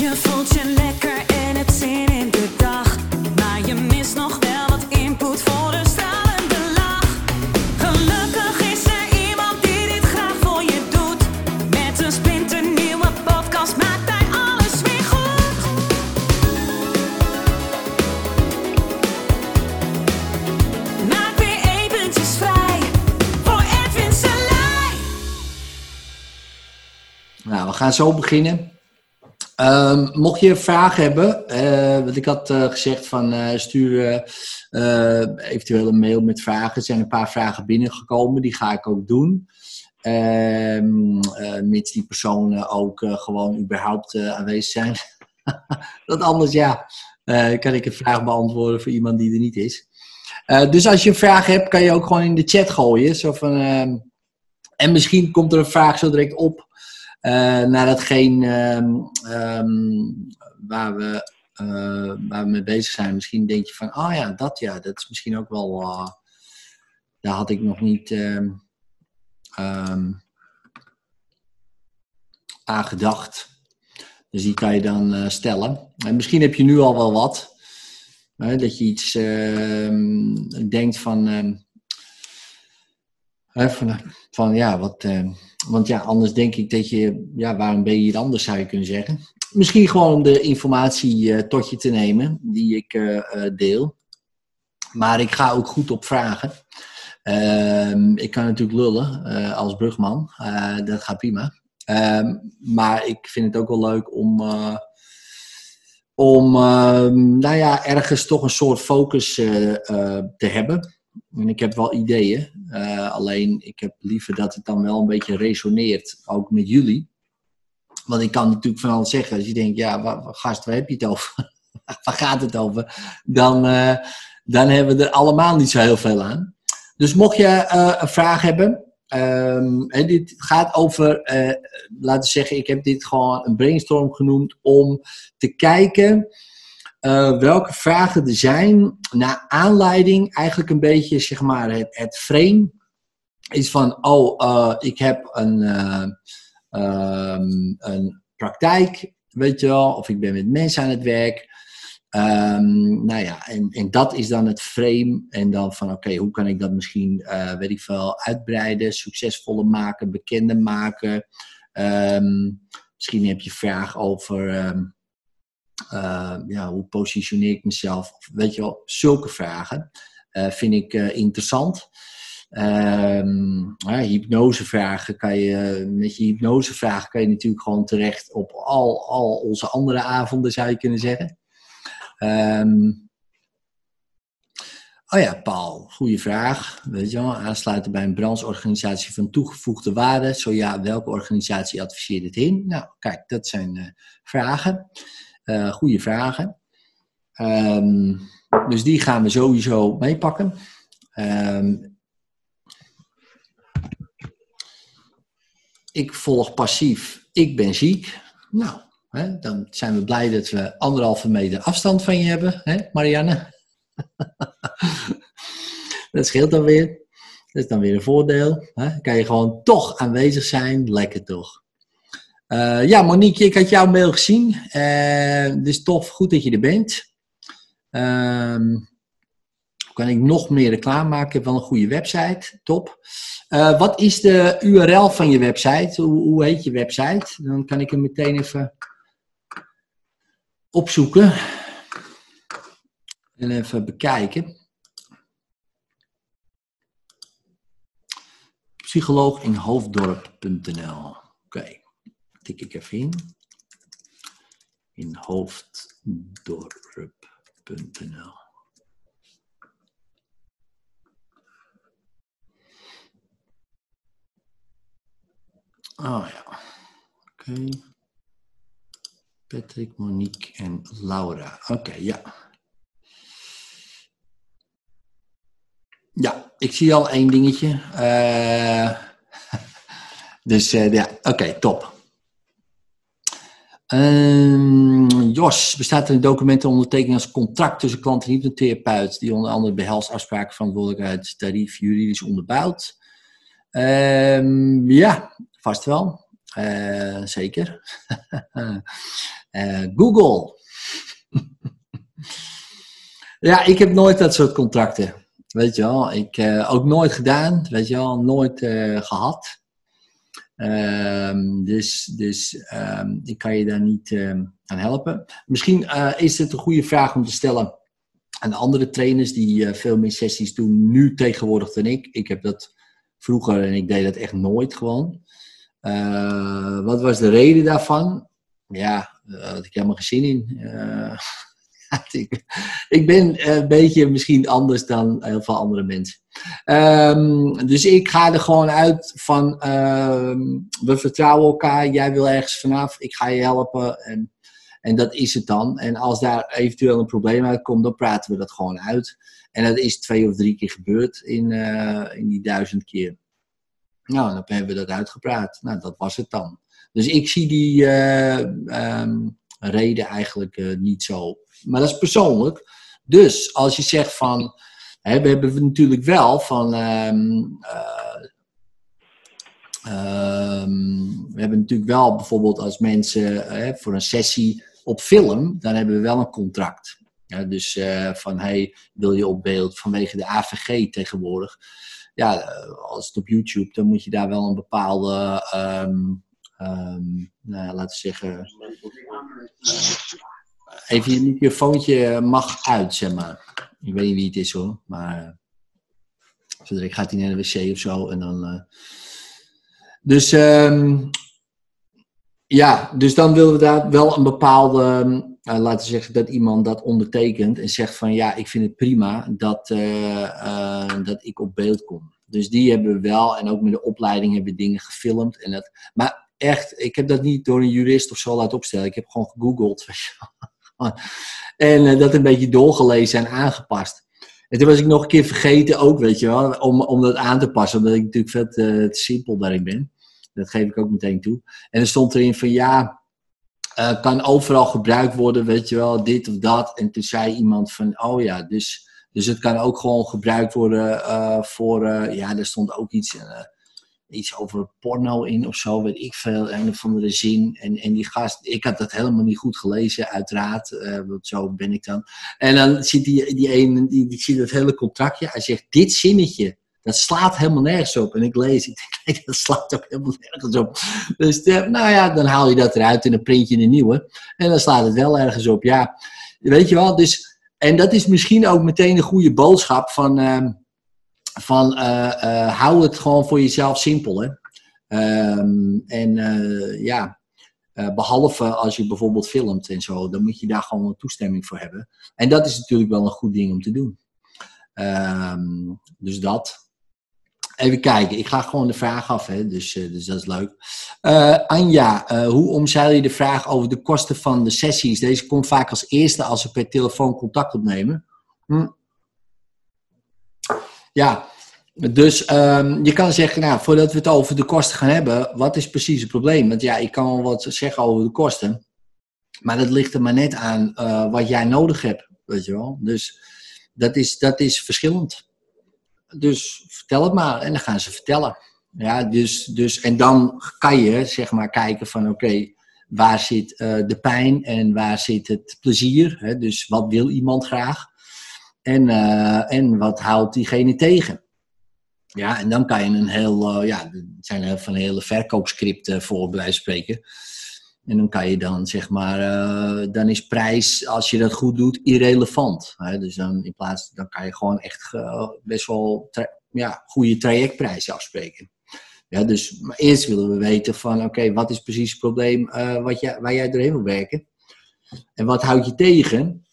Je voelt je lekker en het zin in de dag. Maar je mist nog wel wat input voor een stralende lach. Gelukkig is er iemand die dit graag voor je doet. Met een splinternieuwe podcast maakt hij alles weer goed. Maak weer eventjes vrij voor Edwin Selij. Nou, we gaan zo beginnen. Ehm, mocht je vragen hebben, wat ik had eh, gezegd van eh, stuur eventueel een mail met vragen. Er zijn een paar vragen binnengekomen, die ga ik ook doen. Eh, mits die personen ook gewoon überhaupt aanwezig zijn. Want anders ja, kan ik een vraag beantwoorden voor iemand die er niet is. Dus als je een vraag hebt, kan je ook gewoon in de chat gooien. Zo van, ehm, en misschien komt er een vraag zo direct op. eh naar ehm, ehm, waar, we, eh, waar we mee bezig zijn. Misschien denk je van, oh ja, dat ja, dat is misschien ook wel. eh, daar had ik nog niet ehm, aan gedacht. Dus die kan je dan stellen. En misschien heb je nu al wel wat. Hè, dat je iets denkt van. Van, van ja, wat. ehm, want ja, anders denk ik dat je. Ja, waarom ben je hier anders, zou je kunnen zeggen. Misschien gewoon om de informatie eh, tot je te nemen die ik eh, eh, deel. Maar ik ga ook goed op vragen. Ehm, ik kan natuurlijk lullen als brugman. Dat gaat prima. Ehm, maar ik vind het ook wel leuk om. om nou ja, ergens toch een soort focus te hebben. En ik heb wel ideeën. eh, alleen ik heb liever dat het dan wel een beetje resoneert, ook met jullie. Want ik kan natuurlijk van alles zeggen. Als je denkt, ja, wa- wa- gast, waar heb je het over? waar gaat het over? Dan, eh, dan hebben we er allemaal niet zo heel veel aan. Dus mocht je eh, een vraag hebben. ehm, hè, dit gaat over, laten we zeggen, ik heb dit gewoon een brainstorm genoemd om te kijken eh, welke vragen er zijn naar aanleiding, eigenlijk een beetje zeg maar het, het frame is van, oh, eh, ik heb een, eh, ehm, een praktijk, weet je wel, of ik ben met mensen aan het werk. Ehm, nou ja, en, en dat is dan het frame. En dan van, oké, hoe kan ik dat misschien, weet ik veel, uitbreiden, succesvoller maken, bekender maken. Ehm, misschien heb je vraag over, eh, ja, hoe positioneer ik mezelf? Weet je wel, zulke vragen eh, vind ik eh, interessant. Ehm hypnosevragen kan je, met je hypnosevragen kan je natuurlijk gewoon terecht op al, al onze andere avonden, zou je kunnen zeggen. Ehm, oh ja, Paul, goede vraag. Weet je wel, aansluiten bij een brancheorganisatie van toegevoegde waarde. Zo ja, welke organisatie adviseert het in? Nou, kijk, dat zijn vragen. Eh goede vragen. Ehm, dus die gaan we sowieso meepakken. Ehm, ik volg passief, ik ben ziek. Nou, hè, dan zijn we blij dat we anderhalve meter afstand van je hebben, hè, Marianne? dat scheelt dan weer. Dat is dan weer een voordeel. Hè? Dan kan je gewoon toch aanwezig zijn. Lekker toch. Eh, ja, Monique, ik had jouw mail gezien. Eh, dus tof, goed dat je er bent. Ehm, kan ik nog meer reclame maken? Ik een goede website. Top. Eh, wat is de URL van je website? Hoe, hoe heet je website? Dan kan ik hem meteen even opzoeken. En even bekijken. Psycholooginhoofddorp.nl tik ik even in. In hoofddorp.nl Oh ja, oké. Patrick, Monique en Laura. Oké, ja. Ja, ik zie al één dingetje. Eh, dus eh, ja, oké, top. Ehm, Jos, bestaat er een document ter ondertekening als contract tussen klant en hypnotherapeut, die onder andere behelst afspraken, verantwoordelijkheid, tarief, juridisch onderbouwd? Ehm, ja, vast wel. Eh, zeker. Eh, Google. ja, ik heb nooit dat soort contracten. Weet je wel, ik uh, ook nooit gedaan, weet je wel, nooit gehad. Um, dus dus um, ik kan je daar niet um, aan helpen. Misschien uh, is het een goede vraag om te stellen aan andere trainers die veel meer sessies doen nu tegenwoordig dan ik. Ik heb dat vroeger en ik deed dat echt nooit gewoon. wat was de reden daarvan? Ja, daar had ik helemaal geen zin in ik, ben een beetje misschien anders dan heel veel andere mensen. Um, dus ik ga er gewoon uit van, um, we vertrouwen elkaar, jij wil ergens vanaf, ik ga je helpen en, en dat is het dan. En als daar eventueel een probleem uitkomt, dan praten we dat gewoon uit. En dat is twee of drie keer gebeurd in, uh, in die duizend keer. Nou, dan hebben we dat uitgepraat. Nou, dat was het dan. Dus ik zie die uh, um, reden eigenlijk uh, niet zo maar dat is persoonlijk. Dus als je zegt van, hè, we hebben natuurlijk wel van, um, uh, um, we hebben natuurlijk wel bijvoorbeeld als mensen uh, voor een sessie op film, dan hebben we wel een contract. Dus uh, van, hey, wil je op beeld vanwege de AVG tegenwoordig? Ja, als het op YouTube, dan moet je daar wel een bepaalde, um, nou, laten we zeggen, even je microfoontje mag uit, zeg maar. Ik weet niet wie het is hoor, maar ik gaat hij naar de wc of zo en dan. Uh... Dus um, ja, dus dan willen we daar wel een bepaalde, laten zeggen, dat iemand dat ondertekent en zegt van ja, ik vind het prima dat, dat ik op beeld kom. Dus die hebben we wel en ook met de opleiding hebben we dingen gefilmd. En dat, maar echt, ik heb dat niet door een jurist of zo laten opstellen. Ik heb gewoon gegoogeld. En uh, dat een beetje doorgelezen en aangepast. En toen was ik nog een keer vergeten ook, weet je wel, om, om dat aan te passen. Omdat ik natuurlijk vet te simpel daarin ben. Dat geef ik ook meteen toe. En er stond erin van ja, uh, kan overal gebruikt worden, weet je wel, dit of dat. En toen zei iemand van, oh ja, dus, dus het kan ook gewoon gebruikt worden voor, ja, er stond ook iets iets over porno in of zo, weet ik veel, een of andere zin. En, en die gast, ik had dat helemaal niet goed gelezen, uiteraard, uh, want zo ben ik dan. En dan ziet die, die een, die, die ziet het hele contractje, hij zegt, dit zinnetje, dat slaat helemaal nergens op. En ik lees, ik denk, nee, dat slaat ook helemaal nergens op. Dus uh, nou ja, dan haal je dat eruit en dan print je een nieuwe. En dan slaat het wel ergens op, ja. Weet je wel, dus, en dat is misschien ook meteen een goede boodschap van... Uh, van uh, uh, hou het gewoon voor jezelf simpel. Hè? Um, en uh, ja, behalve als je bijvoorbeeld filmt en zo, dan moet je daar gewoon een toestemming voor hebben. En dat is natuurlijk wel een goed ding om te doen. Um, dus dat. Even kijken, ik ga gewoon de vraag af, hè? Dus, dus dat is leuk. Anja, hoe omzeil je de vraag over de kosten van de sessies? Deze komt vaak als eerste als ze per telefoon contact opnemen. Hm. Ja, dus um, je kan zeggen, nou, voordat we het over de kosten gaan hebben, wat is precies het probleem? Want ja, ik kan wel wat zeggen over de kosten, maar dat ligt er maar net aan uh, wat jij nodig hebt, weet je wel. Dus dat is, dat is verschillend. Dus vertel het maar en dan gaan ze vertellen. Ja, dus, dus, en dan kan je zeg maar kijken van oké, waar zit uh, de pijn en waar zit het plezier? Hè? Dus wat wil iemand graag? En, uh, en wat houdt diegene tegen? Ja, en dan kan je een heel, uh, ja, er zijn van hele verkoopscripten voor, bij wijze van spreken. En dan kan je dan, zeg maar, uh, dan is prijs, als je dat goed doet, irrelevant. Hè? Dus dan in plaats, dan kan je gewoon echt best wel, ja, goede trajectprijzen afspreken. Ja, dus maar eerst willen we weten van, oké, wat is precies het probleem wat jij, waar jij doorheen wil werken? En wat houd je tegen?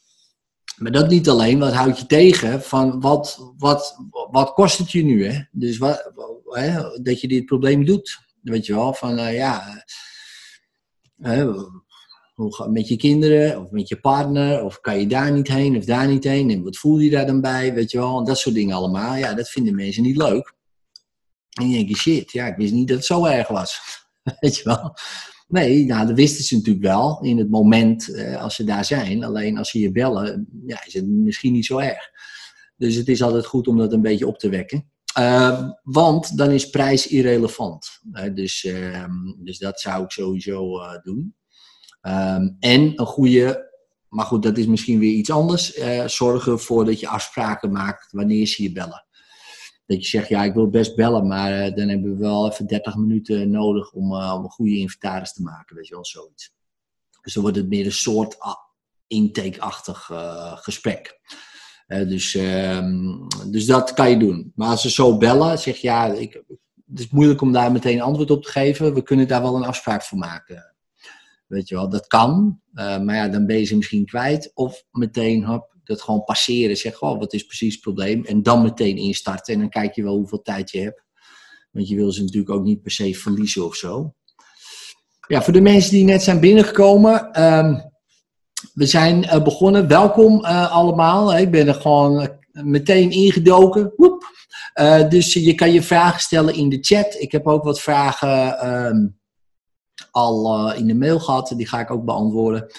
Maar dat niet alleen, wat houd je tegen van wat, wat, wat kost het je nu? Hè? Dus wat, hè, dat je dit probleem doet. Weet je wel, van uh, ja, uh, hoe gaat het met je kinderen of met je partner? Of kan je daar niet heen of daar niet heen? En wat voel je daar dan bij? Weet je wel, dat soort dingen allemaal. Ja, dat vinden mensen niet leuk. En je denkt, shit, ja, ik wist niet dat het zo erg was. Weet je wel. Nee, nou, dat wisten ze natuurlijk wel in het moment eh, als ze daar zijn. Alleen als ze je bellen, ja, is het misschien niet zo erg. Dus het is altijd goed om dat een beetje op te wekken. Uh, want dan is prijs irrelevant. Uh, dus, dus dat zou ik sowieso uh, doen. Ehm, en een goede, maar goed, dat is misschien weer iets anders. eh, zorg ervoor dat je afspraken maakt wanneer ze je bellen. Dat je zegt, ja, ik wil best bellen, maar eh, dan hebben we wel even 30 minuten nodig om, eh, om een goede inventaris te maken, weet je wel, zoiets. Dus dan wordt het meer een soort ah, intake-achtig eh, gesprek. Dus, ehm, dus dat kan je doen. Maar als ze zo bellen, zeg je, ja, ik, het is moeilijk om daar meteen antwoord op te geven. We kunnen daar wel een afspraak voor maken. Weet je wel, dat kan. Maar ja, dan ben je ze misschien kwijt. Of meteen hop, dat gewoon passeren. Zeg, oh, wat is precies het probleem? En dan meteen instarten. En dan kijk je wel hoeveel tijd je hebt. Want je wil ze natuurlijk ook niet per se verliezen of zo. Ja, voor de mensen die net zijn binnengekomen. ehm, we zijn eh, begonnen. Welkom eh, allemaal. Ik ben er gewoon eh, meteen ingedoken. Woep. Dus je kan je vragen stellen in de chat. Ik heb ook wat vragen ehm, al in de mail gehad. Die ga ik ook beantwoorden.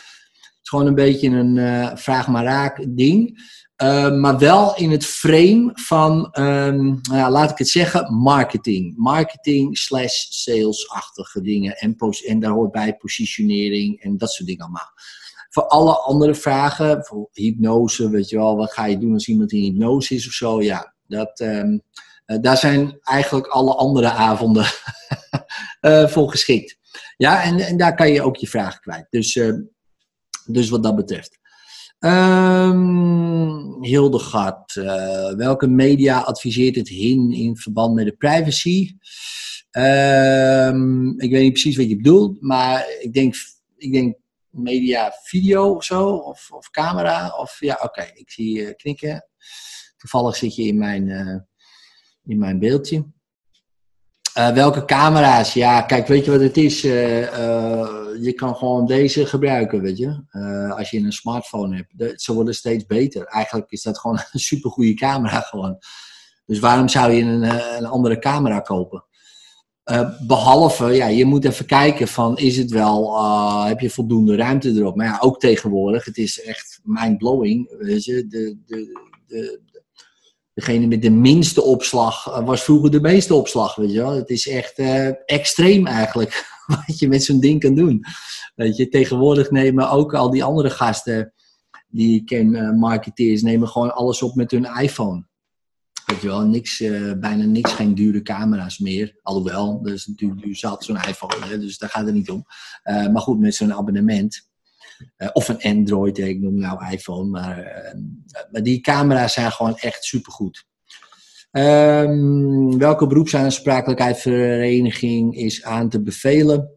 Gewoon een beetje een eh, vraag maar raak ding. Uh, maar wel in het frame van, ehm, nou ja, laat ik het zeggen, marketing. Marketing slash sales-achtige dingen. En, en daar hoort bij positionering en dat soort dingen allemaal. Voor alle andere vragen, voor hypnose, weet je wel, wat ga je doen als iemand in hypnose is of zo, ja, dat, ehm, eh, daar zijn eigenlijk alle andere avonden eh, voor geschikt. Ja, en, en daar kan je ook je vragen kwijt. Dus, eh, dus wat dat betreft. Ehm Hildegard, eh, welke media adviseert het HIN in verband met de privacy? Ehm, ik weet niet precies wat je bedoelt, maar ik denk, ik denk media video of zo, of, of camera. Of, ja, oké, ik zie je knikken. Toevallig zit je in mijn, eh, in mijn beeldje. Eh, welke camera's? Ja, kijk, weet je wat het is? Eh, eh, je kan gewoon deze gebruiken, weet je. Als je een smartphone hebt. Ze worden steeds beter. Eigenlijk is dat gewoon een supergoeie camera gewoon. Dus waarom zou je een, een andere camera kopen? Eh, behalve, ja, je moet even kijken van, is het wel, heb je voldoende ruimte erop? Maar ja, ook tegenwoordig, het is echt mind-blowing, weet je. De, de, de, degene met de minste opslag eh, was vroeger de meeste opslag, weet je wel. Het is echt eh, extreem eigenlijk, wat je met zo'n ding kan doen. Weet je, tegenwoordig nemen ook al die andere gasten die ik ken, eh, marketeers, nemen gewoon alles op met hun iPhone. Weet je wel, niks, bijna niks, geen dure camera's meer. Alhoewel, dat is natuurlijk duur zat, zo'n iPhone, hè, dus daar gaat het niet om. Maar goed, met zo'n abonnement. Eh, of een Android, ik noem nou iPhone. Maar, eh, maar die camera's zijn gewoon echt supergoed. Ehm welke beroepsaansprakelijkheidsvereniging is aan te bevelen?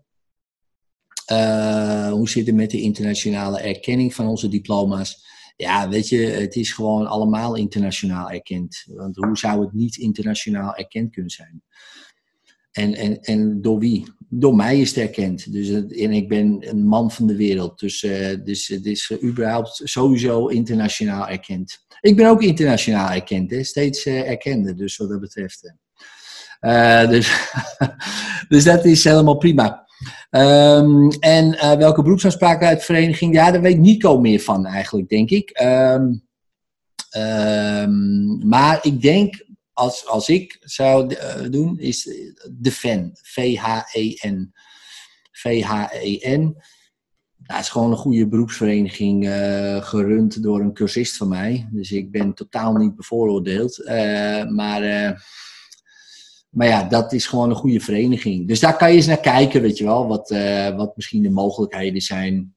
Eh, hoe zit het met de internationale erkenning van onze diploma's? Ja, weet je, het is gewoon allemaal internationaal erkend. Want hoe zou het niet internationaal erkend kunnen zijn? En, en, en door wie? Door mij is het erkend. Dus, het- en ik ben een man van de wereld. Dus, eh, dus het is eh, überhaupt sowieso internationaal erkend. Ik ben ook internationaal erkend, steeds eh, erkender, dus wat dat betreft. eh. Eh, dus, dus dat is helemaal prima. Ehm, en eh, welke beroepsaansprakelijkheidsvereniging? Ja, daar weet Nico meer van eigenlijk, denk ik. Ehm, ehm, maar ik denk, als, als ik zou eh, doen, is de VEN. V-H-E-N. V-H-E-N. Ja, het is gewoon een goede beroepsvereniging, eh, gerund door een cursist van mij. Dus ik ben totaal niet bevooroordeeld. Eh, maar, eh, maar ja, dat is gewoon een goede vereniging. Dus daar kan je eens naar kijken, weet je wel. Wat, eh, wat misschien de mogelijkheden zijn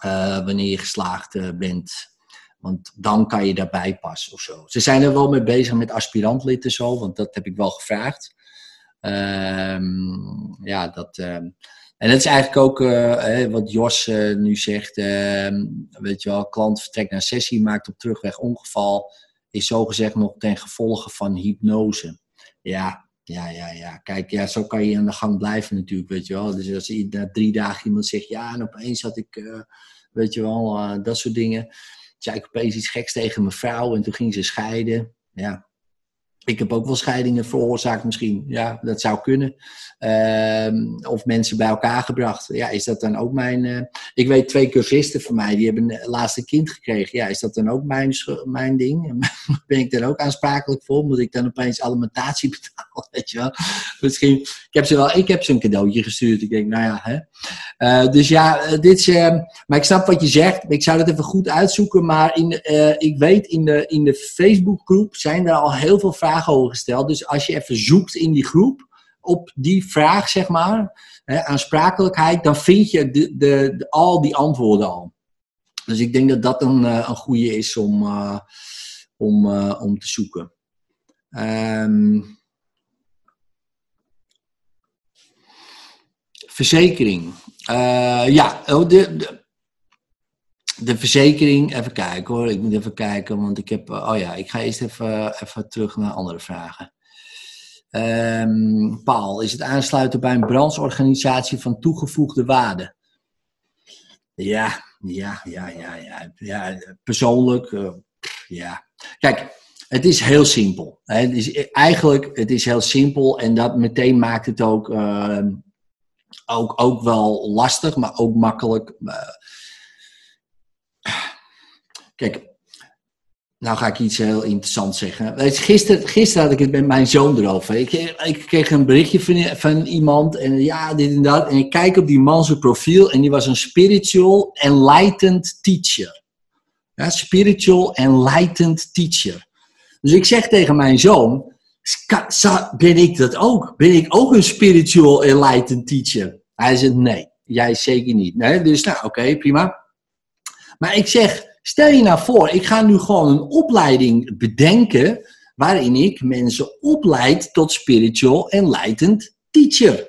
eh, wanneer je geslaagd eh, bent. Want dan kan je daarbij passen of zo. Ze zijn er wel mee bezig met aspirantlid en zo, want dat heb ik wel gevraagd. Ehm, ja, dat. ehm, en dat is eigenlijk ook eh, wat Jos eh, nu zegt. ehm, weet je wel, klant vertrekt naar sessie, maakt op terugweg ongeval. Is zogezegd nog ten gevolge van hypnose. Ja, ja, ja, ja. Kijk, ja, zo kan je aan de gang blijven natuurlijk, weet je wel. Dus als na drie dagen iemand zegt, ja, en opeens had ik, eh, weet je wel, dat soort dingen. Zei ik opeens iets geks tegen mijn vrouw en toen ging ze scheiden. Ja, Ik heb ook wel scheidingen veroorzaakt misschien. Ja, dat zou kunnen. Ehm, of mensen bij elkaar gebracht. Ja, is dat dan ook mijn... eh, ik weet twee cursisten van mij, die hebben een laatste kind gekregen. Ja, is dat dan ook mijn, mijn ding? Ben ik daar ook aansprakelijk voor? Moet ik dan opeens alimentatie betalen? Weet je wel? Misschien... Ik heb ze wel... Ik heb ze een cadeautje gestuurd. Ik denk, nou ja, hè. Eh, dus ja, eh, dit is... eh, maar ik snap wat je zegt. Ik zou dat even goed uitzoeken. Maar in, ik weet, in de, in de Facebookgroep zijn er al heel veel vragen gesteld. Dus als je even zoekt in die groep op die vraag, zeg maar, hè, aansprakelijkheid, dan vind je de, de, al die antwoorden al. Dus ik denk dat dat een, eh, een goede is om, eh, om, eh, om te zoeken. Ehm, verzekering. Ja, oh, de, de, de verzekering, even kijken hoor. Ik moet even kijken, want ik heb. Oh ja, ik ga eerst even, even terug naar andere vragen. Ehm, Paul, is het aansluiten bij een brancheorganisatie van toegevoegde waarde? Ja, ja, ja, ja, ja. ja persoonlijk, eh, ja. Kijk, het is heel simpel. Het is, eigenlijk, het is heel simpel en dat meteen maakt het ook, eh, ook, ook wel lastig, maar ook makkelijk. Eh, Kijk, nou ga ik iets heel interessants zeggen. Gisteren, gisteren had ik het met mijn zoon erover. Ik, ik kreeg een berichtje van, van iemand en ja, dit en dat. En ik kijk op die man zijn profiel en die was een spiritual enlightened teacher. Ja, spiritual enlightened teacher. Dus ik zeg tegen mijn zoon, "Ska- za- ben ik dat ook? Ben ik ook een spiritual enlightened teacher? Hij zegt nee, jij zeker niet. Nee, dus nou oké, prima. Maar ik zeg, stel je nou voor, ik ga nu gewoon een opleiding bedenken waarin ik mensen opleid tot spiritual enlightened teacher.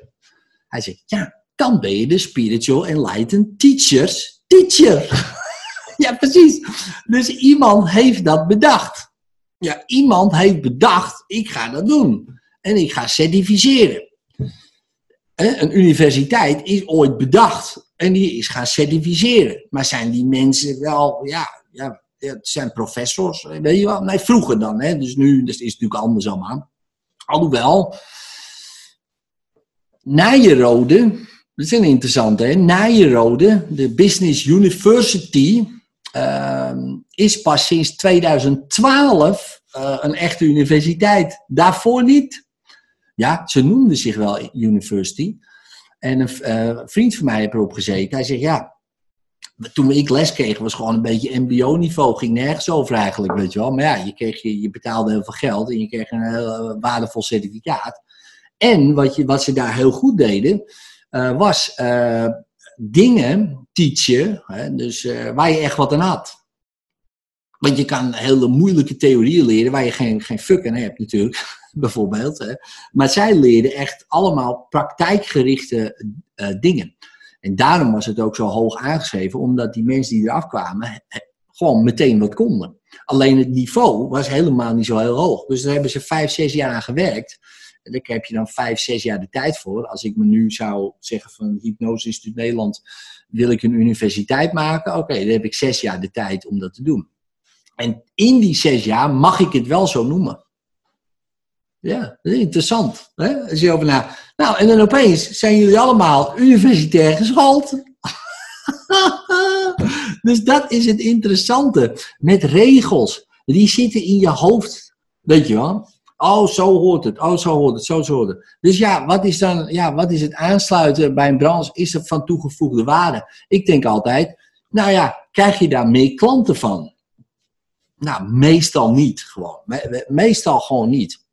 Hij zegt, ja, dan ben je de spiritual enlightened teachers teacher. ja, precies. Dus iemand heeft dat bedacht. Ja, iemand heeft bedacht, ik ga dat doen. En ik ga certificeren. Een universiteit is ooit bedacht en die is gaan certificeren. Maar zijn die mensen wel, ja, ja het zijn professors, weet je wel? Nee, vroeger dan, hè? dus nu is het natuurlijk anders allemaal. Alhoewel, Nijenrode, dat is een interessante, hè? De Business University, ehm, is pas sinds 2012 eh, een echte universiteit. Daarvoor niet. Ja, ze noemden zich wel university. En een eh, vriend van mij heeft erop gezeten. Hij zegt, ja, toen ik les kreeg was gewoon een beetje mbo-niveau. Ging nergens over eigenlijk, weet je wel. Maar ja, je, kreeg, je, je betaalde heel veel geld en je kreeg een heel eh, waardevol certificaat. En wat, je, wat ze daar heel goed deden, eh, was eh, dingen teachen, hè, dus, waar je echt wat aan had. Want je kan hele moeilijke theorieën leren waar je geen, geen fuck aan hebt natuurlijk, bijvoorbeeld. Hè. Maar zij leerden echt allemaal praktijkgerichte eh, dingen. En daarom was het ook zo hoog aangeschreven, omdat die mensen die eraf kwamen gewoon meteen wat konden. Alleen het niveau was helemaal niet zo heel hoog. Dus daar hebben ze vijf, zes jaar aan gewerkt. En daar heb je dan vijf, zes jaar de tijd voor. Als ik me nu zou zeggen van Hypnose Instituut Nederland, wil ik een universiteit maken? Oké, dan heb ik zes jaar de tijd om dat te doen. En in die zes jaar mag ik het wel zo noemen. Ja, dat is interessant. Hè? Als je over na. Nou, en dan opeens zijn jullie allemaal universitair geschoold. dus dat is het interessante. Met regels. Die zitten in je hoofd. Weet je wel? Oh, zo hoort het. Oh, zo hoort het. Zo, zo hoort het. Dus ja, wat is dan, ja, wat is het aansluiten bij een branche? Is het van toegevoegde waarde? Ik denk altijd, nou ja, krijg je daar meer klanten van? Nou, meestal niet gewoon. Me- me- meestal gewoon niet.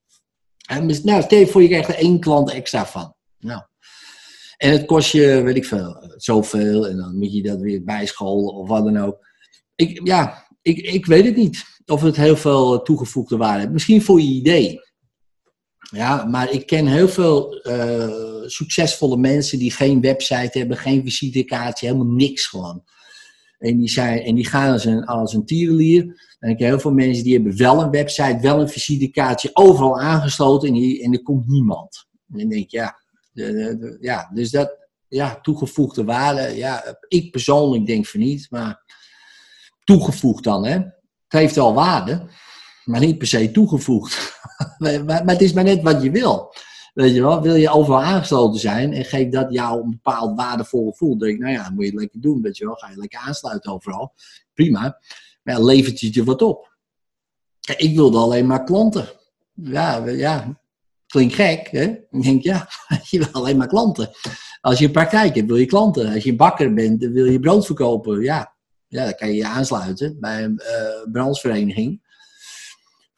En nou, stel voor, je krijgt er één klant extra van. Nou. En het kost je, weet ik veel, zoveel. En dan moet je dat weer bijscholen of wat dan ook. Ik, ja, ik, ik weet het niet of het heel veel toegevoegde waarde heeft. Misschien voor je idee. Ja, maar ik ken heel veel eh, succesvolle mensen die geen website hebben, geen visitekaartje, helemaal niks gewoon. En die, zijn, en die gaan als een, als een tierenlier. En ik ken heel veel mensen die hebben wel een website, wel een visitekaartje, overal aangesloten en, die, en er komt niemand. En dan denk ik, ja, de- ja, dus dat, ja, toegevoegde waarde, ja, ik persoonlijk denk van niet, maar toegevoegd dan, hè. Het heeft wel waarde, maar niet per se toegevoegd. maar, maar het is maar net wat je wil. Weet je wel, wil je overal aangesloten zijn en geeft dat jou een bepaald waardevol gevoel, dan denk ik, nou ja, moet je het lekker doen, weet je wel. Ga je lekker aansluiten overal. Prima. Maar ja, levert je je wat op? Kijk, ik wilde alleen maar klanten. Ja, ja, klinkt gek, hè? Ik denk, ja, je wil alleen maar klanten. Als je een praktijk hebt, wil je klanten. Als je bakker bent, wil je brood verkopen. Ja, ja dan kan je je aansluiten bij een uh, brandsvereniging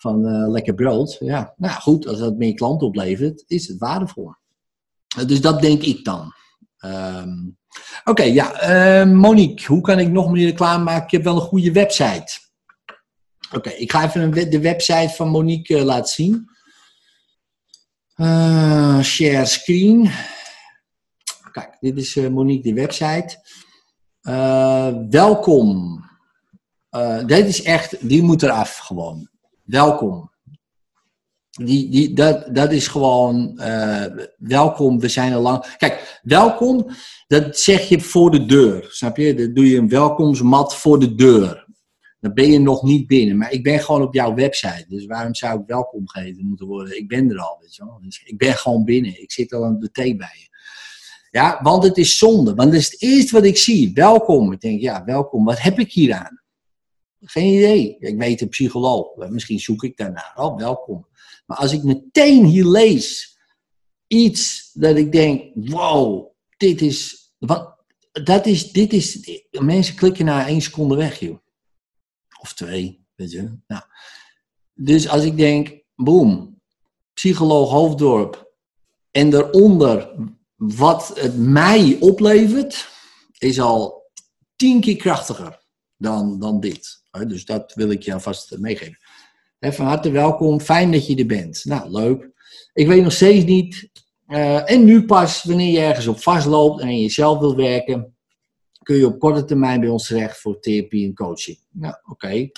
van uh, lekker brood. Ja, nou goed, als dat meer klanten oplevert, is het waardevol. Dus dat denk ik dan. Um, Oké, ja, uh, Monique, hoe kan ik nog meer reclame maken? Ik heb wel een goede website. Oké, ik ga even de website van Monique laten zien. Share screen. Kijk, dit is Monique de website. welkom. dit is echt, die moet eraf gewoon welkom. Die, die, dat, dat is gewoon uh, welkom, we zijn al lang. Kijk, welkom, dat zeg je voor de deur. Snap je? Dan doe je een welkomstmat voor de deur. Dan ben je nog niet binnen. Maar ik ben gewoon op jouw website. Dus waarom zou ik welkom geheten moeten worden? Ik ben er al, weet je wel. Dus ik ben gewoon binnen. Ik zit al aan de thee bij je. Ja, want het is zonde. Want dat is het eerste wat ik zie. Welkom. Ik denk, ja, welkom. Wat heb ik hier aan? Geen idee. Ik weet een psycholoog. Misschien zoek ik daarnaar. Oh, welkom. Maar als ik meteen hier lees iets dat ik denk, wow, dit is. Wat, dat is, dit is. Mensen klikken na één seconde weg, joh. Of twee, weet je. Nou. Dus als ik denk, boem, psycholoog Hoofddorp. En daaronder wat het mij oplevert, is al tien keer krachtiger dan, dan dit. Dus dat wil ik je alvast meegeven. Van harte welkom, fijn dat je er bent. Nou, leuk. Ik weet nog steeds niet, uh, en nu pas, wanneer je ergens op vastloopt en je zelf wil werken, kun je op korte termijn bij ons terecht voor therapie en coaching. Nou, oké.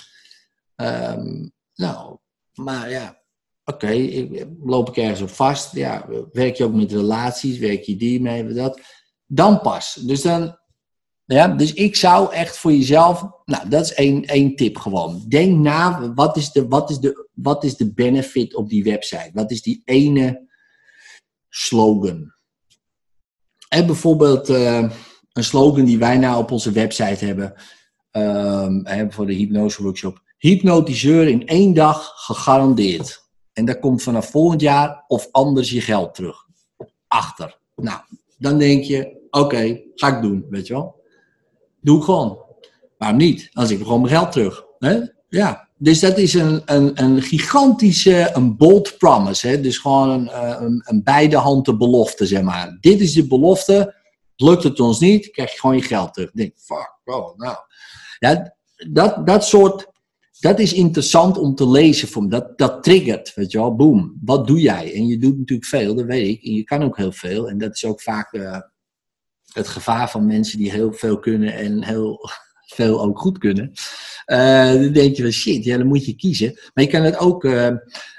Ehm, nou, maar ja, oké, okay, loop ik ergens op vast? Ja, werk je ook met relaties? Werk je die mee? Dat? Dan pas. Dus dan ja, dus ik zou echt voor jezelf, nou dat is één, één tip gewoon. Denk na, wat is, de, wat, is de, wat is de benefit op die website? Wat is die ene slogan? En bijvoorbeeld uh, een slogan die wij nou op onze website hebben, um, voor de hypnose workshop. Hypnotiseur in één dag gegarandeerd. En daar komt vanaf volgend jaar of anders je geld terug. Achter. Nou, dan denk je, oké, ga ik doen, weet je wel. Doe ik gewoon. Waarom niet? Zit ik gewoon mijn geld terug. Hè? Ja. Dus dat is een, een, een gigantische, een bold promise. Hè? Dus gewoon een, eh, een, een beide handen belofte, zeg maar. Dit is de belofte. Lukt het ons niet, krijg je gewoon je geld terug. Ik denk, fuck, oh, nou. Ja, dat, dat soort, dat is interessant om te lezen voor me. Dat, dat triggert, weet je wel. Boom, wat doe jij? En je doet natuurlijk veel, dat weet ik. En je kan ook heel veel. En dat is ook vaak... Uh, het gevaar van mensen die heel veel kunnen en heel veel ook goed kunnen. Uh, dan denk je van shit, ja, dan moet je kiezen. Maar je kan het ook, uh,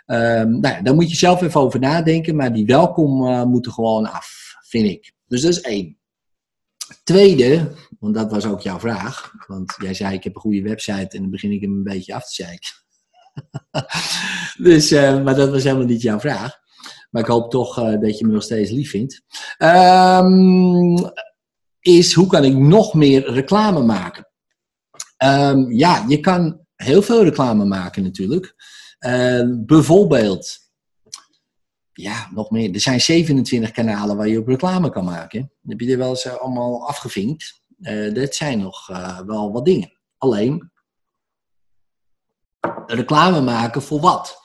nou ja, daar moet je zelf even over nadenken, maar die welkom uh, moeten gewoon af, vind ik. Dus dat is één. Tweede, want dat was ook jouw vraag, want jij zei ik heb een goede website en dan begin ik hem een beetje af te zeiken. dus, maar dat was helemaal niet jouw vraag. Maar ik hoop toch uh, dat je me nog steeds lief vindt. Um, is hoe kan ik nog meer reclame maken? Um, ja, je kan heel veel reclame maken natuurlijk. Uh, bijvoorbeeld, ja, nog meer. Er zijn 27 kanalen waar je op reclame kan maken. heb je er wel eens uh, allemaal afgevinkt. Uh, dat zijn nog wel wat dingen. Alleen, reclame maken voor wat?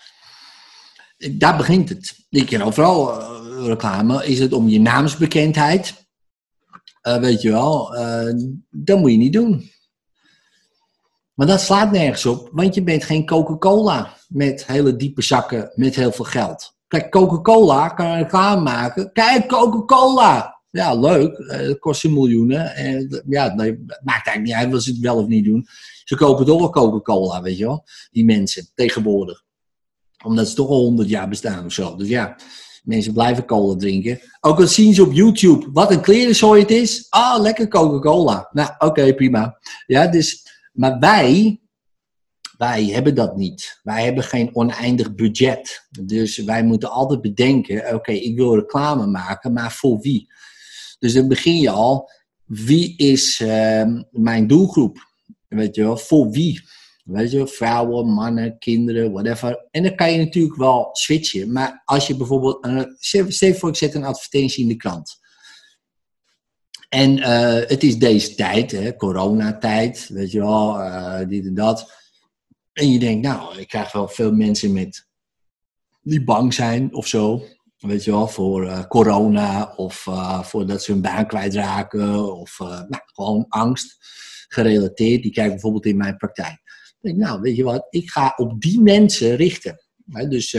Daar begint het. Ik ken overal uh, reclame. Is het om je naamsbekendheid? Uh, weet je wel, uh, dat moet je niet doen. Maar dat slaat nergens op, want je bent geen Coca-Cola met hele diepe zakken met heel veel geld. Kijk, Coca-Cola kan reclame maken. Kijk, Coca-Cola! Ja, leuk. Het kost je miljoenen. En, ja, maakt eigenlijk niet uit wat ze het wel of niet doen. Ze kopen toch wel Coca-Cola, weet je wel. Die mensen, tegenwoordig omdat ze toch al 100 jaar bestaan of zo. Dus ja, mensen blijven cola drinken. Ook al zien ze op YouTube wat een klerenzooi het is. Ah, lekker Coca-Cola. Nou, oké, prima. Ja, dus, maar wij wij hebben dat niet. Wij hebben geen oneindig budget. Dus wij moeten altijd bedenken: oké, ik wil reclame maken, maar voor wie? Dus dan begin je al: wie is ehm, mijn doelgroep? Weet je wel, voor wie? Weet je, vrouwen, mannen, kinderen, whatever. En dan kan je natuurlijk wel switchen. Maar als je bijvoorbeeld, stel voor ik zet een advertentie in de krant. En uh, het is deze tijd, hè, coronatijd, weet je wel, uh, dit en dat. En je denkt, nou, ik krijg wel veel mensen met die bang zijn of zo. Weet je wel, voor uh, corona of voor dat ze hun baan kwijtraken of nou, gewoon angst gerelateerd. Die ik bijvoorbeeld in mijn praktijk. Denk, nou, weet je wat, ik ga op die mensen richten. dus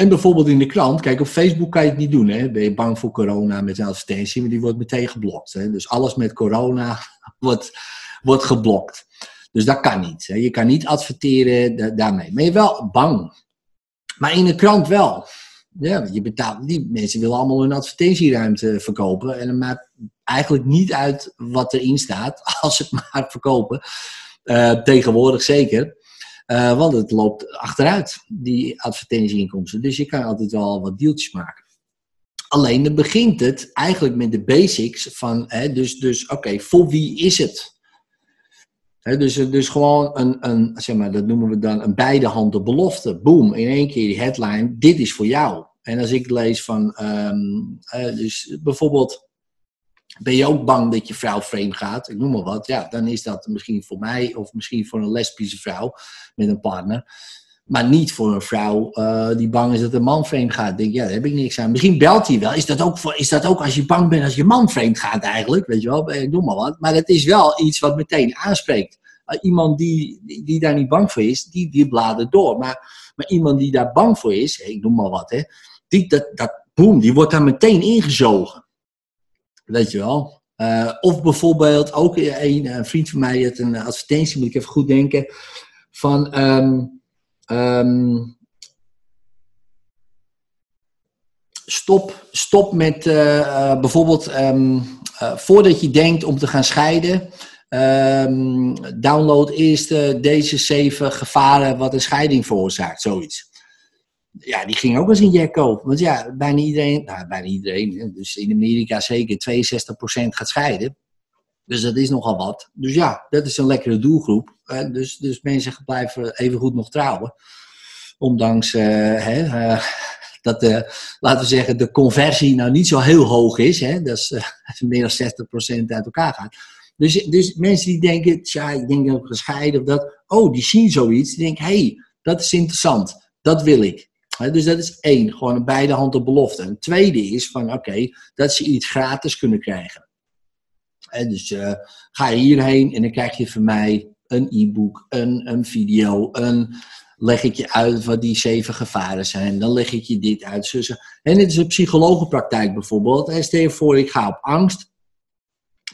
en bijvoorbeeld in de krant, kijk, op Facebook kan je het niet doen. Hè? Ben je bang voor corona met een advertentie, maar die wordt meteen geblokt. Hè? Dus alles met corona wordt, wordt geblokt. Dus dat kan niet. Hè? Je kan niet adverteren daarmee. Maar je wel bang. Maar in de krant wel. Ja, je betaalt, die mensen willen allemaal hun advertentieruimte verkopen. En het maakt eigenlijk niet uit wat erin staat, als ze het maar verkopen. Uh, tegenwoordig zeker. Uh, want het loopt achteruit, die advertentieinkomsten. Dus je kan altijd wel wat deeltjes maken. Alleen dan begint het eigenlijk met de basics van, hè, dus, dus oké, voor wie is het? Hè, dus, dus gewoon een, een, zeg maar, dat noemen we dan een beide handen belofte. Boom, in één keer die headline, dit is voor jou. En als ik lees van, um, uh, dus bijvoorbeeld ben je ook bang dat je vrouw vreemd gaat, ik noem maar wat, ja, dan is dat misschien voor mij of misschien voor een lesbische vrouw met een partner. Maar niet voor een vrouw uh, die bang is dat een man vreemd gaat. Denk, ja, daar heb ik niks aan. Misschien belt hij wel. Is dat, ook voor, is dat ook als je bang bent als je man vreemd gaat eigenlijk? Weet je wel, ik noem maar wat. Maar het is wel iets wat meteen aanspreekt. Uh, iemand die, die, daar niet bang voor is, die, die bladert door. Maar, maar iemand die daar bang voor is, ik noem maar wat, hè, die, dat, dat, boem, die wordt daar meteen ingezogen. Weet je wel. Uh, of bijvoorbeeld, ook een, een, vriend van mij had een advertentie, moet ik even goed denken, van um, um, stop, stop met bijvoorbeeld, um, voordat je denkt om te gaan scheiden, download eerst deze zeven gevaren wat een scheiding veroorzaakt, zoiets ja, die ging ook eens in Jekko. Want ja, bijna iedereen, nou, bijna iedereen, dus in Amerika zeker 62% gaat scheiden. Dus dat is nogal wat. Dus ja, dat is een lekkere doelgroep. dus, dus mensen blijven even goed nog trouwen. Ondanks uh, hè, uh, dat, laten we zeggen, de conversie nou niet zo heel hoog is. Hè, dat is meer dan 60% uit elkaar gaat. Dus, dus mensen die denken, ja, ik denk ook gescheiden of dat. Oh, die zien zoiets. Die denken, hé, hey, dat is interessant. Dat wil ik dus dat is één, gewoon een beide handen belofte. Een tweede is van oké, dat ze iets gratis kunnen krijgen. dus uh, ga je hierheen en dan krijg je van mij een e-book, een, een video, een, leg ik je uit wat die zeven gevaren zijn. Dan leg ik je dit uit. En dit is een psychologenpraktijk bijvoorbeeld. stel je voor, ik ga op angst.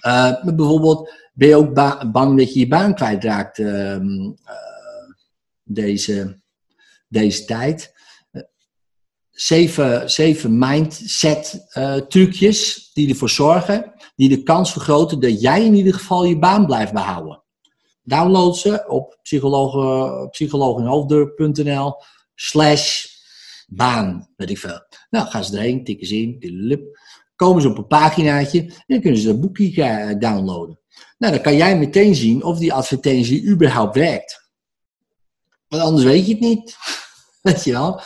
Uh, bijvoorbeeld, ben je ook bang dat je je baan kwijtraakt uh, deze, deze tijd zeven, zeven mindset uh, trucjes die ervoor zorgen, die de kans vergroten dat jij in ieder geval je baan blijft behouden. Download ze op psychologenhoofddeur.nl slash baan, weet ik veel. Nou, gaan ze erheen, tikken ze in, komen ze op een paginaatje en kunnen ze dat boekje eh, downloaden. Nou, dan kan jij meteen zien of die advertentie überhaupt werkt. Want anders weet je het niet. Weet je wel?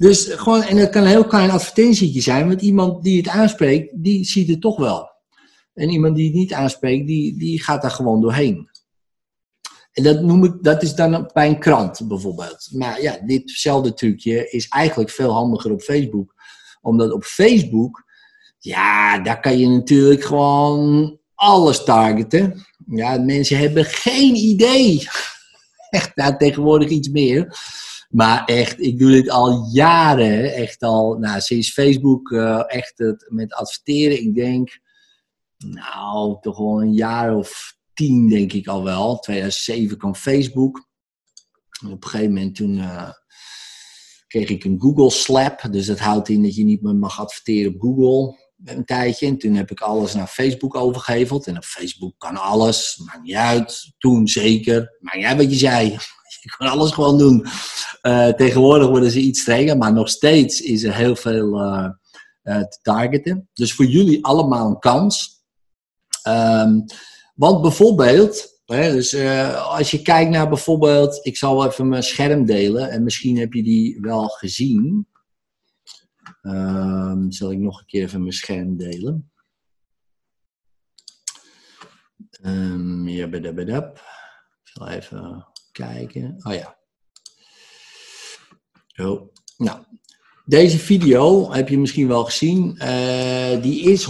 Dus gewoon, en dat kan een heel klein advertentietje zijn, want iemand die het aanspreekt, die ziet het toch wel. En iemand die het niet aanspreekt, die, die gaat daar gewoon doorheen. En dat noem ik, dat is dan bij een krant bijvoorbeeld. Maar ja, ditzelfde trucje is eigenlijk veel handiger op Facebook. Omdat op Facebook, ja, daar kan je natuurlijk gewoon alles targeten. Ja, mensen hebben geen idee. Echt, daar tegenwoordig iets meer. Maar echt, ik doe dit al jaren. Echt al, nou, sinds Facebook uh, echt het, met adverteren. Ik denk, nou, toch wel een jaar of tien denk ik al wel. 2007 kwam Facebook. op een gegeven moment toen uh, kreeg ik een Google Slap. Dus dat houdt in dat je niet meer mag adverteren op Google een tijdje. En toen heb ik alles naar Facebook overgeheveld. En op Facebook kan alles, maakt niet uit. Toen zeker, maakt niet wat je zei. je kan alles gewoon doen. Uh, tegenwoordig worden ze iets strenger, maar nog steeds is er heel veel uh, te targeten. Dus voor jullie allemaal een kans. Um, want bijvoorbeeld, hè, dus, als je kijkt naar bijvoorbeeld, ik zal even mijn scherm delen en misschien heb je die wel gezien. Um, zal ik nog een keer even mijn scherm delen. Um, ja, bedab, Ik zal even kijken. Oh ja. Oh. Nou, deze video heb je misschien wel gezien. Uh, die is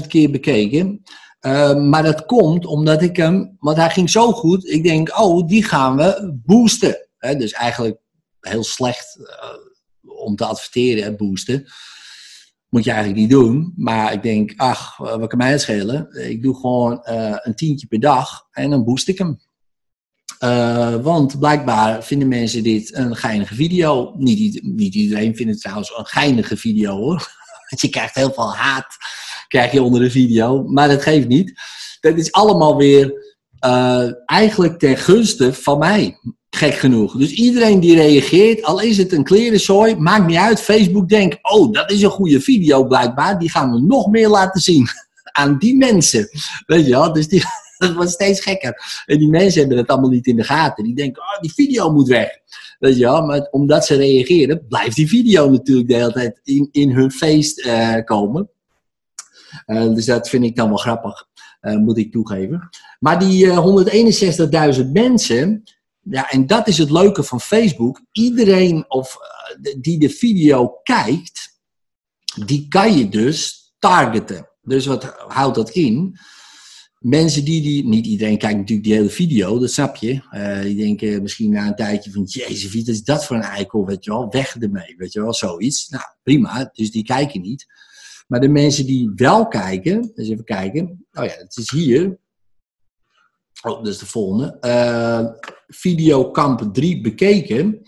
161.000 keer bekeken. Uh, maar dat komt omdat ik hem, want hij ging zo goed. Ik denk, oh, die gaan we boosten. Dus eigenlijk heel slecht uh, om te adverteren en boosten. Moet je eigenlijk niet doen. Maar ik denk, ach, wat kan mij schelen? Ik doe gewoon een tientje per dag en dan boost ik hem. Uh, want blijkbaar vinden mensen dit een geinige video. Niet, iedereen vindt het trouwens een geinige video hoor. Want je krijgt heel veel haat krijg je onder de video. Maar dat geeft niet. Dat is allemaal weer uh, eigenlijk ten gunste van mij. Gek genoeg. Dus iedereen die reageert, al is het een klerenzooi, maakt niet uit. Facebook denkt, oh, dat is een goede video blijkbaar. Die gaan we nog meer laten zien aan die mensen. Weet je wel? Dus die, dat wordt steeds gekker. En die mensen hebben het allemaal niet in de gaten. Die denken, oh, die video moet weg. Weet je wel? Maar omdat ze reageren, blijft die video natuurlijk de hele tijd in, in hun feest uh, komen. Uh, dus dat vind ik dan wel grappig, uh, moet ik toegeven. Maar die 161.000 mensen, ja, en dat is het leuke van Facebook. Iedereen of, die de video kijkt, die kan je dus targeten. Dus wat houdt dat in? Mensen die, die, niet iedereen kijkt natuurlijk die hele video, dat snap je. Uh, die denken misschien na een tijdje van, jezus, wie is dat voor een eikel, weet je wel, weg ermee, weet je wel, zoiets. Nou, prima, dus die kijken niet. Maar de mensen die wel kijken, dus even kijken, oh ja, het is hier. Oh, dat is de volgende. Uh, Videokamp 3 bekeken.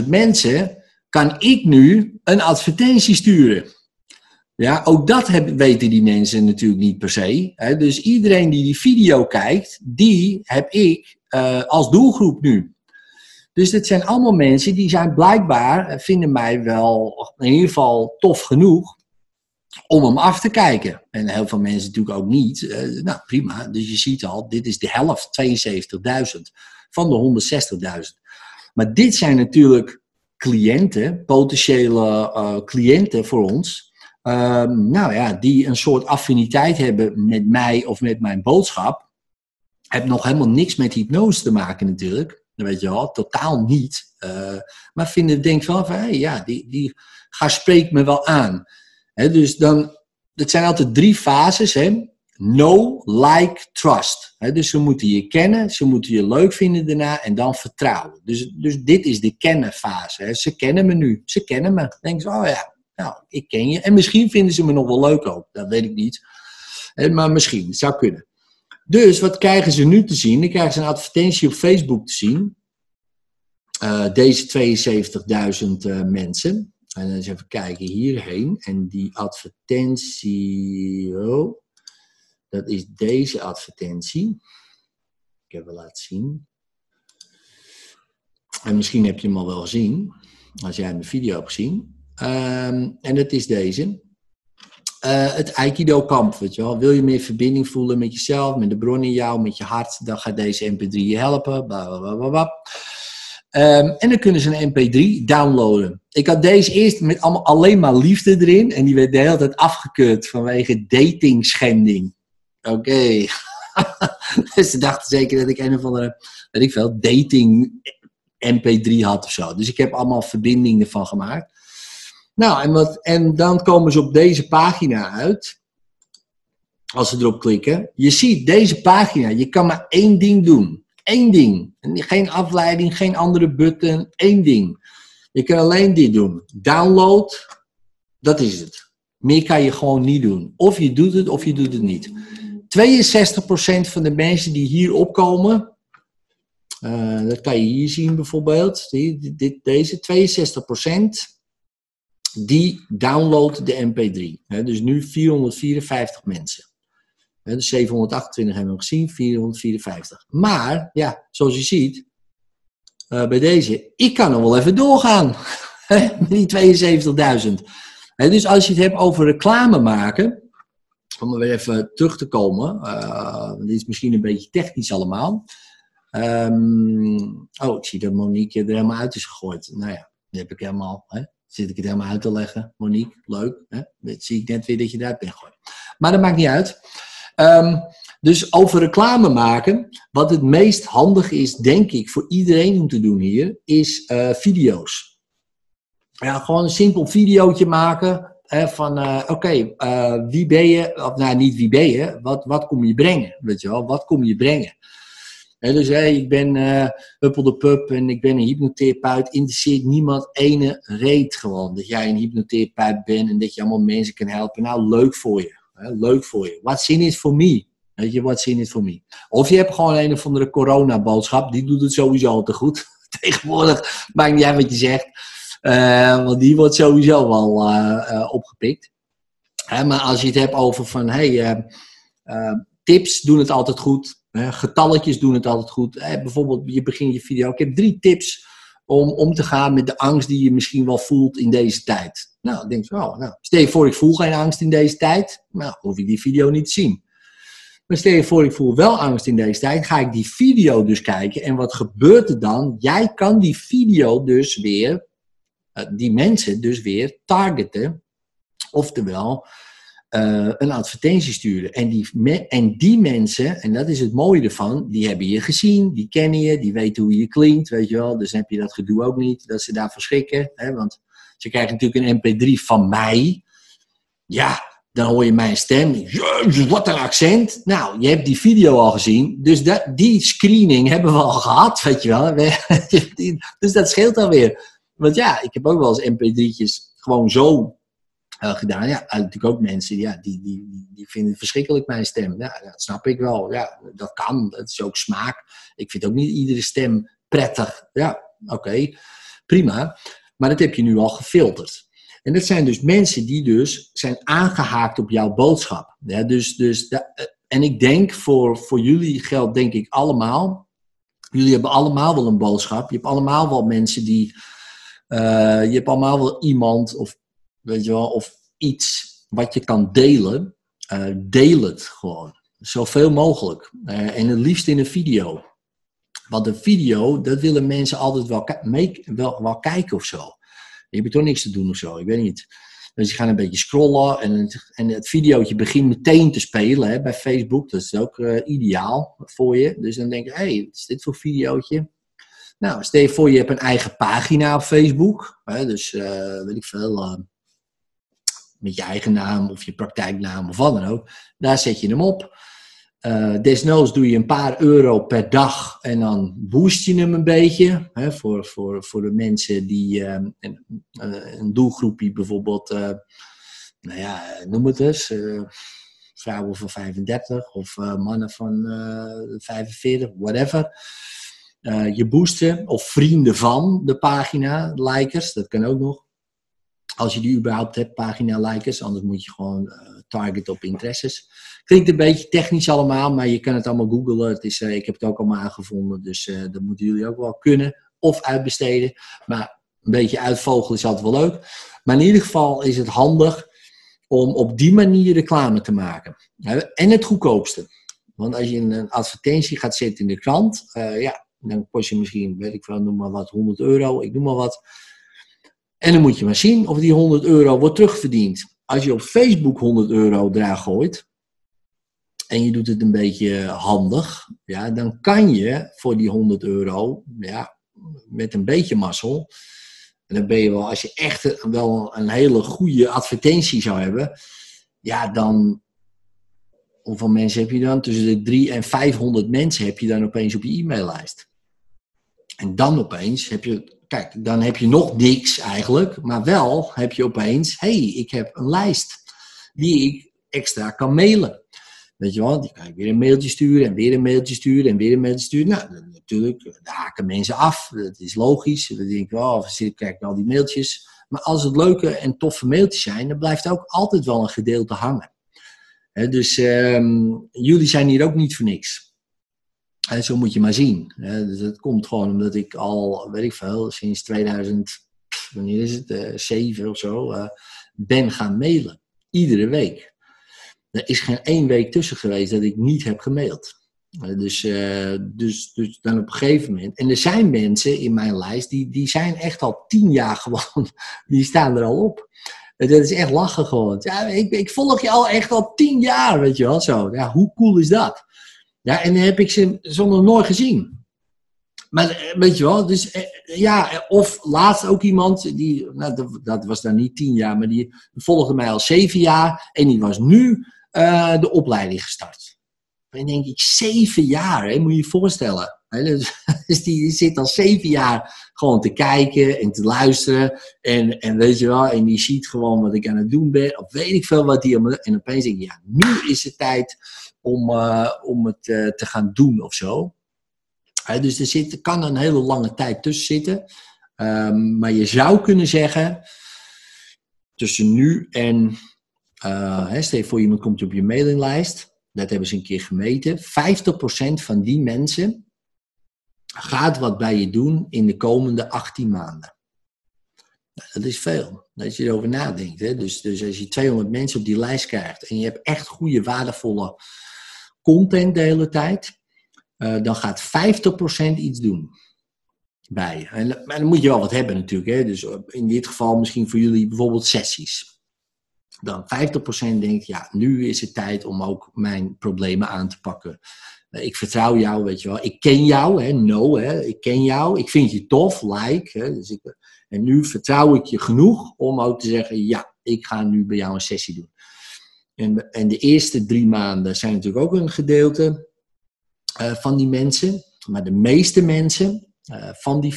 72.000 mensen kan ik nu een advertentie sturen. Ja, ook dat weten die mensen natuurlijk niet per se. Hè. Dus iedereen die die video kijkt, die heb ik uh, als doelgroep nu. Dus dit zijn allemaal mensen die zijn blijkbaar, eh, vinden mij wel in ieder geval tof genoeg om hem af te kijken. En heel veel mensen natuurlijk ook niet. Uh, nou, prima. Dus je ziet al, dit is de helft, 72.000 van de 160.000. Maar dit zijn natuurlijk cliënten, potentiële cliënten voor ons Um, nou ja, die een soort affiniteit hebben met mij of met mijn boodschap. Heb nog helemaal niks met hypnose te maken natuurlijk. Dat weet je wel, totaal niet. Uh, maar vinden, denk van, van hey, ja, die, die gaat spreekt me wel aan. He, dus dan, het zijn altijd drie fases. Hè? Know, like, trust. He, dus ze moeten je kennen, ze moeten je leuk vinden daarna en dan vertrouwen. Dus, dus dit is de kennen fase. Hè? Ze kennen me nu, ze kennen me. Dan denken oh ja, nou, ik ken je. En misschien vinden ze me nog wel leuk ook. Dat weet ik niet. Maar misschien, het zou kunnen. Dus wat krijgen ze nu te zien? Dan krijgen ze een advertentie op Facebook te zien. Uh, deze 72.000 uh, mensen. En dan eens even kijken hierheen. En die advertentie. Oh, dat is deze advertentie. Ik heb hem laten zien. En misschien heb je hem al wel gezien. Als jij mijn video hebt gezien. Um, en dat is deze. Uh, het Aikido-kamp, weet je wel. Wil je meer verbinding voelen met jezelf, met de bron in jou, met je hart, dan gaat deze MP3 je helpen. Blablabla. Um, en dan kunnen ze een MP3 downloaden. Ik had deze eerst met allemaal, alleen maar liefde erin. En die werd de hele tijd afgekeurd vanwege dating-schending. Oké. Dus ze dachten zeker dat ik een of andere, weet ik veel, dating MP3 had of zo. Dus ik heb allemaal verbindingen ervan gemaakt. Nou, en, wat, en dan komen ze op deze pagina uit. Als ze erop klikken. Je ziet deze pagina, je kan maar één ding doen. Eén ding. Geen afleiding, geen andere button, één ding. Je kan alleen dit doen. Download, dat is het. Meer kan je gewoon niet doen. Of je doet het of je doet het niet. 62% van de mensen die hier opkomen, uh, dat kan je hier zien bijvoorbeeld, deze 62%, die downloadt de MP3. dus nu 454 mensen. Hè, Dus 728 hebben we gezien, 454. Maar, ja, zoals je ziet, eh, bij deze, ik kan nog wel even doorgaan. Die 72.000. Hè, Dus als je het hebt over reclame maken, om er weer even terug te komen, eh, dit is misschien een beetje technisch allemaal. Ehm, oh, ik zie dat Monique er helemaal uit is gegooid. Nou ja, die heb ik helemaal, hè? Zit ik het helemaal uit te leggen. Monique, leuk. Hè? Dat zie ik net weer dat je eruit bent gegooid. Maar dat maakt niet uit. Ehm, dus over reclame maken, wat het meest handig is, denk ik, voor iedereen om te doen hier, is eh, video's. Ja, gewoon een simpel videootje maken hè, van, eh, oké, eh, wie ben je, of nou niet wie ben je, wat, wat kom je brengen, weet je wel, wat kom je brengen. Hè, dus ik ben eh Huppel de Pup en ik ben een hypnotherapeut. Interesseert niemand ene reet gewoon. Dat jij een hypnotherapeut bent en dat je allemaal mensen kan helpen. Nou, leuk voor je. Leuk voor je. What's in it for me? Weet je, what's in it for me? Of je hebt gewoon een of andere corona-boodschap. Die doet het sowieso al te goed. Tegenwoordig maakt niet uit wat je zegt. Eh, want die wordt sowieso wel eh, opgepikt. Maar als je het hebt over van, hey, tips doen het altijd goed. Getalletjes doen het altijd goed. Bijvoorbeeld, je begint je video. Ik heb drie tips om om te gaan met de angst die je misschien wel voelt in deze tijd. Nou, denk je, oh, nou, stel je voor ik voel geen angst in deze tijd. Nou, hoef ik die video niet te zien. Maar stel je voor ik voel wel angst in deze tijd. Ga ik die video dus kijken. En wat gebeurt er dan? Jij kan die video dus weer, eh, die mensen dus weer targeten. Oftewel, eh, een advertentie sturen. En die, en die mensen, en dat is het mooie ervan, die hebben je gezien, die kennen je, die weten hoe je klinkt, weet je wel. Dus heb je dat gedoe ook niet, dat ze daarvoor schrikken. Hè? Want ze krijgen natuurlijk een mp3 van mij. Ja, dan hoor je mijn stem. Jezus, wat een accent. Nou, je hebt die video al gezien. Dus dat, die screening hebben we al gehad, weet je wel. dus dat scheelt alweer. Want ja, ik heb ook wel eens mp3'tjes gewoon zo eh, gedaan. Ja, natuurlijk ook mensen ja, die, die, die, vinden verschrikkelijk mijn stem. Ja, dat snap ik wel. Ja, dat kan. Dat is ook smaak. Ik vind ook niet iedere stem prettig. Ja, oké. Prima. Maar dat heb je nu al gefilterd. En dat zijn dus mensen die dus zijn aangehaakt op jouw boodschap. Ja, dus, dus eh, en ik denk voor, voor jullie geldt denk ik allemaal. Jullie hebben allemaal wel een boodschap. Je hebt allemaal wel mensen die. eh, je hebt allemaal wel iemand of weet je wel, of iets wat je kan delen. eh, deel het gewoon. Zoveel mogelijk. Eh, en het liefst in een video. Want een video, dat willen mensen altijd wel, wel, wel kijken of zo. Je hebt toch niks te doen of zo, ik weet niet. Dus je gaat een beetje scrollen en het, en het videootje begint meteen te spelen hè, bij Facebook. Dat is ook eh, ideaal voor je. Dus dan denk je, hé, hey, wat is dit voor videootje? Nou, stel je voor je hebt een eigen pagina op Facebook. Hè, dus weet ik veel, met je eigen naam of je praktijknaam of wat dan ook. Daar zet je hem op. Eh, desnoods doe je een paar euro per dag en dan boost je hem een beetje. Hè, voor, voor, voor de mensen die eh, een, eh, een doelgroep die bijvoorbeeld, eh, nou ja, noem het eens, vrouwen van 35 of mannen van eh 45, whatever. Je boosten of vrienden van de pagina, likers, dat kan ook nog. Als je die überhaupt hebt, pagina likers, anders moet je gewoon eh, target op interesses. Klinkt een beetje technisch allemaal, maar je kan het allemaal googlen. Het is, eh, ik heb het ook allemaal aangevonden, dus eh, dat moeten jullie ook wel kunnen. Of uitbesteden. Maar een beetje uitvogelen is altijd wel leuk. Maar in ieder geval is het handig om op die manier reclame te maken. En het goedkoopste. Want als je een advertentie gaat zetten in de krant, ja, dan kost je misschien, weet ik wel, noem maar wat, 100 euro, ik noem maar wat. En dan moet je maar zien of die 100 euro wordt terugverdiend. Als je op Facebook 100 euro eraan gooit, en je doet het een beetje handig, ja, dan kan je voor die 100 euro, ja, met een beetje mazzel, en dan ben je wel, als je echt wel een hele goede advertentie zou hebben, ja, dan, hoeveel mensen heb je dan? Tussen de 3 en 500 mensen heb je dan opeens op je e-maillijst. En dan opeens heb je, kijk, dan heb je nog niks eigenlijk, maar wel heb je opeens, hé, hey, ik heb een lijst die ik extra kan mailen. Weet je wel, die kan ik weer een mailtje sturen en weer een mailtje sturen en weer een mailtje sturen. Nou, natuurlijk, daar haken mensen af. Dat is logisch. Dan denk ik of zit kijk al die mailtjes. Maar als het leuke en toffe mailtjes zijn, dan blijft ook altijd wel een gedeelte hangen. Dus ehm, jullie zijn hier ook niet voor niks. Zo moet je maar zien. Dus het komt gewoon omdat ik al, weet ik veel, sinds 2000, pff, wanneer is het, eh, 7 of zo, eh, ben gaan mailen. Iedere week. Er is geen één week tussen geweest dat ik niet heb gemaild. Eh, Dus, dus, dus dan op een gegeven moment. En er zijn mensen in mijn lijst die, die zijn echt al tien jaar gewoon. Die staan er al op. Dat is echt lachen gewoon. Ja, ik, ik volg je al echt al tien jaar, weet je wel. Zo. Ja, hoe cool is dat? Ja, en dan heb ik ze zo nog nooit gezien. Maar eh, weet je wel, dus eh, ja, eh, of laatst ook iemand, die, nou, dat, was dan niet tien jaar, maar die volgde mij al zeven jaar en die was nu de opleiding gestart. En dan denk ik, zeven jaar, hè, moet je je voorstellen. Dus, dus die, zit al zeven jaar gewoon te kijken en te luisteren. En, en weet je wel, en die ziet gewoon wat ik aan het doen ben. Of weet ik veel wat die... En opeens denk ik, ja, nu is het tijd om, eh, om het eh, te gaan doen of zo. Dus er zit, kan een hele lange tijd tussen zitten. Ehm, maar je zou kunnen zeggen, tussen nu en, hè, stel je voor iemand komt op je mailinglijst, dat hebben ze een keer gemeten, 50% van die mensen gaat wat bij je doen in de komende 18 maanden. Nou, dat is veel, als je erover nadenkt. Hè? Dus, dus als je 200 mensen op die lijst krijgt en je hebt echt goede, waardevolle content de hele tijd, eh, dan gaat 50% iets doen bij. En, maar dan moet je wel wat hebben natuurlijk. Hè? Dus in dit geval misschien voor jullie bijvoorbeeld sessies. Dan 50% denkt, ja, nu is het tijd om ook mijn problemen aan te pakken. Eh, Ik vertrouw jou, weet je wel. Ik ken jou, hè, no, hè. Ik ken jou. Ik vind je tof, like. Hè. Dus ik, en nu vertrouw ik je genoeg om ook te zeggen, ja, ik ga nu bij jou een sessie doen. En, en de eerste drie maanden zijn natuurlijk ook een gedeelte eh, van die mensen. Maar de meeste mensen eh, van die 50%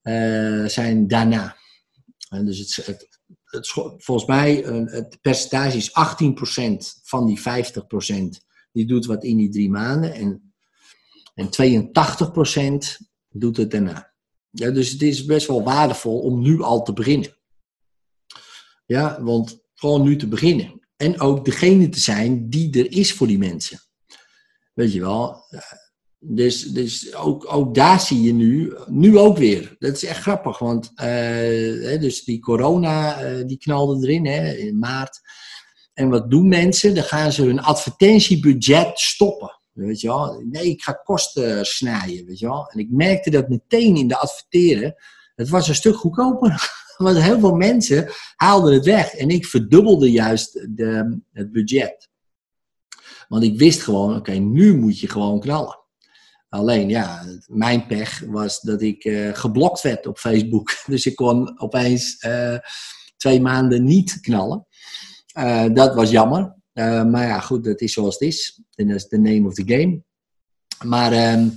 eh, zijn daarna. Dus het, het, volgens mij, het percentage is 18% van die 50%. Die doet wat in die drie maanden. En, en 82% doet het daarna. Ja, dus het is best wel waardevol om nu al te beginnen. Ja, want gewoon nu te beginnen. En ook degene te zijn die er is voor die mensen. Weet je wel. Dus, dus ook, ook daar zie je nu, nu ook weer. Dat is echt grappig, want eh, dus die corona eh, die knalde erin hè, in maart. En wat doen mensen? Dan gaan ze hun advertentiebudget stoppen. Weet je wel? Nee, ik ga kosten snijden, weet je wel. En ik merkte dat meteen in de adverteren. Het was een stuk goedkoper. Want heel veel mensen haalden het weg. En ik verdubbelde juist de, het budget. Want ik wist gewoon, oké, nu moet je gewoon knallen. Alleen ja, mijn pech was dat ik eh, geblokt werd op Facebook. Dus ik kon opeens eh, twee maanden niet knallen. Eh, dat was jammer. Maar ja, goed, dat is zoals het is. En dat is the name of the game. Maar, ehm,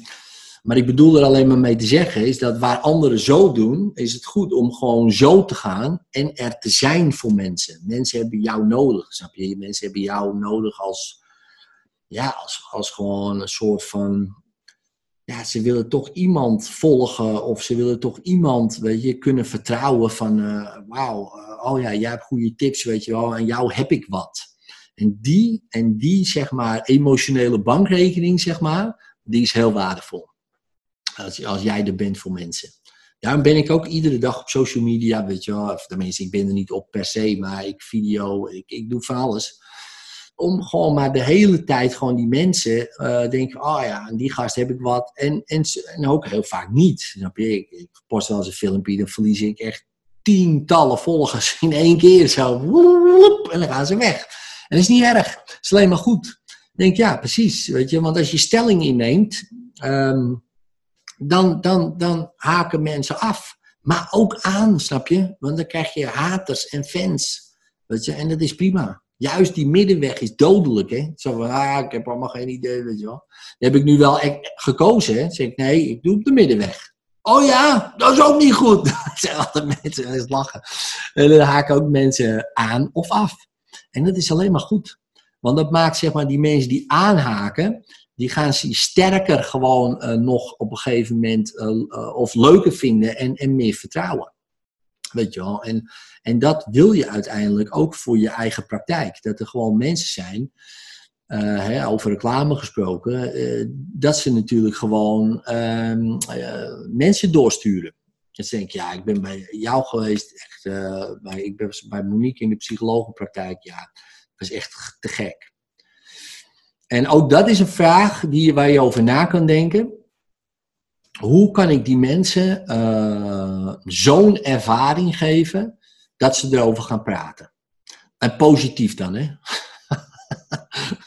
maar ik bedoel er alleen maar mee te zeggen, is dat waar anderen zo doen, is het goed om gewoon zo te gaan en er te zijn voor mensen. Mensen hebben jou nodig, snap je? Mensen hebben jou nodig als, ja, als, als gewoon een soort van ja, ze willen toch iemand volgen of ze willen toch iemand, weet je, kunnen vertrouwen van, eh, wauw, uh, oh ja, jij hebt goede tips, weet je wel, en jou heb ik wat. En die, en die, zeg maar, emotionele bankrekening, zeg maar, die is heel waardevol. Als, als jij er bent voor mensen. Daarom ben ik ook iedere dag op social media, weet je wel, of tenminste, ik ben er niet op per se, maar ik video, ik, ik doe van alles om gewoon maar de hele tijd gewoon die mensen uh, denken, oh ja, aan die gast heb ik wat. En, en, en ook heel vaak niet. Snap je? Ik, ik post wel eens een filmpje, dan verlies ik echt tientallen volgers in één keer. Zo, woep, en dan gaan ze weg. En dat is niet erg. Het is alleen maar goed. Ik denk, ja, precies. Weet je, want als je stelling inneemt, um, dan, dan, dan haken mensen af. Maar ook aan, snap je? Want dan krijg je haters en fans. Weet je, en dat is prima juist die middenweg is dodelijk. Hè? Zo ah, ik heb allemaal geen idee, weet je wel. Heb ik nu wel gekozen. Hè? zeg ik, nee, ik doe op de middenweg. Oh ja, dat is ook niet goed. Dat zijn altijd mensen lachen. En dan haken ook mensen aan of af. En dat is alleen maar goed. Want dat maakt, zeg maar, die mensen die aanhaken, die gaan ze sterker gewoon uh, nog op een gegeven moment uh, uh, of leuker vinden en, en meer vertrouwen. Weet je wel? En, en dat wil je uiteindelijk ook voor je eigen praktijk. Dat er gewoon mensen zijn, hè, over reclame gesproken, dat ze natuurlijk gewoon uh, mensen doorsturen. Dan denk ja, ik ben bij jou geweest, echt, bij, ik ben bij Monique in de psychologenpraktijk, ja, dat is echt te gek. En ook dat is een vraag die, waar je over na kan denken. Hoe kan ik die mensen uh, zo'n ervaring geven dat ze erover gaan praten? En positief dan, hè?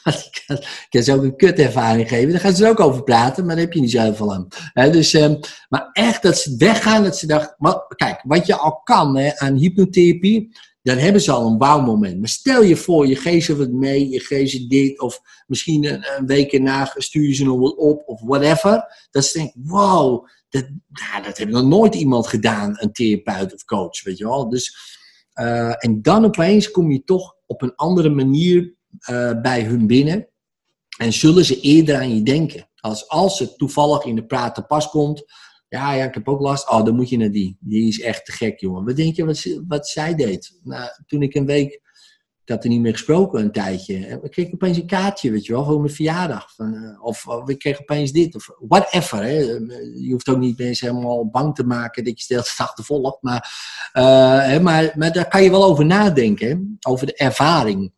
ik, kan, ze ook een kutervaring geven, daar gaan ze er ook over praten, maar daar heb je niet zoveel aan. He, dus, um, maar echt dat ze weggaan, dat ze dachten, kijk, wat je al kan hè, aan hypnotherapie, dan hebben ze al een bouwmoment. Maar stel je voor, je geeft ze wat mee, je geeft ze dit, of misschien een, week erna stuur je ze nog wat op, of whatever. Dat ze denken, wow, dat, nou, dat heeft nog nooit iemand gedaan, een therapeut of coach, weet je wel. Dus, uh, en dan opeens kom je toch op een andere manier uh, bij hun binnen. En zullen ze eerder aan je denken. Als, als het toevallig in de praat te pas komt, ja, ja, ik heb ook last. Oh, dan moet je naar die. Die is echt te gek, jongen. Wat denk je wat, wat zij deed? Nou, toen ik een week, ik had er niet meer gesproken een tijdje. Ik kreeg opeens een kaartje, weet je wel, voor mijn verjaardag. Van, uh, of, of ik kreeg opeens dit, of whatever. Hè. Je hoeft ook niet mensen helemaal bang te maken dat je het achtervolgt. Maar, uh, hè, maar, maar daar kan je wel over nadenken, over de ervaring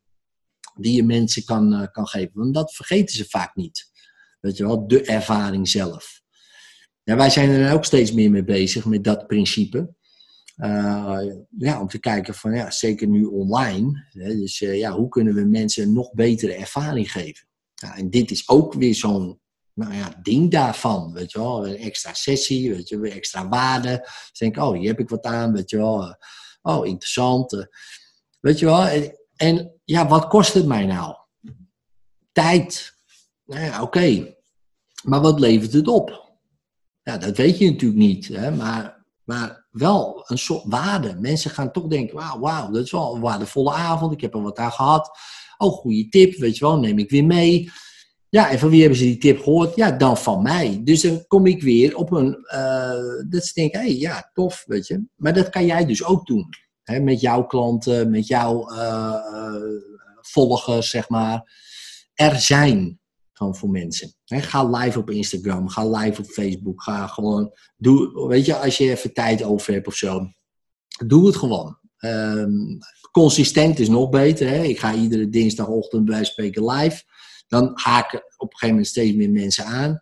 die je mensen kan, uh, kan geven. Want dat vergeten ze vaak niet. Weet je wel, de ervaring zelf. Ja, wij zijn er ook steeds meer mee bezig met dat principe. Uh, ja, om te kijken van, ja, zeker nu online. Hè, dus uh, ja, hoe kunnen we mensen nog betere ervaring geven? Ja, en dit is ook weer zo'n nou ja, ding daarvan, weet je wel. Een extra sessie, weet je, weer extra waarde. Dus denk oh, hier heb ik wat aan, weet je wel. Uh, oh, interessant. weet je wel. En, en, ja, wat kost het mij nou? Tijd. Nou ja, oké. Maar wat levert het op? Ja, dat weet je natuurlijk niet, hè? Maar, maar wel een soort waarde. Mensen gaan toch denken, wauw, wauw, dat is wel een waardevolle avond, ik heb er wat aan gehad. Oh, goede tip, weet je wel, neem ik weer mee. Ja, en van wie hebben ze die tip gehoord? Ja, dan van mij. Dus dan kom ik weer op een, uh, dat ze denken, hé, hey, ja, tof, weet je. Maar dat kan jij dus ook doen. Hè? Met jouw klanten, met jouw uh, volgers, zeg maar. Er zijn gewoon voor mensen. Ga live op Instagram, ga live op Facebook, ga gewoon, doe, weet je, als je even tijd over hebt of zo, doe het gewoon. Um, consistent is nog beter. Ik ga iedere dinsdagochtend bij spreken live. Dan haken op een gegeven moment steeds meer mensen aan.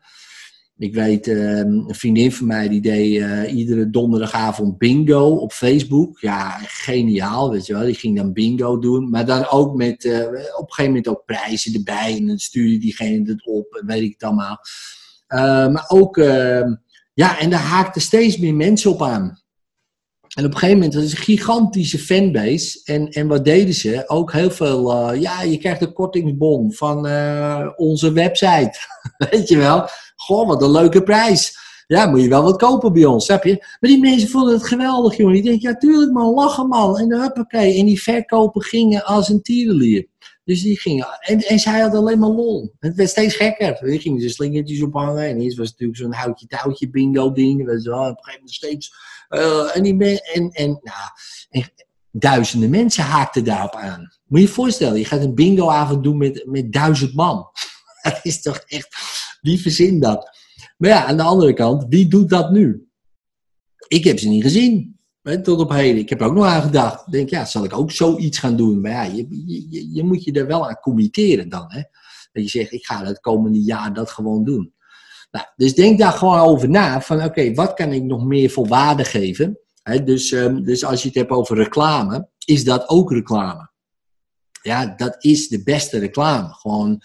Ik weet, um, een vriendin van mij die deed uh, iedere donderdagavond bingo op Facebook. Ja, geniaal, weet je wel. Die ging dan bingo doen. Maar dan ook met, uh, op een gegeven moment ook prijzen erbij. En dan stuurde diegene het op weet ik het allemaal. Uh, maar ook, ehm, ja, en daar haakten steeds meer mensen op aan. En op een gegeven moment, dat is een gigantische fanbase. En, en wat deden ze? Ook heel veel, ja, je krijgt een kortingsbon van onze website. Weet je wel? Goh, wat een leuke prijs. Ja, moet je wel wat kopen bij ons, snap je? Maar die mensen vonden het geweldig, jongen. Die denken, ja, tuurlijk man, lachen man. En huppakee. En die verkopen gingen als een tierenlier. Dus die gingen, en, en zij had alleen maar lol. Het werd steeds gekker. Die gingen ze slingertjes ophangen. En eerst was het natuurlijk zo'n houtje-touwtje bingo ding. Weet je wel. Op een gegeven moment steeds uh, en, die en, en, nou, en duizenden mensen haakten daarop aan. Moet je je voorstellen, je gaat een bingoavond doen met, met duizend man. dat is toch echt, wie verzint dat? Maar ja, aan de andere kant, wie doet dat nu? Ik heb ze niet gezien. Tot op heden. Ik heb er ook nog aan gedacht. Ik denk, ja, zal ik ook zoiets gaan doen? Maar ja, je, je, je moet je er wel aan committeren dan. Hè? Dat je zegt, ik ga het komende jaar dat gewoon doen. Nou, dus denk daar gewoon over na. Van oké, wat kan ik nog meer voor waarde geven? Dus, um, dus als je het hebt over reclame, is dat ook reclame. Ja, dat is de beste reclame. Gewoon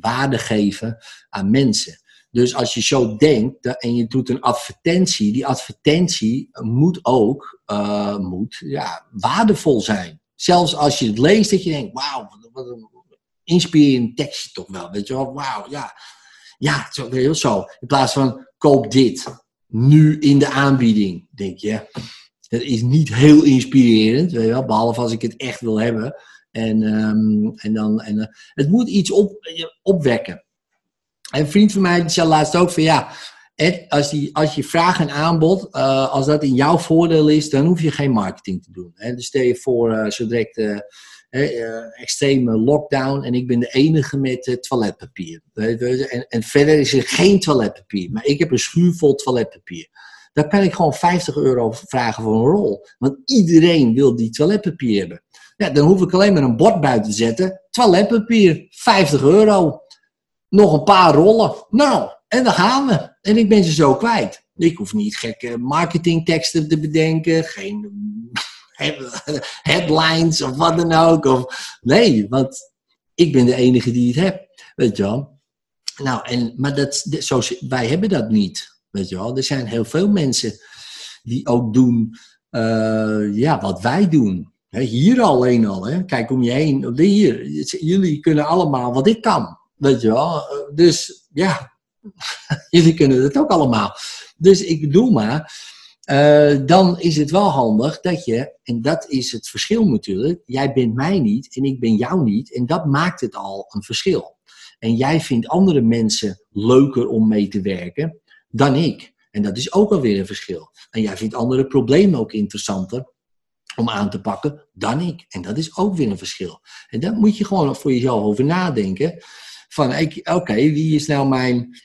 waarde geven aan mensen. Dus als je zo denkt en je doet een advertentie, die advertentie moet ook uh, moet, ja, waardevol zijn. Zelfs als je het leest, dat je denkt, wauw, wat een inspirerend tekstje toch wel. Weet je wel, wauw, ja ja, zo, heel zo. In plaats van koop dit. Nu in de aanbieding. Denk je, dat is niet heel inspirerend. Weet je wel, behalve als ik het echt wil hebben. En, um, en dan, en, uh, het moet iets op, opwekken. En een vriend van mij die zei laatst ook van ja, als, als je vraag en aanbod, uh, als dat in jouw voordeel is, dan hoef je geen marketing te doen. Hè? Dus stel je voor, zo direct extreme lockdown en ik ben de enige met toiletpapier. En, en, verder is er geen toiletpapier, maar ik heb een schuur vol toiletpapier. Dan kan ik gewoon 50 euro vragen voor een rol. Want iedereen wil die toiletpapier hebben. Ja, dan hoef ik alleen maar een bord buiten te zetten. Toiletpapier, 50 euro. Nog een paar rollen. Nou, en dan gaan we. En ik ben ze zo kwijt. Ik hoef niet gekke marketingteksten te bedenken. Geen headlines of wat dan ook. Of, nee, want ik ben de enige die het heb. Weet je wel. Nou, en, maar dat, zo, wij hebben dat niet. Weet je wel. Er zijn heel veel mensen die ook doen uh, ja, wat wij doen. Hier alleen al. Kijk om je heen. Hier, jullie kunnen allemaal wat ik kan. Weet je wel. Dus ja, jullie kunnen het ook allemaal. Dus ik bedoel maar, uh, dan is het wel handig dat je, en dat is het verschil natuurlijk, jij bent mij niet en ik ben jou niet, en dat maakt het al een verschil. En jij vindt andere mensen leuker om mee te werken dan ik. En dat is ook alweer een verschil. En jij vindt andere problemen ook interessanter om aan te pakken dan ik. En dat is ook weer een verschil. En daar moet je gewoon voor jezelf over nadenken. Van, oké, wie is nou mijn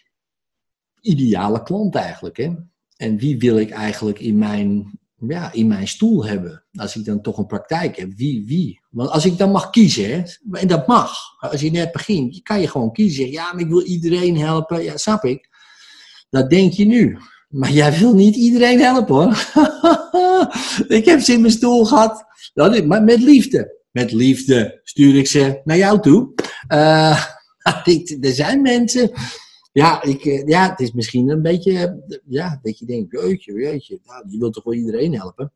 ideale klant eigenlijk. Hè? En wie wil ik eigenlijk in mijn, ja, in mijn stoel hebben? Als ik dan toch een praktijk heb, wie, wie? Want als ik dan mag kiezen, hè, en dat mag, als je net begint, kan je gewoon kiezen. Ja, maar ik wil iedereen helpen. Ja, snap ik. Dat denk je nu. Maar jij wil niet iedereen helpen hoor. ik heb ze in mijn stoel gehad. Maar met liefde. Met liefde stuur ik ze naar jou toe. Uh, er zijn mensen ja, ik, eh, ja, het is misschien een beetje, ja, dat je denkt, jeetje, jeetje, nou, je wilt toch wel iedereen helpen?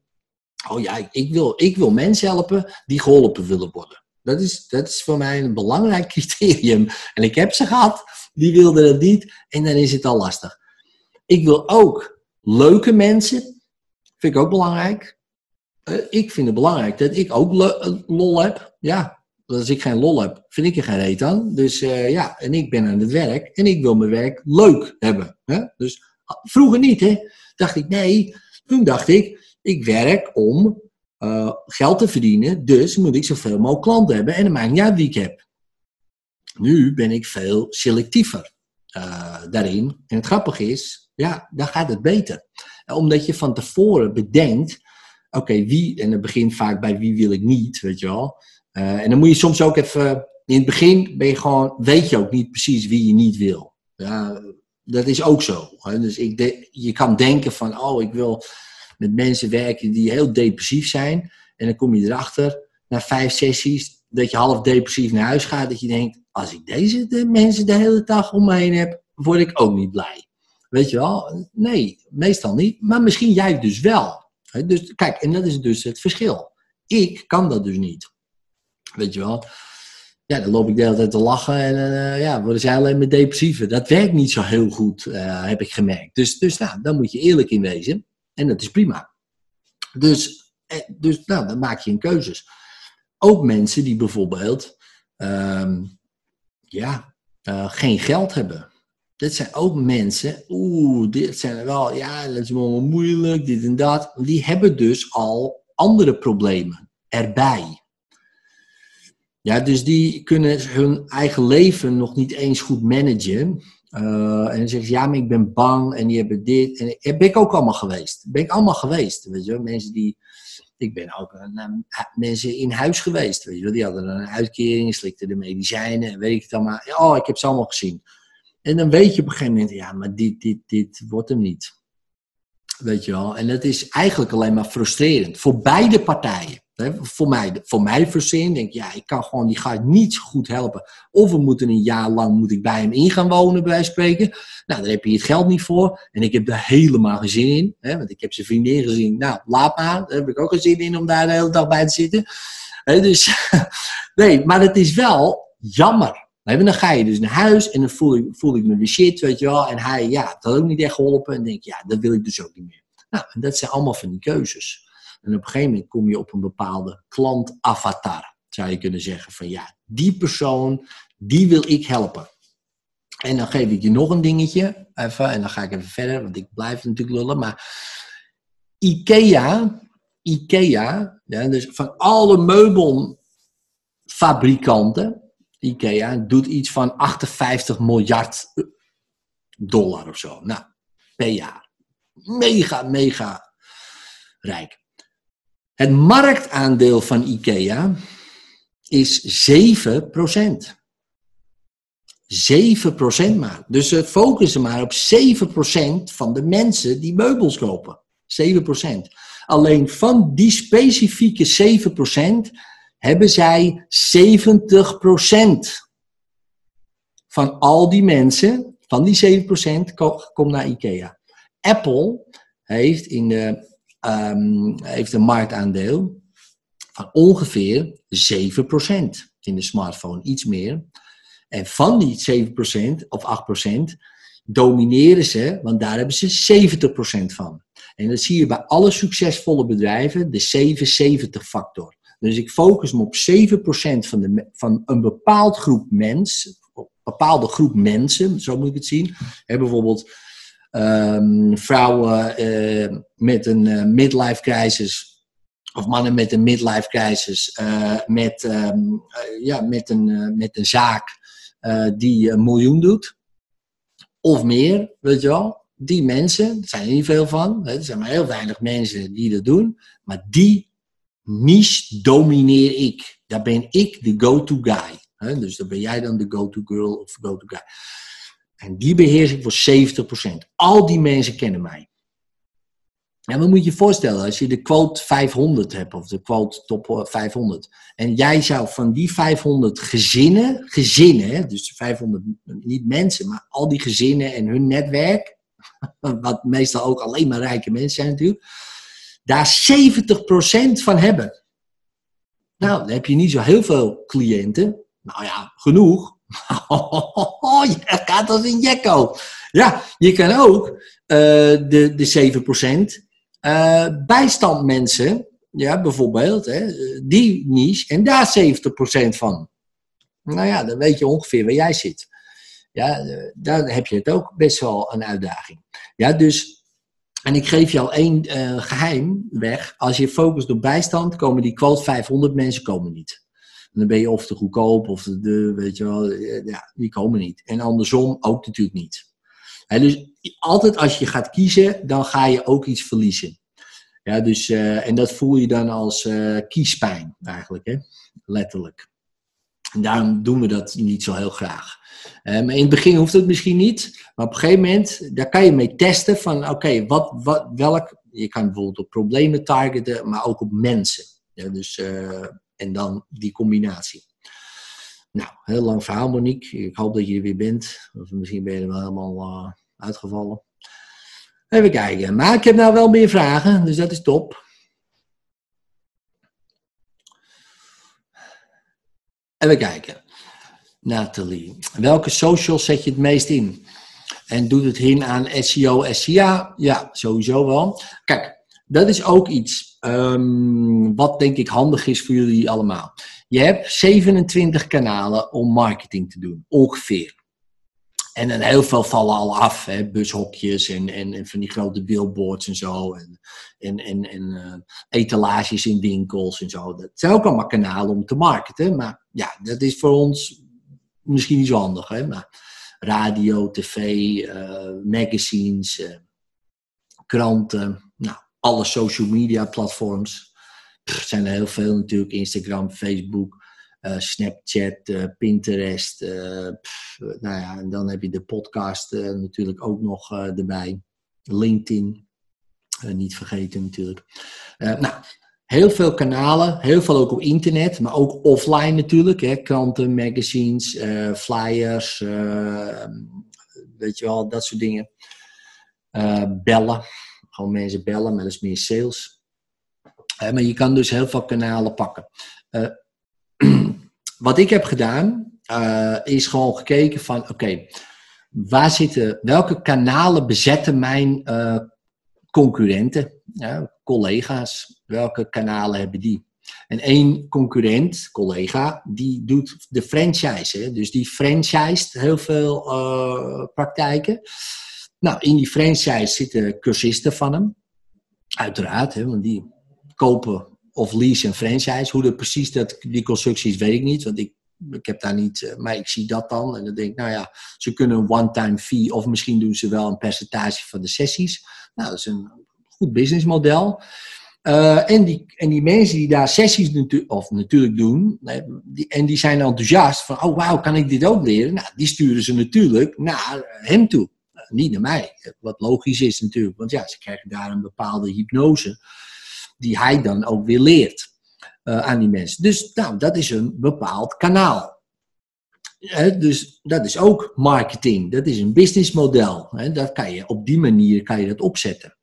Oh ja, ik wil, ik wil mensen helpen die geholpen willen worden. Dat is, dat is voor mij een belangrijk criterium. En ik heb ze gehad, die wilden het niet, en dan is het al lastig. Ik wil ook leuke mensen, vind ik ook belangrijk. Eh, ik vind het belangrijk dat ik ook lol heb. Ja, als ik geen lol heb, vind ik er geen reet aan. Dus uh, ja, en ik ben aan het werk en ik wil mijn werk leuk hebben. Hè? Dus vroeger niet, hè. Dacht ik, nee. Toen dacht ik, ik werk om geld te verdienen, dus moet ik zoveel mogelijk klanten hebben. En dan maakt niet uit wie ik heb. Nu ben ik veel selectiever daarin. En het grappige is, ja, dan gaat het beter. Omdat je van tevoren bedenkt, oké, wie, en het begint vaak bij wie wil ik niet, weet je wel. Uh, en dan moet je soms ook even, in het begin ben je gewoon, weet je ook niet precies wie je niet wil. Ja, dat is ook zo. Hè? Dus ik de, je kan denken van, oh, ik wil met mensen werken die heel depressief zijn. En dan kom je erachter, na vijf sessies, dat je half depressief naar huis gaat. Dat je denkt, als ik deze de mensen de hele dag om me heen heb, word ik ook niet blij. Weet je wel? Nee, meestal niet. Maar misschien jij dus wel. Dus kijk, en dat is dus het verschil. Ik kan dat dus niet. Weet je wel. Ja, dan loop ik de hele tijd te lachen en uh, ja, worden zij alleen maar depressiever. Dat werkt niet zo heel goed, uh, heb ik gemerkt. Dus, dus nou, dan moet je eerlijk in wezen. En dat is prima. Dus, eh, dus nou, dan maak je een keuzes. Ook mensen die bijvoorbeeld uh, ja, geen geld hebben. Dat zijn ook mensen, oeh, dit zijn wel, ja, dat is wel moeilijk, dit en dat. Die hebben dus al andere problemen erbij. Ja, dus die kunnen hun eigen leven nog niet eens goed managen. Uh, en dan zeggen ze, ja, maar ik ben bang en die hebben dit. En dat ben ik ook allemaal geweest. Ben ik allemaal geweest, weet je Mensen die... Ik ben ook uh, mensen in huis geweest, weet je wel. Die hadden een uitkering, slikten de medicijnen en weet ik het allemaal. Oh, ik heb ze allemaal gezien. En dan weet je op een gegeven moment, ja, maar dit, dit, dit wordt hem niet. Weet je wel. En dat is eigenlijk alleen maar frustrerend. Voor beide partijen voor mij, voor mij voorzien, denk ja, ik kan gewoon die gaat niet goed helpen. Of we moeten een jaar lang moet ik bij hem in gaan wonen, bij spreken. Nou, daar heb je het geld niet voor. En ik heb daar helemaal geen zin in. Want ik heb zijn vriendin gezien. Nou, laat maar. Daar heb ik ook geen zin in om daar de hele dag bij te zitten. Dus, nee, maar het is wel jammer. En dan ga je dus naar huis en dan voel ik, me weer shit, weet je wel. En hij, ja, dat had ook niet echt geholpen. En denk ja, dat wil ik dus ook niet meer. Nou, en dat zijn allemaal van die keuzes. En op een gegeven moment kom je op een bepaalde klantavatar. Zou je kunnen zeggen van ja, die persoon, die wil ik helpen. En dan geef ik je nog een dingetje. Even, en dan ga ik even verder, want ik blijf natuurlijk lullen. Maar IKEA, IKEA, ja, dus van alle meubelfabrikanten, IKEA doet iets van 58 miljard dollar of zo. Nou, per jaar. Mega, mega rijk. Het marktaandeel van IKEA is 7%. 7% maar. Dus ze focussen maar op 7% van de mensen die meubels kopen. 7%. Alleen van die specifieke 7% hebben zij 70% van al die mensen, van die 7%, komt naar IKEA. Apple heeft, in de, um, heeft een marktaandeel van ongeveer 7% in de smartphone, iets meer. En van die 7% of 8% domineren ze, want daar hebben ze 70% van. En dat zie je bij alle succesvolle bedrijven, de 770-factor. Dus ik focus me op 7% van, de, van een bepaald groep mensen, bepaalde groep mensen, zo moet ik het zien. Bijvoorbeeld um, vrouwen uh, met een uh, midlife crisis, of mannen met een midlife crisis, uh, met, um, ja, met, een, met een zaak die een miljoen doet, of meer, weet je wel. Die mensen, er zijn er niet veel van, er zijn maar heel weinig mensen die dat doen, maar die niche domineer ik. Daar ben ik de go-to guy. Dus dan ben jij dan de go-to girl of go-to guy. En die beheers ik voor 70%. Al die mensen kennen mij. En dan moet je je voorstellen, als je de quote 500 hebt, of de quote top 500, en jij zou van die 500 gezinnen, gezinnen, dus 500 niet mensen, maar al die gezinnen en hun netwerk, wat meestal ook alleen maar rijke mensen zijn natuurlijk, daar 70% van hebben. Nou, dan heb je niet zo heel veel cliënten. Nou ja, genoeg. je gaat als een jekko. Ja, je kan ook uh, de, de 7% uh, eh, bijstandmensen, ja, bijvoorbeeld, hè, die niche, en daar 70% van. Nou ja, dan weet je ongeveer waar jij zit ja, eh, dan heb je het ook best wel een uitdaging. Ja, dus, en ik geef je al één uh, geheim weg. Als je focust op bijstand, komen die quote 500 mensen komen niet. En dan ben je of te goedkoop of de, weet je wel, eh, ja, die komen niet. En andersom ook natuurlijk niet. dus altijd als je gaat kiezen, dan ga je ook iets verliezen. Ja, dus, uh, en dat voel je dan als kiespijn eigenlijk, hè? letterlijk. En daarom doen we dat niet zo heel graag. Maar in het begin hoeft het misschien niet. Maar op een gegeven moment, daar kan je mee testen van oké, wat, welk... Je kan bijvoorbeeld op problemen targeten, maar ook op mensen. Ja, dus, uh, en dan die combinatie. Nou, heel lang verhaal Monique. Ik hoop dat je er weer bent. Of misschien ben je er wel helemaal uh, uitgevallen. Even kijken. Maar ik heb nou wel meer vragen, dus dat is top. Even kijken. Nathalie, welke socials zet je het meest in? En doet het hin aan SEO, SEA? Ja, sowieso wel. Kijk, dat is ook iets um, wat denk ik handig is voor jullie allemaal. Je hebt 27 kanalen om marketing te doen, ongeveer. En dan heel veel vallen al af, hè, bushokjes en, en, van die grote billboards en zo. En, en, en, uh, etalages in winkels en zo. Dat zijn ook allemaal kanalen om te marketen. Maar ja, dat is voor ons misschien niet zo handig, hè? maar radio, tv, uh, magazines, uh, kranten, nou, alle social media platforms. Er zijn er heel veel natuurlijk, Instagram, Facebook, uh, Snapchat, Pinterest. Pff, nou ja, en dan heb je de podcast natuurlijk ook nog erbij. LinkedIn, niet vergeten natuurlijk. nou, Heel veel kanalen, heel veel ook op internet, maar ook offline natuurlijk. Hè, kranten, magazines, uh, flyers, uh, weet je wel, dat soort dingen. Uh, bellen, gewoon mensen bellen, maar dat is meer sales. maar je kan dus heel veel kanalen pakken. wat ik heb gedaan, is gewoon gekeken van, oké, waar zitten, welke kanalen bezetten mijn concurrenten, ja, collega's, welke kanalen hebben die? En één concurrent, collega, die doet de franchise. Hè? Dus die franchised heel veel uh, praktijken. Nou, in die franchise zitten cursisten van hem. Uiteraard, hè, want die kopen of lease een franchise. Hoe dat precies dat, die constructie is, weet ik niet. Want ik, ik heb daar niet, uh, maar ik zie dat dan. En dan denk ik, nou ja, ze kunnen een one-time fee. Of misschien doen ze wel een percentage van de sessies. Nou, dat is een goed businessmodel. Uh, en, die, en die mensen die daar sessies natu of natuurlijk doen, die, en die zijn enthousiast van, oh wauw, kan ik dit ook leren? Nou, die sturen ze natuurlijk naar hem toe, niet naar mij. Wat logisch is natuurlijk, want ja, ze krijgen daar een bepaalde hypnose die hij dan ook weer leert aan die mensen. Dus nou, dat is een bepaald kanaal. dus dat is ook marketing, dat is een businessmodel. dat kan je, op die manier kan je dat opzetten.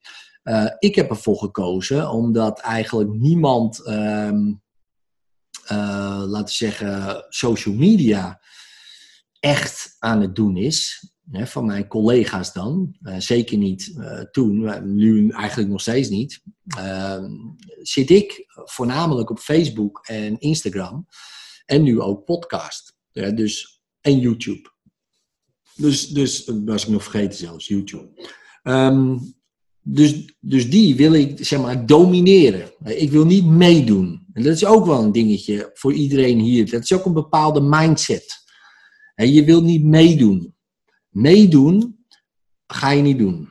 Uh, ik heb ervoor gekozen omdat eigenlijk niemand, um, uh, laten we zeggen, social media echt aan het doen is. Hè, van mijn collega's dan. Uh, zeker niet toen, nu eigenlijk nog steeds niet. Ehm, zit ik voornamelijk op Facebook en Instagram. En nu ook podcast. dus, en YouTube. Dus, dus was ik nog vergeten zelfs, YouTube. Um, dus, dus die wil ik, zeg maar, domineren. Ik wil niet meedoen. En dat is ook wel een dingetje voor iedereen hier. Dat is ook een bepaalde mindset. En je wilt niet meedoen. Meedoen ga je niet doen.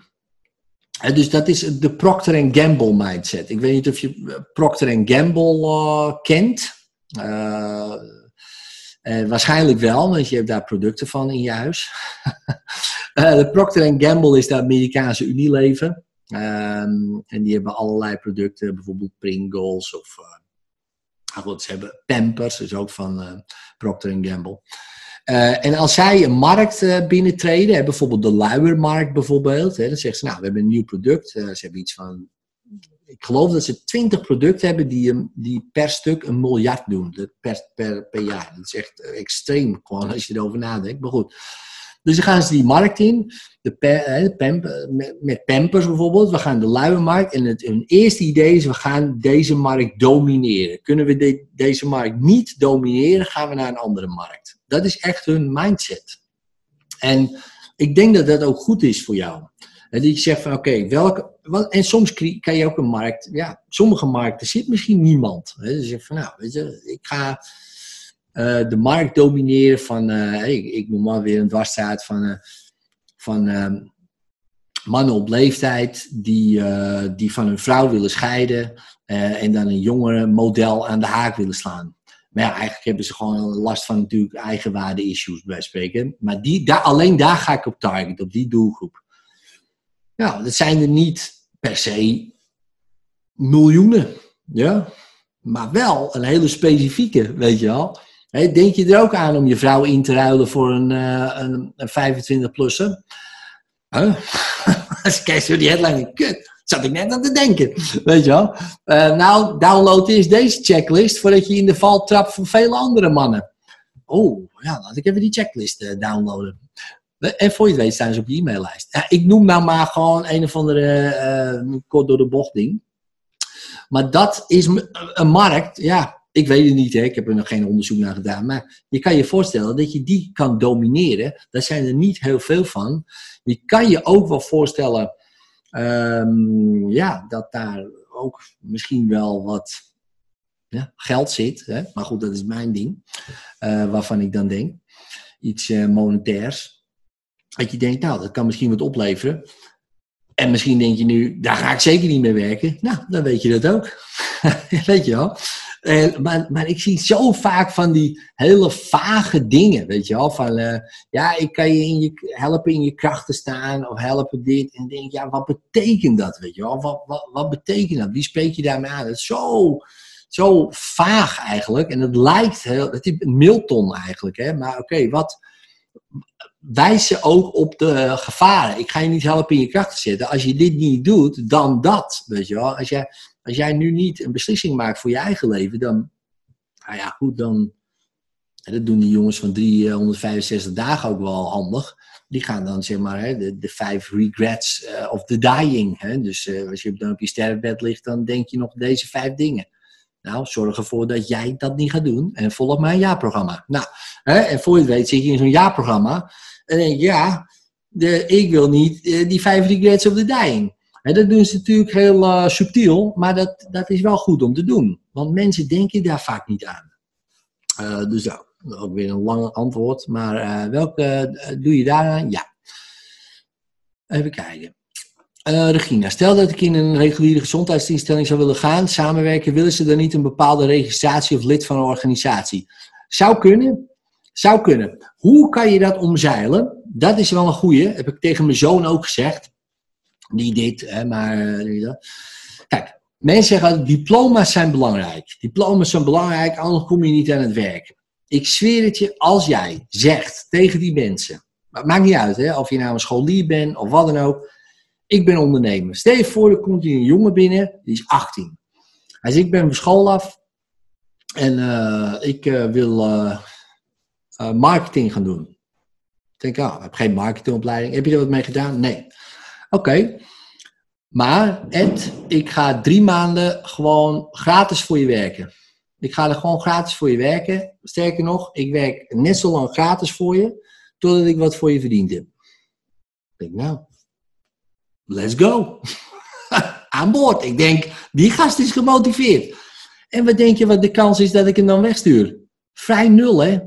En dus dat is de Procter Gamble mindset. Ik weet niet of je eh, Procter Gamble uh, kent. Uh, waarschijnlijk wel, want je hebt daar producten van in je huis. de Procter Gamble is de Amerikaanse Unilever. Um, en die hebben allerlei producten, bijvoorbeeld Pringles of uh, goed, ze hebben Pampers, is ook van uh, Procter Gamble. Uh, en als zij een markt binnentreden, bijvoorbeeld de luiermarkt bijvoorbeeld, hè, dan zeggen ze, nou, we hebben een nieuw product. ze hebben iets van, ik geloof dat ze 20 producten hebben die, die per stuk een miljard doen, per, per, per jaar. Dat is echt extreem, gewoon als je erover nadenkt. Maar goed, dus dan gaan ze die markt in, de, de pamp, met, Pampers bijvoorbeeld. We gaan de luienmarkt en het, hun eerste idee is, we gaan deze markt domineren. Kunnen we de, deze markt niet domineren, gaan we naar een andere markt. Dat is echt hun mindset. En ik denk dat dat ook goed is voor jou. Dat je zegt van oké, welke. En soms kan je ook een markt. Ja, sommige markten zit misschien niemand. Dus je zegt van nou, weet je, ik ga uh, de markt domineren van, ik, ik, noem maar weer een dwarsstraat van, uh, van ehm, mannen op leeftijd die, die van hun vrouw willen scheiden en dan een jongere model aan de haak willen slaan. Maar ja, eigenlijk hebben ze gewoon last van natuurlijk eigenwaarde-issues bij spreken. Maar die, daar, alleen daar ga ik op target, op die doelgroep. Nou, dat zijn er niet per se miljoenen, ja. Maar wel een hele specifieke, weet je wel denk je er ook aan om je vrouw in te ruilen voor een, uh, een, een 25-plusser? Huh? Als je kijkt door die headline, kut, zat ik net aan te denken. Weet je wel? Uh, nou, download eerst deze checklist voordat je in de val trapt van vele andere mannen. Oh, ja, laat ik even die checklist uh, downloaden. En voor je het weet staan ze op je e-maillijst. Ja, ik noem nou maar gewoon een of andere kort door de bocht ding. Maar dat is een markt, ja, ik weet het niet, hè? ik heb er nog geen onderzoek naar gedaan. Maar je kan je voorstellen dat je die kan domineren. Daar zijn er niet heel veel van. Je kan je ook wel voorstellen um, ja, dat daar ook misschien wel wat ja, geld zit. Hè? Maar goed, dat is mijn ding. Uh, waarvan ik dan denk. Iets uh, monetairs. Dat je denkt, nou, dat kan misschien wat opleveren. En misschien denk je nu, daar ga ik zeker niet mee werken. Nou, dan weet je dat ook. weet je wel. Maar, maar ik zie zo vaak van die hele vage dingen, weet je wel. Van, uh, ja, ik kan je, in je helpen in je krachten staan of helpen dit. En denk, ja, wat betekent dat, weet je wel? Wat, wat, wat betekent dat? Wie spreek je daarmee aan? Het is zo, zo vaag eigenlijk. En het lijkt heel, het is Milton eigenlijk, hè. Maar oké, wat wijzen ook op de gevaren. Ik ga je niet helpen in je krachten zetten. Als je dit niet doet, dan dat, weet je wel. Als jij als jij nu niet een beslissing maakt voor je eigen leven, dan, nou ja, goed, dan, dat doen die jongens van 365 dagen ook wel handig. Die gaan dan, zeg maar, hè, de, de vijf regrets uh, of the dying. Hè? Dus uh, als je dan op je sterrenbed ligt, dan denk je nog deze vijf dingen. Nou, zorg ervoor dat jij dat niet gaat doen en volg mijn jaarprogramma. Nou, hè, en voor je het weet zit je in zo'n jaarprogramma en denk je, ja, de, ik wil niet eh, die vijf regrets of the dying. Dat doen ze natuurlijk heel uh, subtiel, maar dat, dat is wel goed om te doen. Want mensen denken daar vaak niet aan. Uh, dus nou, ook weer een lang antwoord. Maar uh, welke doe je daaraan? Ja. Even kijken. Regina, stel dat ik in een reguliere gezondheidsinstelling zou willen gaan, samenwerken, willen ze dan niet een bepaalde registratie of lid van een organisatie? Zou kunnen. Zou kunnen. Hoe kan je dat omzeilen? Dat is wel een goeie. Heb ik tegen mijn zoon ook gezegd. Niet dit, hè, maar. Eh, Kijk, mensen zeggen diploma's zijn belangrijk. Diploma's zijn belangrijk, anders kom je niet aan het werk. Ik zweer het je, als jij zegt tegen die mensen. Maar maakt niet uit, hè, of je nou een scholier bent of wat dan ook. Ik ben ondernemer. Stel je voor, er komt hier een jongen binnen, die is 18. Hij zegt: Ik ben van school af en uh, ik uh, wil marketing gaan doen. Ik denk, oh, ik heb geen marketingopleiding. Heb je er wat mee gedaan? Nee. Oké. Maar Ed, ik ga drie maanden gewoon gratis voor je werken. Ik ga er gewoon gratis voor je werken. Sterker nog, ik werk net zo lang gratis voor je, totdat ik wat voor je verdiend heb. Ik denk, nou, let's go. Aan boord. Ik denk, die gast is gemotiveerd. En wat denk je wat de kans is dat ik hem dan wegstuur? Vrij nul, hè?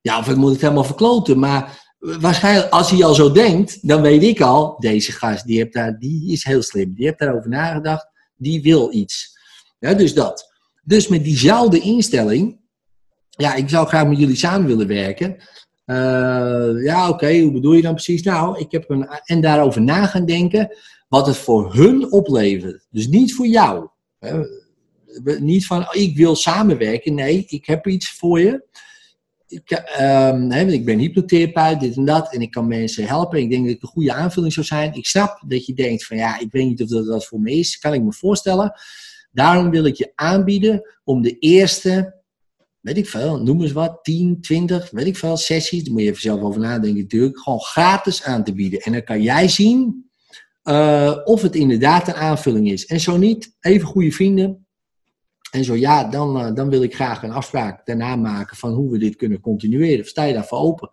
Ja, of ik moet het helemaal verkloten, maar waarschijnlijk, als hij al zo denkt, dan weet ik al, deze gast, die, heeft daar, die is heel slim. Die heeft daarover nagedacht, die wil iets. Dus dat. Dus met diezelfde instelling, ja, ik zou graag met jullie samen willen werken. Uh, ja, oké, hoe bedoel je dan precies? Nou, ik heb een, en daarover na gaan denken, wat het voor hun oplevert. Dus niet voor jou. Hè? Niet van, ik wil samenwerken. Nee, ik heb iets voor je ik, um, ik ben hypnotherapeut, dit en dat, en ik kan mensen helpen. Ik denk dat het een goede aanvulling zou zijn. Ik snap dat je denkt van ja, ik weet niet of dat wat voor me is, kan ik me voorstellen. Daarom wil ik je aanbieden om de eerste, weet ik veel, noem eens wat, 10, 20, weet ik veel, sessies, daar moet je even zelf over nadenken natuurlijk, gewoon gratis aan te bieden. En dan kan jij zien uh, of het inderdaad een aanvulling is. En zo niet, even goede vrienden, en zo ja, dan, uh, dan wil ik graag een afspraak daarna maken van hoe we dit kunnen continueren. Sta je daarvoor open?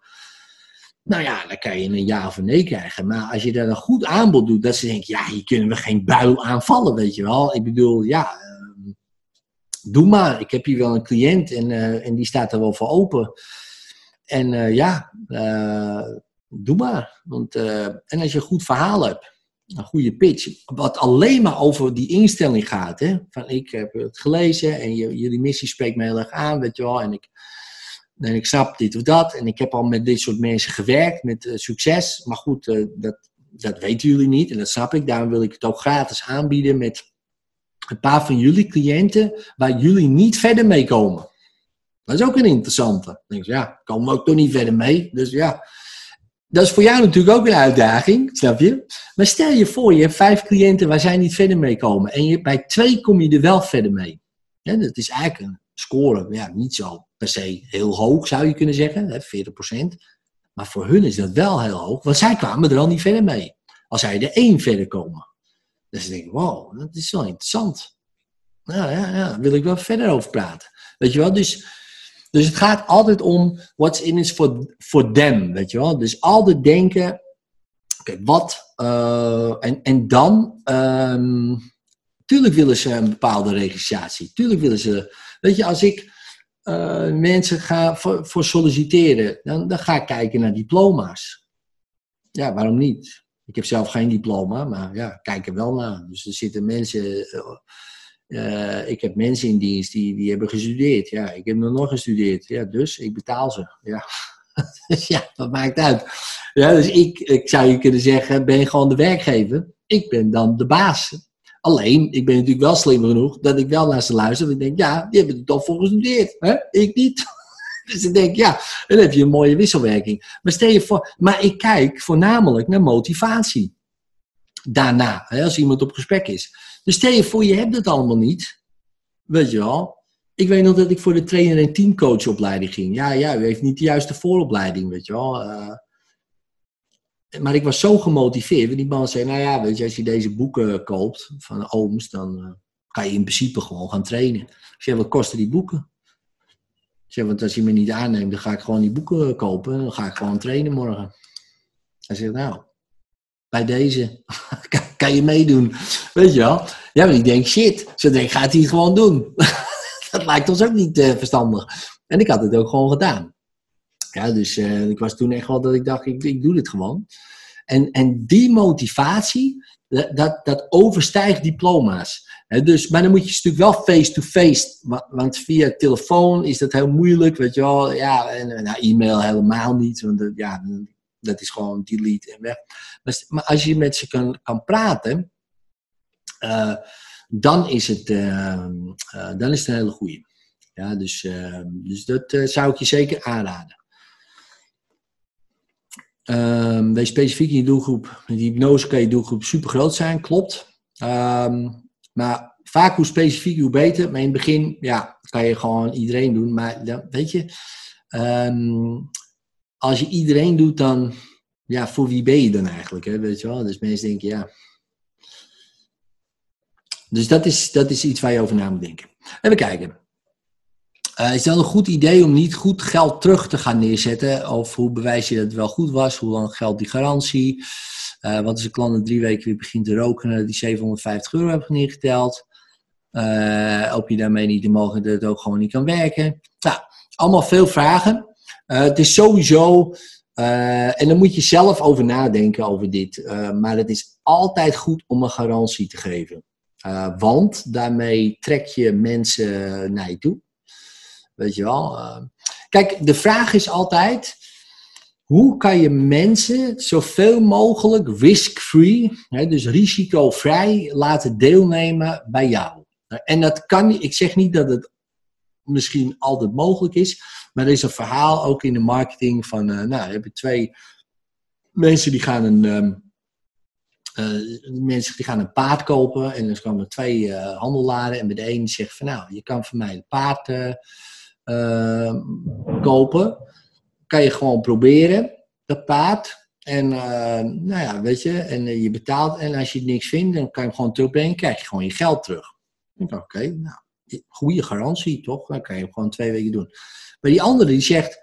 Nou ja, dan kan je een ja of een nee krijgen. Maar als je daar een goed aanbod doet, dat ze denken, ja, hier kunnen we geen buil aanvallen, weet je wel. Ik bedoel, ja, uh, doe maar. Ik heb hier wel een cliënt en, uh, en die staat er wel voor open. En ja, doe maar. Want, en als je een goed verhaal hebt, een goede pitch. Wat alleen maar over die instelling gaat. Hè? Van ik heb het gelezen en jullie missie spreekt me heel erg aan, weet je wel. En ik, en ik snap dit of dat. En ik heb al met dit soort mensen gewerkt met uh, succes. Maar goed, uh, dat, dat weten jullie niet en dat snap ik. Daarom wil ik het ook gratis aanbieden met een paar van jullie cliënten waar jullie niet verder mee komen. Dat is ook een interessante. Dan denk je, ja, komen we ook toch niet verder mee. Dus ja, dat is voor jou natuurlijk ook een uitdaging, snap je? Maar stel je voor, je hebt vijf cliënten waar zij niet verder mee komen. En je, bij twee kom je er wel verder mee. Dat is eigenlijk een score, ja, niet zo per se heel hoog zou je kunnen zeggen, hè, 40%. Maar voor hun is dat wel heel hoog, want zij kwamen er al niet verder mee. Als zij er één verder komen. Dus ik denk, wow, dat is wel interessant. Nou ja, ja, daar wil ik wel verder over praten. Weet je wel, dus dus het gaat altijd om what's in it for, for them, weet je wel. Dus altijd denken, oké, wat, uh, en, en dan, um, tuurlijk willen ze een bepaalde registratie. Tuurlijk willen ze, weet je, als ik uh, mensen ga voor, solliciteren, dan, dan ga ik kijken naar diploma's. Ja, waarom niet? Ik heb zelf geen diploma, maar ja, kijk er wel naar. Dus er zitten mensen... Uh, uh, ik heb mensen in dienst die, die hebben gestudeerd. Ja, ik heb nog nog gestudeerd. Ja, dus ik betaal ze. Ja, dus ja dat maakt uit. Ja, dus ik, ik zou je kunnen zeggen, ben gewoon de werkgever. Ik ben dan de baas. Alleen, ik ben natuurlijk wel slim genoeg dat ik wel naar ze luister. En ik denk, ja, die hebben er toch voor gestudeerd. Hè? Ik niet. Dus ik denk, ja, dan heb je een mooie wisselwerking. Maar stel je voor, maar ik kijk voornamelijk naar motivatie. Daarna, hè, als iemand op gesprek is. Dus stel je voor, je hebt het allemaal niet. Weet je wel. Ik weet nog dat ik voor de trainer- en teamcoachopleiding ging. Ja, ja, u heeft niet de juiste vooropleiding, weet je wel. Uh, maar ik was zo gemotiveerd. Die man zei, nou ja, weet je, als je deze boeken koopt van Ooms, dan uh, kan je in principe gewoon gaan trainen. Ik zeg, wat kosten die boeken? Ik zeg, want als je me niet aanneemt, dan ga ik gewoon die boeken kopen. Dan ga ik gewoon trainen morgen. Hij zegt, nou, bij deze, kan je meedoen. Weet je wel? Ja, maar ik denk, shit. Zo denk gaat hij het gewoon doen. dat lijkt ons ook niet uh, verstandig. En ik had het ook gewoon gedaan. Ja, dus uh, ik was toen echt wel dat ik dacht, ik, ik doe dit gewoon. En, en die motivatie, dat, dat overstijgt diploma's. dus, maar dan moet je natuurlijk wel face-to-face, want via telefoon is dat heel moeilijk, weet je wel. Ja, en nou, e-mail helemaal niet, want ja, dat is gewoon delete en weg. Maar, als je met ze kan, kan praten, uh, dan, is het, uh, uh, dan is het een hele goede. Ja, dus, dus dat zou ik je zeker aanraden. Um, wees specifiek in je doelgroep. Met die hypnose kan je doelgroep super groot zijn, klopt. Um, maar vaak hoe specifiek, hoe beter. Maar in het begin, ja, kan je gewoon iedereen doen. Maar dan, weet je, um, als je iedereen doet, dan, ja, voor wie ben je dan eigenlijk? Hè? Weet je wel? Dus mensen denken, ja. Dus dat is, dat is iets waar je over na moet denken. Even kijken. Uh, is het een goed idee om niet goed geld terug te gaan neerzetten? Of hoe bewijs je dat het wel goed was? Hoe lang geldt die garantie? Uh, wat als een klant na drie weken weer begint te roken en die 750 euro hebt neergeteld? Uh, hoop je daarmee niet de mogelijkheid dat het ook gewoon niet kan werken? Nou, allemaal veel vragen. Het is sowieso, en dan moet je zelf over nadenken over dit. maar het is altijd goed om een garantie te geven. want daarmee trek je mensen naar je toe. Weet je wel. Kijk, de vraag is altijd: hoe kan je mensen zoveel mogelijk risk-free, dus risicovrij, laten deelnemen bij jou? En dat kan, ik zeg niet dat het misschien altijd mogelijk is, maar er is een verhaal ook in de marketing van, uh, nou, heb je twee mensen die gaan een. Um, uh, mensen die gaan een paard kopen en er komen twee uh, handelaren en bij de ene zegt van nou, je kan voor mij een paard uh, kopen. Kan je gewoon proberen, dat paard. En nou ja, weet je, en je betaalt. En als je niks vindt, dan kan je hem gewoon terugbrengen. krijg je gewoon je geld terug. Oké, nou, goede garantie, toch? Dan kan je gewoon twee weken doen. Maar die andere die zegt,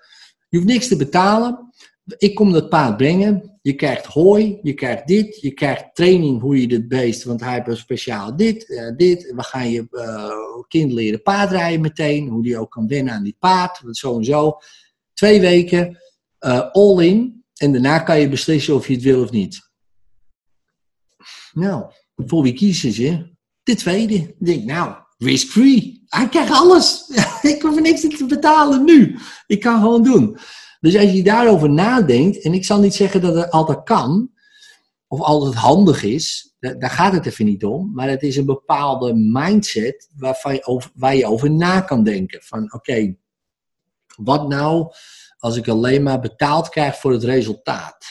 je hoeft niks te betalen. Ik kom dat paard brengen. Je krijgt hooi, je krijgt dit, je krijgt training hoe je dit beest, want hij heeft speciaal dit, uh, dit. We gaan je uh, kind leren paardrijden meteen, hoe die ook kan wennen aan die paard, zo en zo. Twee weken, uh, all in, en daarna kan je beslissen of je het wil of niet. Nou, voor wie kiezen ze? De tweede. Ik denk, nou, risk-free. Hij krijgt alles. ik hoef niks te betalen nu. Ik kan gewoon doen. Dus als je daarover nadenkt, en ik zal niet zeggen dat het altijd kan, of altijd handig is, daar gaat het even niet om, maar het is een bepaalde mindset waarvan je over, waar je over na kan denken. Van oké, wat nou als ik alleen maar betaald krijg voor het resultaat?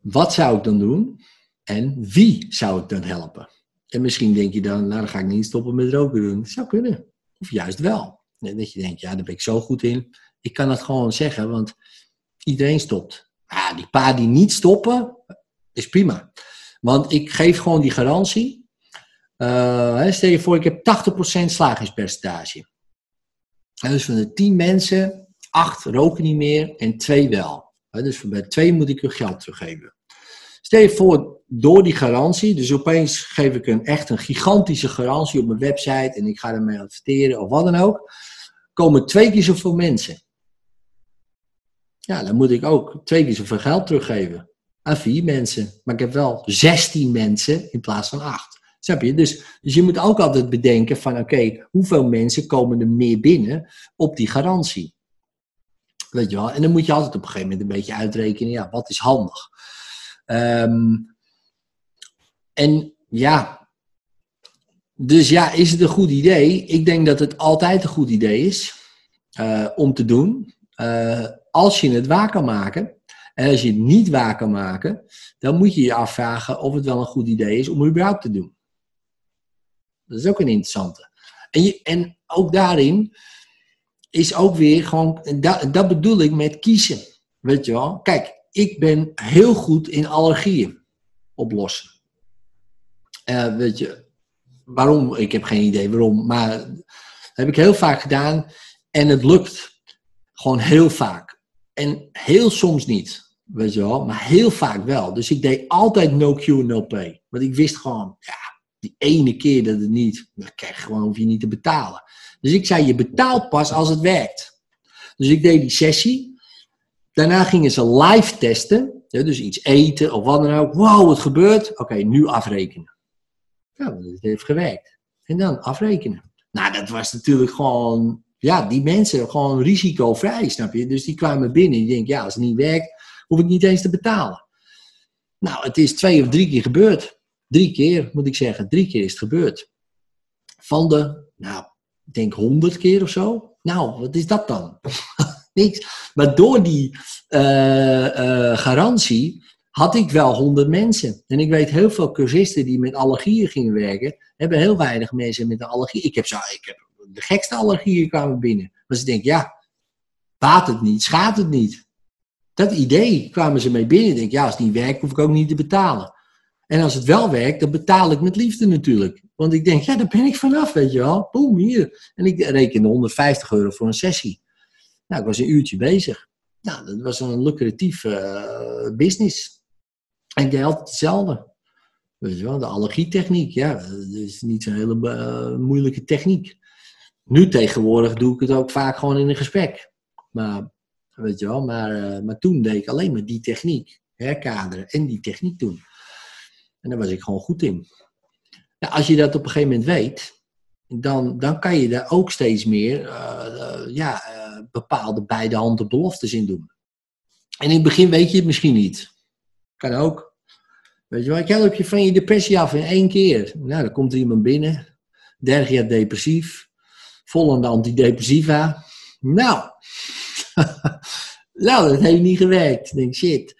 Wat zou ik dan doen? En wie zou ik dan helpen? En misschien denk je dan, nou dan ga ik niet stoppen met roken doen. Dat zou kunnen. Of juist wel. Dat je denkt, ja, daar ben ik zo goed in. Ik kan het gewoon zeggen, want iedereen stopt. Ah, die paar die niet stoppen, is prima. Want ik geef gewoon die garantie. Uh, stel je voor, ik heb 80% slagingspercentage. dus van de 10 mensen, 8 roken niet meer en 2 wel. dus bij 2 moet ik hun geld teruggeven. Stel je voor, door die garantie, dus opeens geef ik een echt een gigantische garantie op mijn website en ik ga ermee adverteren of wat dan ook, komen twee keer zoveel mensen. Ja, dan moet ik ook twee keer zoveel geld teruggeven aan vier mensen. Maar ik heb wel 16 mensen in plaats van acht. Snap je? Dus, dus je moet ook altijd bedenken van oké, hoeveel mensen komen er meer binnen op die garantie? Weet je wel? En dan moet je altijd op een gegeven moment een beetje uitrekenen, ja, wat is handig? Um, en ja, dus ja, is het een goed idee? Ik denk dat het altijd een goed idee is uh, om te doen. Uh, als je het waar kan maken, en als je het niet waar kan maken, dan moet je je afvragen of het wel een goed idee is om het überhaupt te doen. Dat is ook een interessante. En, en ook daarin is ook weer gewoon, dat, dat bedoel ik met kiezen. Weet je wel? Kijk, ik ben heel goed in allergieën oplossen. Uh, weet je, waarom? Ik heb geen idee waarom. Maar dat heb ik heel vaak gedaan. En het lukt. Gewoon heel vaak. En heel soms niet. Weet je wel. Maar heel vaak wel. Dus ik deed altijd no Q, no pay. Want ik wist gewoon, ja, die ene keer dat het niet, dan krijg je gewoon, hoef je niet te betalen. Dus ik zei, je betaalt pas als het werkt. Dus ik deed die sessie. Daarna gingen ze live testen. dus iets eten of wat dan ook. Wow, het gebeurt. Oké, nu afrekenen. Ja, het heeft gewerkt. En dan afrekenen. Nou, dat was natuurlijk gewoon, ja, die mensen gewoon risicovrij, snap je? Dus die kwamen binnen en die denken, ja, als het niet werkt, hoef ik niet eens te betalen. Nou, het is twee of drie keer gebeurd. Drie keer, moet ik zeggen. Drie keer is het gebeurd. Van de, nou, ik denk honderd keer of zo. Nou, wat is dat dan? Niks. Maar door die uh, uh, garantie had ik wel honderd mensen. En ik weet heel veel cursisten die met allergieën gingen werken, hebben heel weinig mensen met een allergie. Ik heb, zo, ik heb de gekste allergieën kwamen binnen. Maar ze denken, ja, baat het niet, schaadt het niet. Dat idee kwamen ze mee binnen. Ik denk, ja, als niet werkt, hoef ik ook niet te betalen. En als het wel werkt, dan betaal ik met liefde natuurlijk. Want ik denk, ja, daar ben ik vanaf, weet je wel. Boom, hier. En ik rekende 150 euro voor een sessie. Nou, ik was een uurtje bezig. Nou, dat was een lucratief uh, business. En ik deed altijd hetzelfde. Weet je wel, de allergietechniek, ja, dat is niet zo'n hele uh, moeilijke techniek. Nu tegenwoordig doe ik het ook vaak gewoon in een gesprek. Maar, weet je wel, maar, uh, maar toen deed ik alleen maar die techniek. Herkaderen en die techniek doen. En daar was ik gewoon goed in. Nou, als je dat op een gegeven moment weet, dan, dan kan je daar ook steeds meer uh, ja, bepaalde beide handen beloftes in doen. En in het begin weet je het misschien niet. Kan ook. Weet je wel, ik help je van je depressie af in één keer. Nou, dan komt er iemand binnen. Derde jaar depressief. Vol aan de antidepressiva. Nou. nou, dat heeft niet gewerkt. Ik denk, shit.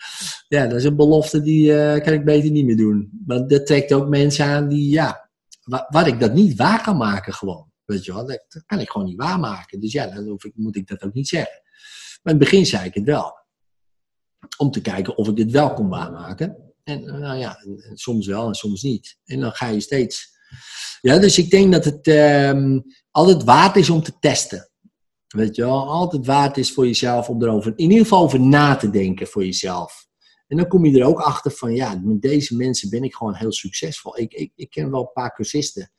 Ja, dat is een belofte die kan ik beter niet meer doen. Maar dat trekt ook mensen aan die, ja, waar, ik dat niet waar kan maken gewoon. Weet je wel, dat, kan ik gewoon niet waarmaken. Dus ja, dan hoef ik, moet ik dat ook niet zeggen. Maar in het begin zei ik het wel. Om te kijken of ik dit wel kon waarmaken. En eh, nou ja, soms wel en soms niet. En dan ga je steeds. Ja, dus ik denk dat het um, altijd waard is om te testen. Weet je wel, altijd waard is voor jezelf om erover, in ieder geval over na te denken voor jezelf. En dan kom je er ook achter van, ja, met deze mensen ben ik gewoon heel succesvol. Ik, ik, ik ken wel een paar cursisten.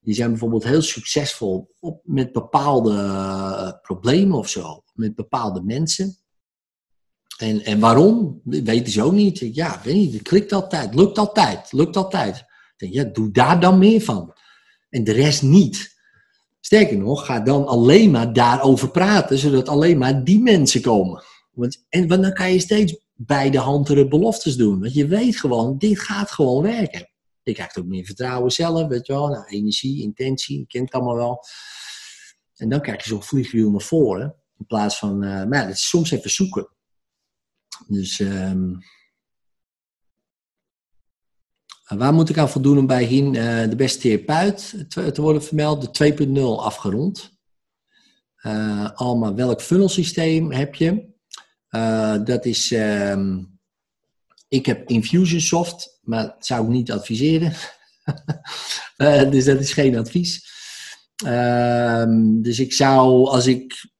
Die zijn bijvoorbeeld heel succesvol op, met bepaalde uh, problemen of zo. Met bepaalde mensen. En, en waarom? Weten ze ook niet. Ja, weet niet. Het klikt altijd. Lukt altijd. Lukt altijd. Denk, ja, doe daar dan meer van. En de rest niet. Sterker nog, ga dan alleen maar daarover praten, zodat alleen maar die mensen komen. Want, en want dan kan je steeds bij de handere beloftes doen. Want je weet gewoon, dit gaat gewoon werken. Je krijgt ook meer vertrouwen zelf, weet je wel. Nou, energie, intentie, je kent het allemaal wel. En dan krijg je zo'n vliegwiel naar voren. In plaats van, uh, maar ja, dat is soms even zoeken. Dus um, waar moet ik aan voldoen om bij HIN uh, de beste therapeut te, te worden vermeld? De 2.0 afgerond. Uh, Alma, welk funnelsysteem heb je? Uh, dat is, um, ik heb Infusionsoft, maar dat zou ik niet adviseren. dus dat is geen advies. Um, dus ik zou, als ik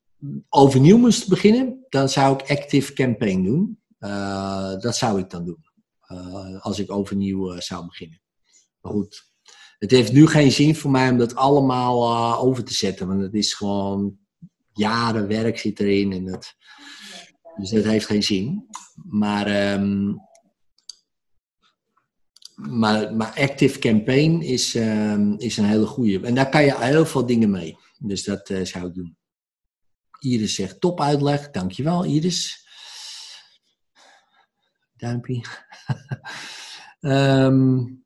overnieuw moest beginnen, dan zou ik Active Campaign doen. Uh, dat zou ik dan doen. Als ik overnieuw zou beginnen. Maar goed, het heeft nu geen zin voor mij om dat allemaal over te zetten. Want het is gewoon jaren werk zit erin. En dat, dus dat heeft geen zin. Maar, um, maar, maar Active Campaign is, um, is een hele goede. En daar kan je heel veel dingen mee. Dus dat zou ik doen. Iris zegt top uitleg. Dankjewel Iris. Duimpje. um,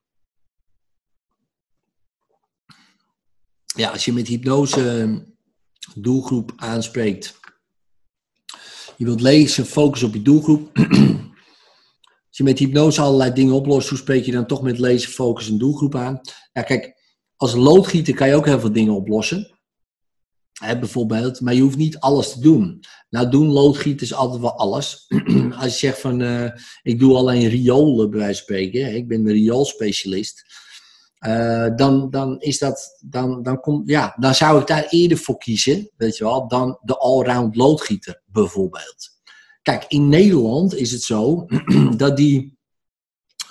ja, als je met hypnose doelgroep aanspreekt. Je wilt lezen, focus op je doelgroep. als je met hypnose allerlei dingen oplost, hoe spreek je dan toch met lezen, focus en doelgroep aan? Ja, kijk, als loodgieter kan je ook heel veel dingen oplossen. Hè, bijvoorbeeld, maar je hoeft niet alles te doen. Nou, doen loodgieters altijd wel alles. Als je zegt van, uh, ik doe alleen riolen bij wijze van spreken, ik ben een rioolspecialist. Eh, dan, dan is dat, dan, dan, komt, ja, dan zou ik daar eerder voor kiezen, weet je wel, dan de allround loodgieter bijvoorbeeld. Kijk, in Nederland is het zo dat die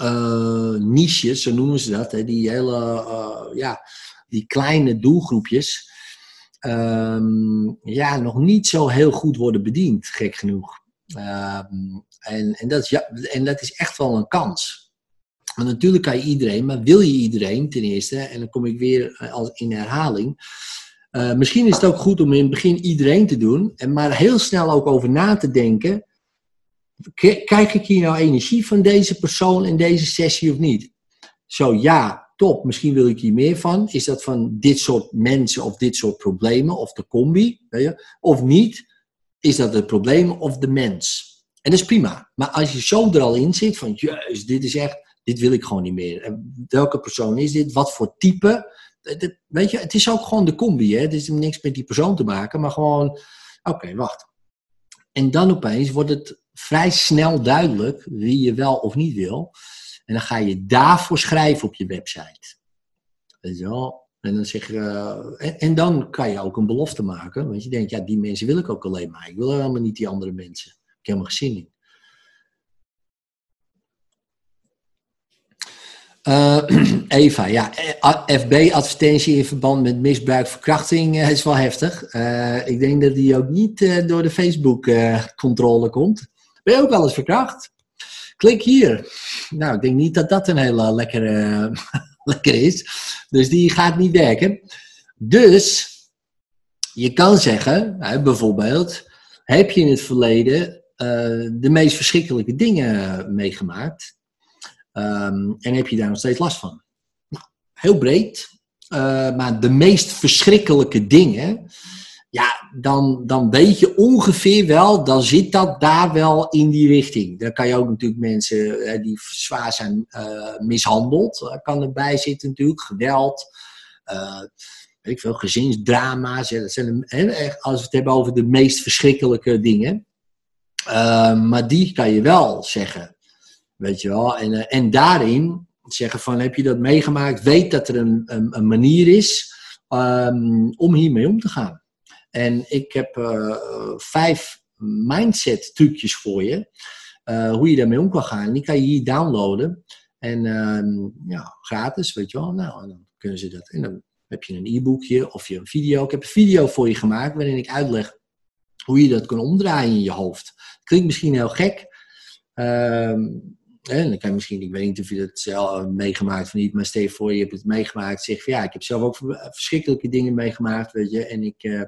uh, niches, zo noemen ze dat, hè, die hele, uh, ja, die kleine doelgroepjes, um, ja, nog niet zo heel goed worden bediend, gek genoeg. Um, en, en, dat ja, en dat is echt wel een kans. Want natuurlijk kan je iedereen, maar wil je iedereen ten eerste, en dan kom ik weer eh, als in herhaling. Uh, misschien is het ook goed om in het begin iedereen te doen, en maar heel snel ook over na te denken. Krijg ik hier nou energie van deze persoon in deze sessie of niet? Zo ja, top, misschien wil ik hier meer van. Is dat van dit soort mensen of dit soort problemen of de combi? Weet je? Of niet? Is dat het probleem of de mens? En dat is prima. Maar als je zo er al in zit van, juist, dit is echt dit wil ik gewoon niet meer. Welke persoon is dit? Wat voor type? weet je, het is ook gewoon de combi. Hè? Het is niks met die persoon te maken, maar gewoon, oké, wacht. En dan opeens wordt het vrij snel duidelijk wie je wel of niet wil. En dan ga je daarvoor schrijven op je website. Weet je wel? En dan, zeg je, en, en, dan kan je ook een belofte maken. Want je denkt, ja, die mensen wil ik ook alleen maar. Ik wil helemaal niet die andere mensen. Ik heb helemaal geen zin in. Uh, Eva, ja, FB-advertentie in verband met misbruik, verkrachting uh, is wel heftig. Ik denk dat die ook niet door de Facebook-controle komt. Ben je ook wel eens verkracht? Klik hier. Nou, ik denk niet dat dat een hele lekkere, lekker is. Dus die gaat niet werken. Dus, je kan zeggen, bijvoorbeeld, heb je in het verleden de meest verschrikkelijke dingen meegemaakt? Um, en heb je daar nog steeds last van? Heel breed. Uh, maar de meest verschrikkelijke dingen, ja, dan, dan weet je ongeveer wel, dan zit dat daar wel in die richting. Dan kan je ook natuurlijk mensen uh, die zwaar zijn uh, mishandeld, kan erbij zitten natuurlijk, geweld, weet ik veel, gezinsdrama's. Ja, dat zijn, als we het hebben over de meest verschrikkelijke dingen. maar die kan je wel zeggen. Weet je wel? En, uh, en daarin zeggen van, heb je dat meegemaakt? Weet dat er een, een, manier is um, om hiermee om te gaan. En ik heb uh, vijf mindset trucjes voor je. Uh, hoe je daarmee om kan gaan. Die kan je hier downloaden. En um, ja, gratis, weet je wel. Nou, dan kunnen ze dat. En dan heb je een e-boekje of je een video. Ik heb een video voor je gemaakt waarin ik uitleg hoe je dat kan omdraaien in je hoofd. Klinkt misschien heel gek. Um, en dan kan je misschien, ik weet niet of je dat zelf meegemaakt of niet, maar stel voor, je hebt het meegemaakt. Zeg van ja, ik heb zelf ook verschrikkelijke dingen meegemaakt, weet je. En ik uh,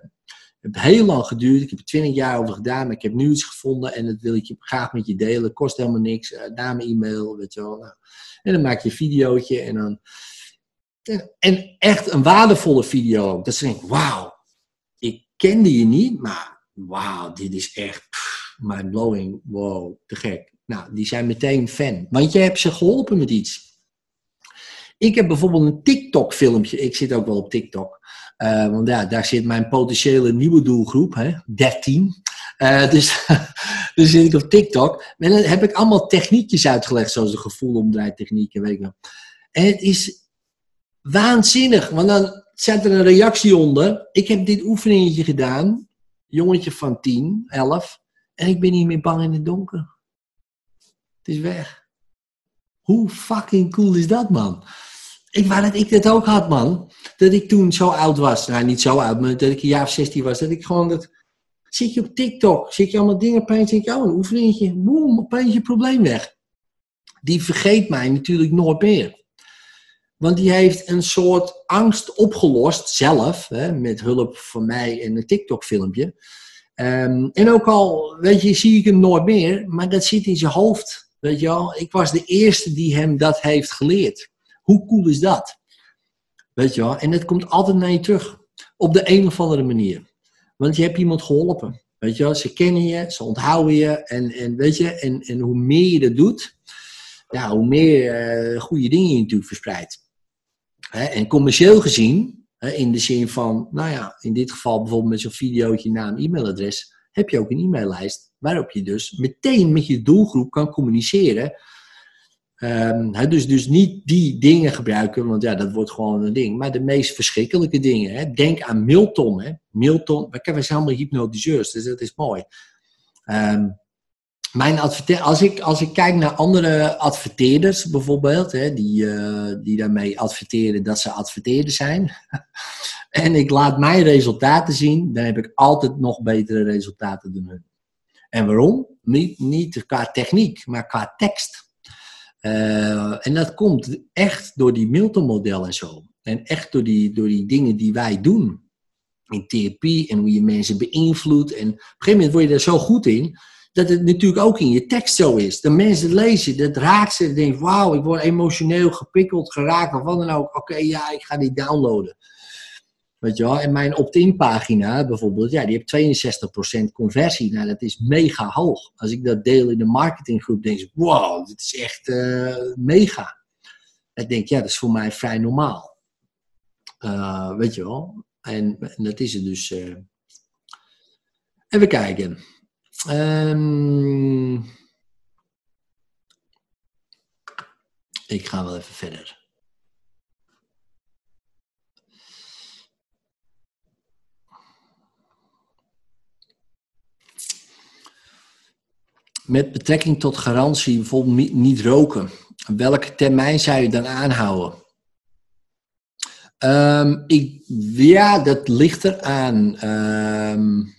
heb heel lang geduurd, ik heb er twintig jaar over gedaan, maar ik heb nu iets gevonden en dat wil ik je graag met je delen. Kost helemaal niks, naar mijn e-mail, weet je wel. Nou, en dan maak je een videootje en dan. En echt een waardevolle video Dat ze denken, wauw, ik kende je niet, maar wauw, dit is echt mind-blowing. Wow, te gek. Nou, die zijn meteen fan. Want je hebt ze geholpen met iets. Ik heb bijvoorbeeld een TikTok-filmpje. Ik zit ook wel op TikTok. Uh, want ja, daar zit mijn potentiële nieuwe doelgroep, hè, 13. Uh, eh, dus, dus zit ik op TikTok. En dan heb ik allemaal techniekjes uitgelegd, zoals de gevoelomdraaitechnieken, weet je En het is waanzinnig, want dan zet er een reactie onder. Ik heb dit oefeningetje gedaan, jongetje van 10, 11, en ik ben niet meer bang in het donker. Het is weg. Hoe fucking cool is dat, man? Ik wou dat ik dat ook had, man. Dat ik toen zo oud was. Nou, niet zo oud, maar dat ik een jaar of 16 was. Dat ik gewoon dat... Zit je op TikTok, zit je allemaal dingen opeens, denk je, oh, een oefeningetje, boem, opeens je probleem weg. Die vergeet mij natuurlijk nooit meer. Want die heeft een soort angst opgelost, zelf, hè, met hulp van mij en een TikTok-filmpje. Um, en ook al, weet je, zie ik hem nooit meer, maar dat zit in zijn hoofd. Weet je wel, ik was de eerste die hem dat heeft geleerd. Hoe cool is dat? Weet je wel, en het komt altijd naar je terug. Op de een of andere manier. Want je hebt iemand geholpen. Weet je wel, ze kennen je, ze onthouden je. En, en weet je, en, en hoe meer je dat doet, ja, hoe meer uh, goede dingen je natuurlijk verspreidt. en commercieel gezien, in de zin van, nou ja, in dit geval bijvoorbeeld met zo'n videootje een e-mailadres, heb je ook een e-maillijst waarop je dus meteen met je doelgroep kan communiceren. Hè, dus, dus niet die dingen gebruiken, want ja, dat wordt gewoon een ding. Maar de meest verschrikkelijke dingen. Denk aan Milton. Hè. Milton, we zijn allemaal hypnotiseurs, dus dat is mooi. Ehm, mijn als, ik, als ik kijk naar andere adverteerders bijvoorbeeld, die, uh, die daarmee adverteren dat ze adverteerder zijn, en ik laat mijn resultaten zien, dan heb ik altijd nog betere resultaten dan hun. En waarom? Niet, niet qua techniek, maar qua tekst. Uh, en dat komt echt door die Milton-model en zo. En echt door die, door die dingen die wij doen in therapie en hoe je mensen beïnvloedt. En op een gegeven moment word je daar zo goed in dat het natuurlijk ook in je tekst zo is. De mensen lezen, dat raakt ze, denken, wauw, ik word emotioneel gepikkeld, geraakt, of wat dan ook. Oké, ja, ik ga die downloaden. Weet? En mijn opt-in pagina bijvoorbeeld, ja, die heeft 62% conversie. Nou, dat is mega hoog. Als ik dat deel in de marketinggroep, denk ik, wow, dit is echt uh, mega. Ik denk, ja, dat is voor mij vrij normaal. Uh, weet je wel? En, en, dat is het dus. Uh... Even kijken. Um, ik ga wel even verder. Met betrekking tot garantie, bijvoorbeeld niet roken. Welke termijn zou je dan aanhouden? Um, ik, ja, dat ligt eraan. Um,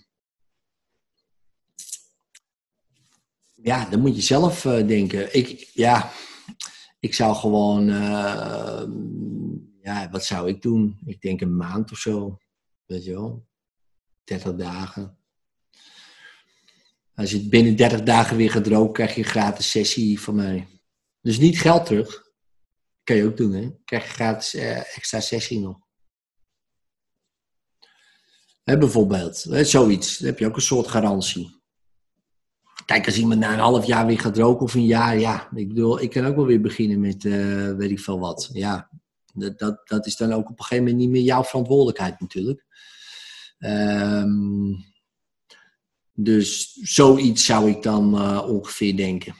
ja, dan moet je zelf uh, denken. Ik, ja, ik zou gewoon, uh, ja, wat zou ik doen? Ik denk een maand of zo, weet je wel. 30 dagen. Als je binnen 30 dagen weer gaat roken, krijg je een gratis sessie van mij. Dus niet geld terug. Kan je ook doen, hè? Krijg je gratis uh, extra sessie nog. Hè, bijvoorbeeld, hè, zoiets. Dan heb je ook een soort garantie. Kijk, als iemand na een half jaar weer gaat roken of een jaar, ja, ik bedoel, ik kan ook wel weer beginnen met uh, weet ik veel wat. Ja, dat, dat, dat is dan ook op een gegeven moment niet meer jouw verantwoordelijkheid natuurlijk. Um, dus zoiets zou ik dan uh, ongeveer denken.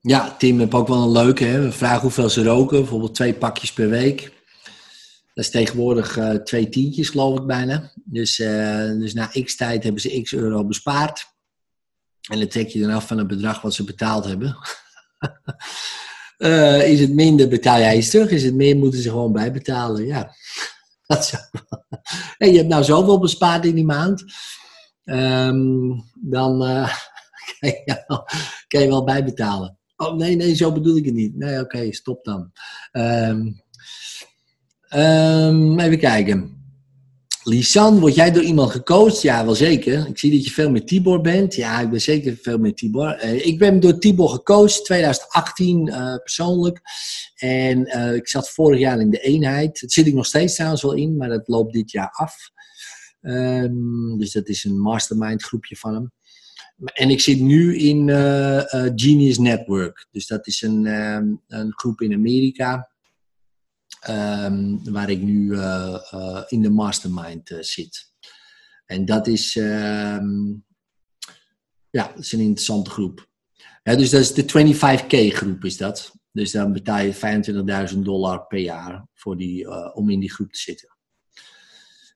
Ja, Tim heb ook wel een leuke. Hè? We vragen hoeveel ze roken. Bijvoorbeeld twee pakjes per week. Dat is tegenwoordig uh, twee tientjes, geloof ik bijna. Dus, uh, dus na x tijd hebben ze x euro bespaard. En dan trek je dan af van het bedrag wat ze betaald hebben. uh, is het minder, betaal jij iets terug. Is het meer, moeten ze gewoon bijbetalen. Ja, dat zo. en je hebt nou zoveel bespaard in die maand. Um, dan wel, kan je wel bijbetalen. Oh nee, nee, zo bedoel ik het niet. Nee, oké, stop dan. Um, um, even kijken. Lisan, word jij door iemand gecoacht? Ja, wel zeker. Ik zie dat je veel met Tibor bent. Ja, ik ben zeker veel met Tibor. Uh, ik ben door Tibor gecoacht, 2018 uh, persoonlijk. En uh, ik zat vorig jaar in de eenheid. Dat zit ik nog steeds trouwens wel in, maar dat loopt dit jaar af. Um, dus dat is een mastermind groepje van hem. En ik zit nu in Genius Network. Dus dat is een, een groep in Amerika. Um, waar ik nu uh, uh, in de mastermind uh, zit. En dat is, um, ja, is een interessante groep. Dus dat is de 25k groep is dat. Dus dan betaal je 25.000 dollar per jaar voor die, om in die groep te zitten.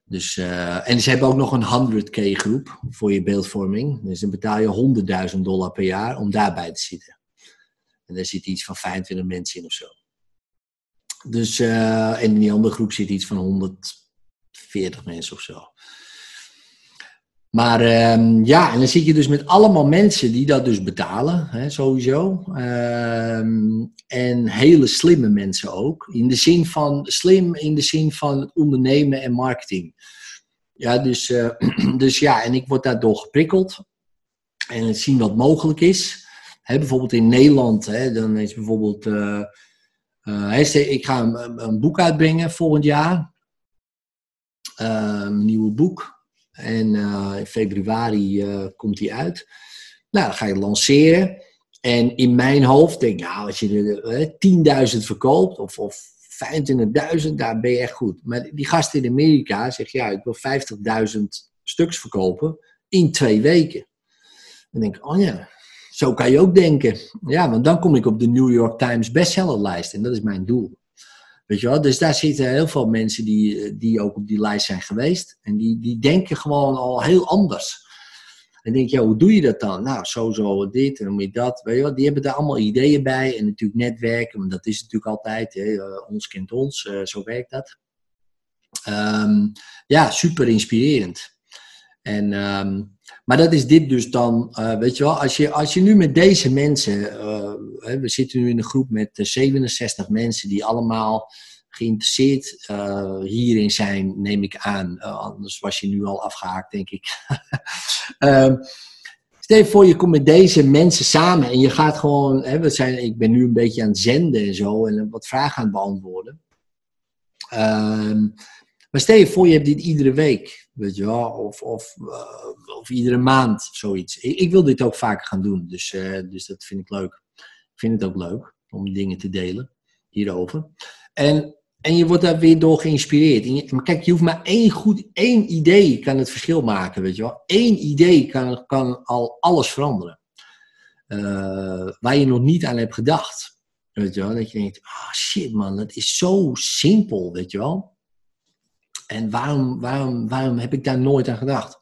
Dus, en ze hebben ook nog een 100k groep voor je beeldvorming. Dus dan betaal je 100.000 dollar per jaar om daarbij te zitten. En daar zit iets van 25 mensen in of zo. Dus, en in die andere groep zit iets van 140 mensen of zo. Maar uh, ja, en dan zit je dus met allemaal mensen die dat dus betalen, hè, sowieso. Uh, en hele slimme mensen ook. In de zin van, slim in de zin van ondernemen en marketing. Ja, dus, uh, dus ja, en ik word daardoor geprikkeld. En het zien wat mogelijk is. Hè, bijvoorbeeld in Nederland, hè, dan is bijvoorbeeld eh, uh, ik ga een, een, boek uitbrengen volgend jaar. Een nieuwe boek. En uh, in februari komt die uit. Nou, dan ga je lanceren. En in mijn hoofd denk ik, nou, als je 10.000 verkoopt of, of 25.000, daar ben je echt goed. Maar die gast in Amerika zegt, ja, ik wil 50.000 stuks verkopen. in twee weken. Dan denk ik, oh ja, zo kan je ook denken. Ja, want dan kom ik op de New York Times bestsellerlijst en dat is mijn doel. Weet je wel? Dus daar zitten heel veel mensen die, die ook op die lijst zijn geweest. En die, die denken gewoon al heel anders. En denk je, hoe doe je dat dan? Nou, zo, zo, dit en moet je dat. Weet je wel? Die hebben daar allemaal ideeën bij. En natuurlijk netwerken, want dat is natuurlijk altijd. Hè? Eh, ons kent ons, uh, zo werkt dat. Ehm, ja, super inspirerend. En, ehm, maar dat is dit dus dan, uh, weet je wel, als je, als je nu met deze mensen, uh, we zitten nu in een groep met 67 mensen die allemaal geïnteresseerd hierin zijn, neem ik aan. anders was je nu al afgehaakt, denk ik. um, stel je voor, je komt met deze mensen samen en je gaat gewoon, hè, we zijn, ik ben nu een beetje aan het zenden en zo en wat vragen aan het beantwoorden. Um, maar stel je voor, je hebt dit iedere week, of, of, uh, of iedere maand, zoiets. Ik, ik, wil dit ook vaker gaan doen, dus, uh, dus dat vind ik leuk. Ik vind het ook leuk om dingen te delen hierover. En, en je wordt daar weer door geïnspireerd. Maar kijk, je hoeft maar één goed, één idee kan het verschil maken, weet je wel. Eén idee kan, kan al alles veranderen. Uh, waar je nog niet aan hebt gedacht. Weet je wel, dat je denkt, ah oh shit man, dat is zo simpel, weet je wel. En waarom, waarom, waarom heb ik daar nooit aan gedacht?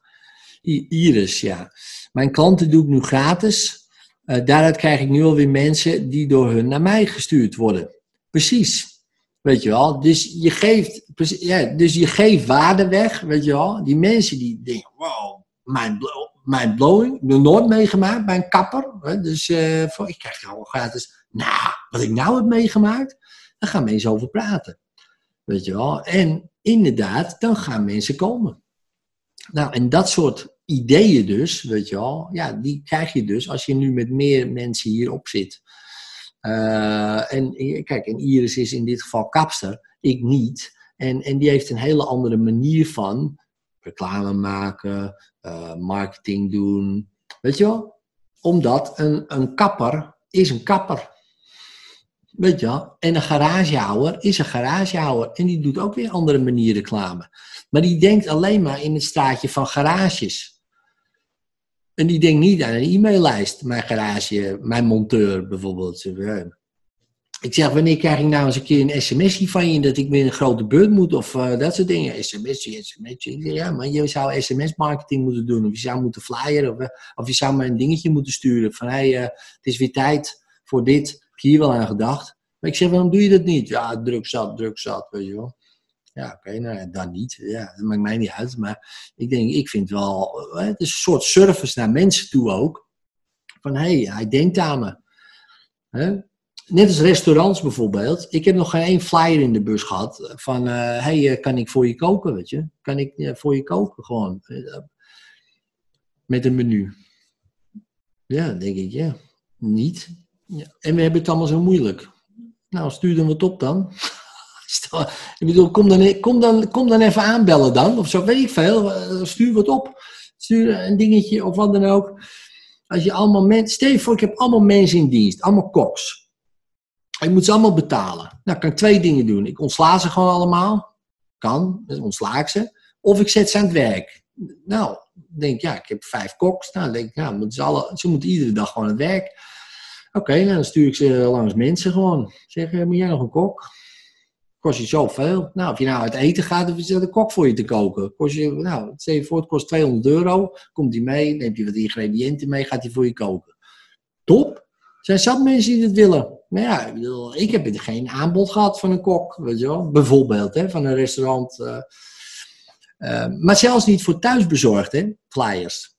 Iris, ja. Mijn klanten doe ik nu gratis. Uh, daaruit krijg ik nu alweer mensen die door hun naar mij gestuurd worden. Precies. Weet je wel? Dus je geeft, ja, dus je geeft waarde weg, weet je wel? Die mensen die denken, wow, mijn, mijn blowing, heb nooit meegemaakt bij een kapper. Hè? Dus uh, voor, ik krijg gewoon gratis, nou, wat ik nou heb meegemaakt, daar gaan mensen over praten. Weet je wel? En inderdaad, dan gaan mensen komen. Nou, en dat soort ideeën dus, weet je wel, ja, die krijg je dus als je nu met meer mensen hierop zit. Uh, en kijk, en Iris is in dit geval kapster, ik niet. En, en die heeft een hele andere manier van reclame maken, uh, marketing doen. Weet je wel? Omdat een, een kapper is een kapper. Weet je wel? En een garagehouwer is een garagehouwer. En die doet ook weer andere manieren reclame. Maar die denkt alleen maar in het straatje van garages. En die denkt niet aan een e-maillijst. Mijn garage, mijn monteur bijvoorbeeld. Ik zeg, wanneer krijg ik nou eens een keer een sms'je van je dat ik weer een grote beurt moet of uh, dat soort dingen. Sms'je, sms'je. Ja, maar je zou sms-marketing moeten doen of je zou moeten flyeren of, of je zou maar een dingetje moeten sturen van hé, hey, uh, het is weer tijd voor dit hier wel aan gedacht. Maar ik zeg, waarom doe je dat niet? Ja, druk zat, druk zat, weet je wel. Ja, oké, nou dan niet. Ja, dat maakt mij niet uit. Maar ik denk, ik vind wel, het is een soort service naar mensen toe ook. Van, hé, hey, hij denkt aan me. Net als restaurants bijvoorbeeld. Ik heb nog geen één flyer in de bus gehad van, uh, hey, kan ik voor je koken, weet je? Kan ik voor je koken, gewoon. Met een menu. Ja, denk ik, ja. Niet. Ja. En we hebben het allemaal zo moeilijk. Nou, stuur dan wat op dan. ik bedoel, kom dan, kom, dan, kom dan even aanbellen dan. Of zo, weet ik veel. Eh, stuur wat op. Stuur een dingetje of wat dan ook. Als je allemaal mensen... Stel je voor, ik heb allemaal mensen in dienst. Allemaal koks. Ik moet ze allemaal betalen. Nou, kan twee dingen doen. Ik ontsla ze gewoon allemaal. Kan, dan ontsla ik ze. Of ik zet ze aan het werk. Nou, denk ja, ik heb vijf koks. Nou, denk moeten ze, ze moeten iedere dag gewoon aan het werk. Oké, nou, dan stuur ik ze langs mensen gewoon. Zeg, moet jij nog een kok? Kost je zoveel? Nou, of je nou uit eten gaat of is dat een kok voor je te koken? Kost je, nou, stel je voor, het kost 200 euro. Komt die mee, neemt je wat ingrediënten mee, gaat hij voor je koken. Top. Er zijn zat mensen die dat willen. Maar ja, ik, bedoel, ik heb geen aanbod gehad van een kok, weet je wel. Bijvoorbeeld, hè, van een restaurant. Uh, maar zelfs niet voor thuisbezorgd, hè, flyers.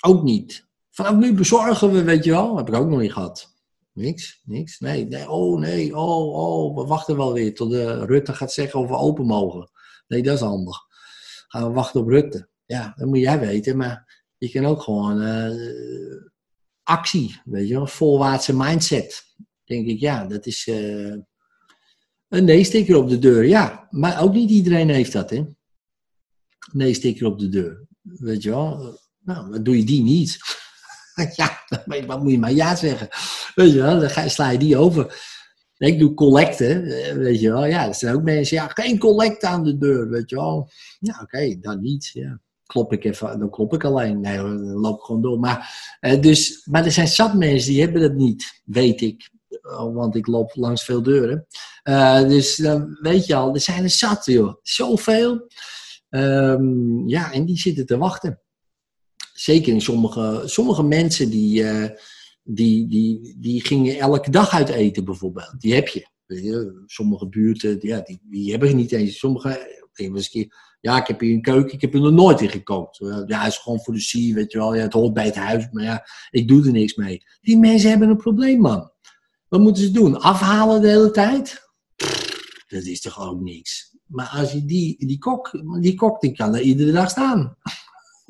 Ook niet. Vanaf nu bezorgen we, weet je wel. Heb ik ook nog niet gehad. Niks, niks. Nee, nee, oh nee, oh, oh, we wachten wel weer tot de Rutte gaat zeggen of we open mogen. Nee, dat is handig. Gaan we wachten op Rutte. Ja, dat moet jij weten, maar je kan ook gewoon uh, actie, weet je wel, volwaartse mindset. Denk ik, ja, dat is uh, een nee-sticker op de deur. Ja, maar ook niet iedereen heeft dat, hè. Nee-sticker op de deur. Weet je wel, nou, dan doe je die niet. ja, wat moet je maar ja zeggen? Weet je wel, dan sla je die over. Ik doe collecten, eh, weet je wel. Ja, er zijn ook mensen, ja, geen collect aan de deur, weet je wel. Ja, oké, dan niet, ja. klop ik even, dan klop ik alleen. Nee, dan loop ik gewoon door. Maar, uh, dus, maar er zijn zat mensen die hebben dat niet, weet ik. Oh, want ik loop langs veel deuren. Uh, dus dan weet je al, er zijn er zat, joh. Zoveel. Um, ja, en die zitten te wachten. Zeker in sommige, sommige mensen die, uh, die, die, die gingen elke dag uit eten bijvoorbeeld. Die heb je. Sommige buurten, ja, die, die hebben niet eens. Sommige, ja, ik heb hier een keuken, ik heb er nog nooit in gekookt. Ja, het is gewoon voor de zie, weet je wel. Ja, het hoort bij het huis, maar ja, ik doe er niks mee. Die mensen hebben een probleem, man. Wat moeten ze doen? Afhalen de hele tijd? Dat is toch ook niks. Maar als je die, die kok, die kok die kan er iedere dag staan.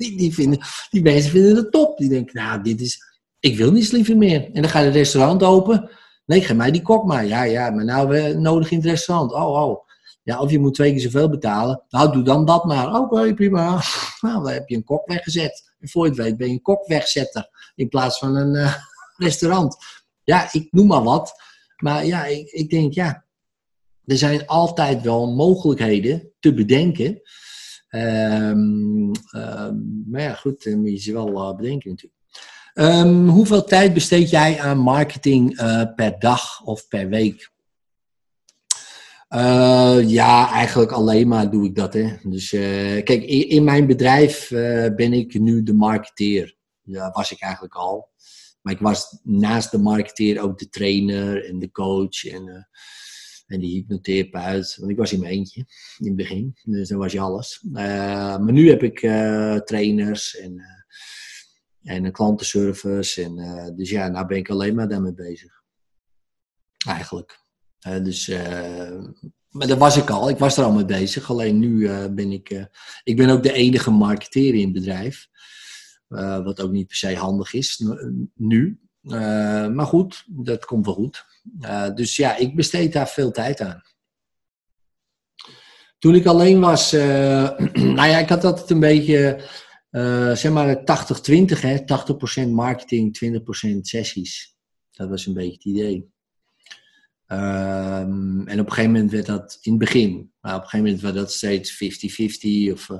Die, die, vinden, die mensen vinden het top. Die denken, nou, dit is, ik wil niet liever meer. En dan ga je het restaurant open. Nee, geef mij die kok maar. Ja, ja, maar nou we nodig in het restaurant. Oh, oh. Ja, of je moet twee keer zoveel betalen. Nou, doe dan dat maar. Oké, prima. Nou, dan heb je een kok weggezet. En voor je het weet ben je een kok wegzetter. In plaats van een uh, restaurant. Ja, ik noem maar wat. Maar ja, ik, ik denk, ja. Er zijn altijd wel mogelijkheden te bedenken. Um, maar ja, goed, je ze wel uh, bedenken natuurlijk. Um, hoeveel tijd besteed jij aan marketing uh, per dag of per week? Uh, ja, eigenlijk alleen maar doe ik dat. Hè. Dus kijk, in, in, mijn bedrijf ben ik nu de marketeer. Dat was ik eigenlijk al. Maar ik was naast de marketeer ook de trainer en de coach en, en de hypnotherapeut. Want ik was in mijn eentje in het begin. Dus dan was je alles. maar nu heb ik trainers en en een klantenservice. En, uh, dus ja, nou ben ik alleen maar daarmee bezig. Eigenlijk. Uh, dus, uh, maar dat was ik al. Ik was er al mee bezig. Alleen nu ben ik... ik ben ook de enige marketeer in het bedrijf. wat ook niet per se handig is nu. Maar goed, dat komt wel goed. dus ja, ik besteed daar veel tijd aan. Toen ik alleen was... nou ja, ik had altijd een beetje uh, zeg maar 80-20, hè? 80% marketing, 20% sessies. Dat was een beetje het idee. Um, en op een gegeven moment werd dat in het begin, maar op een gegeven moment werd dat steeds 50-50. Of, uh,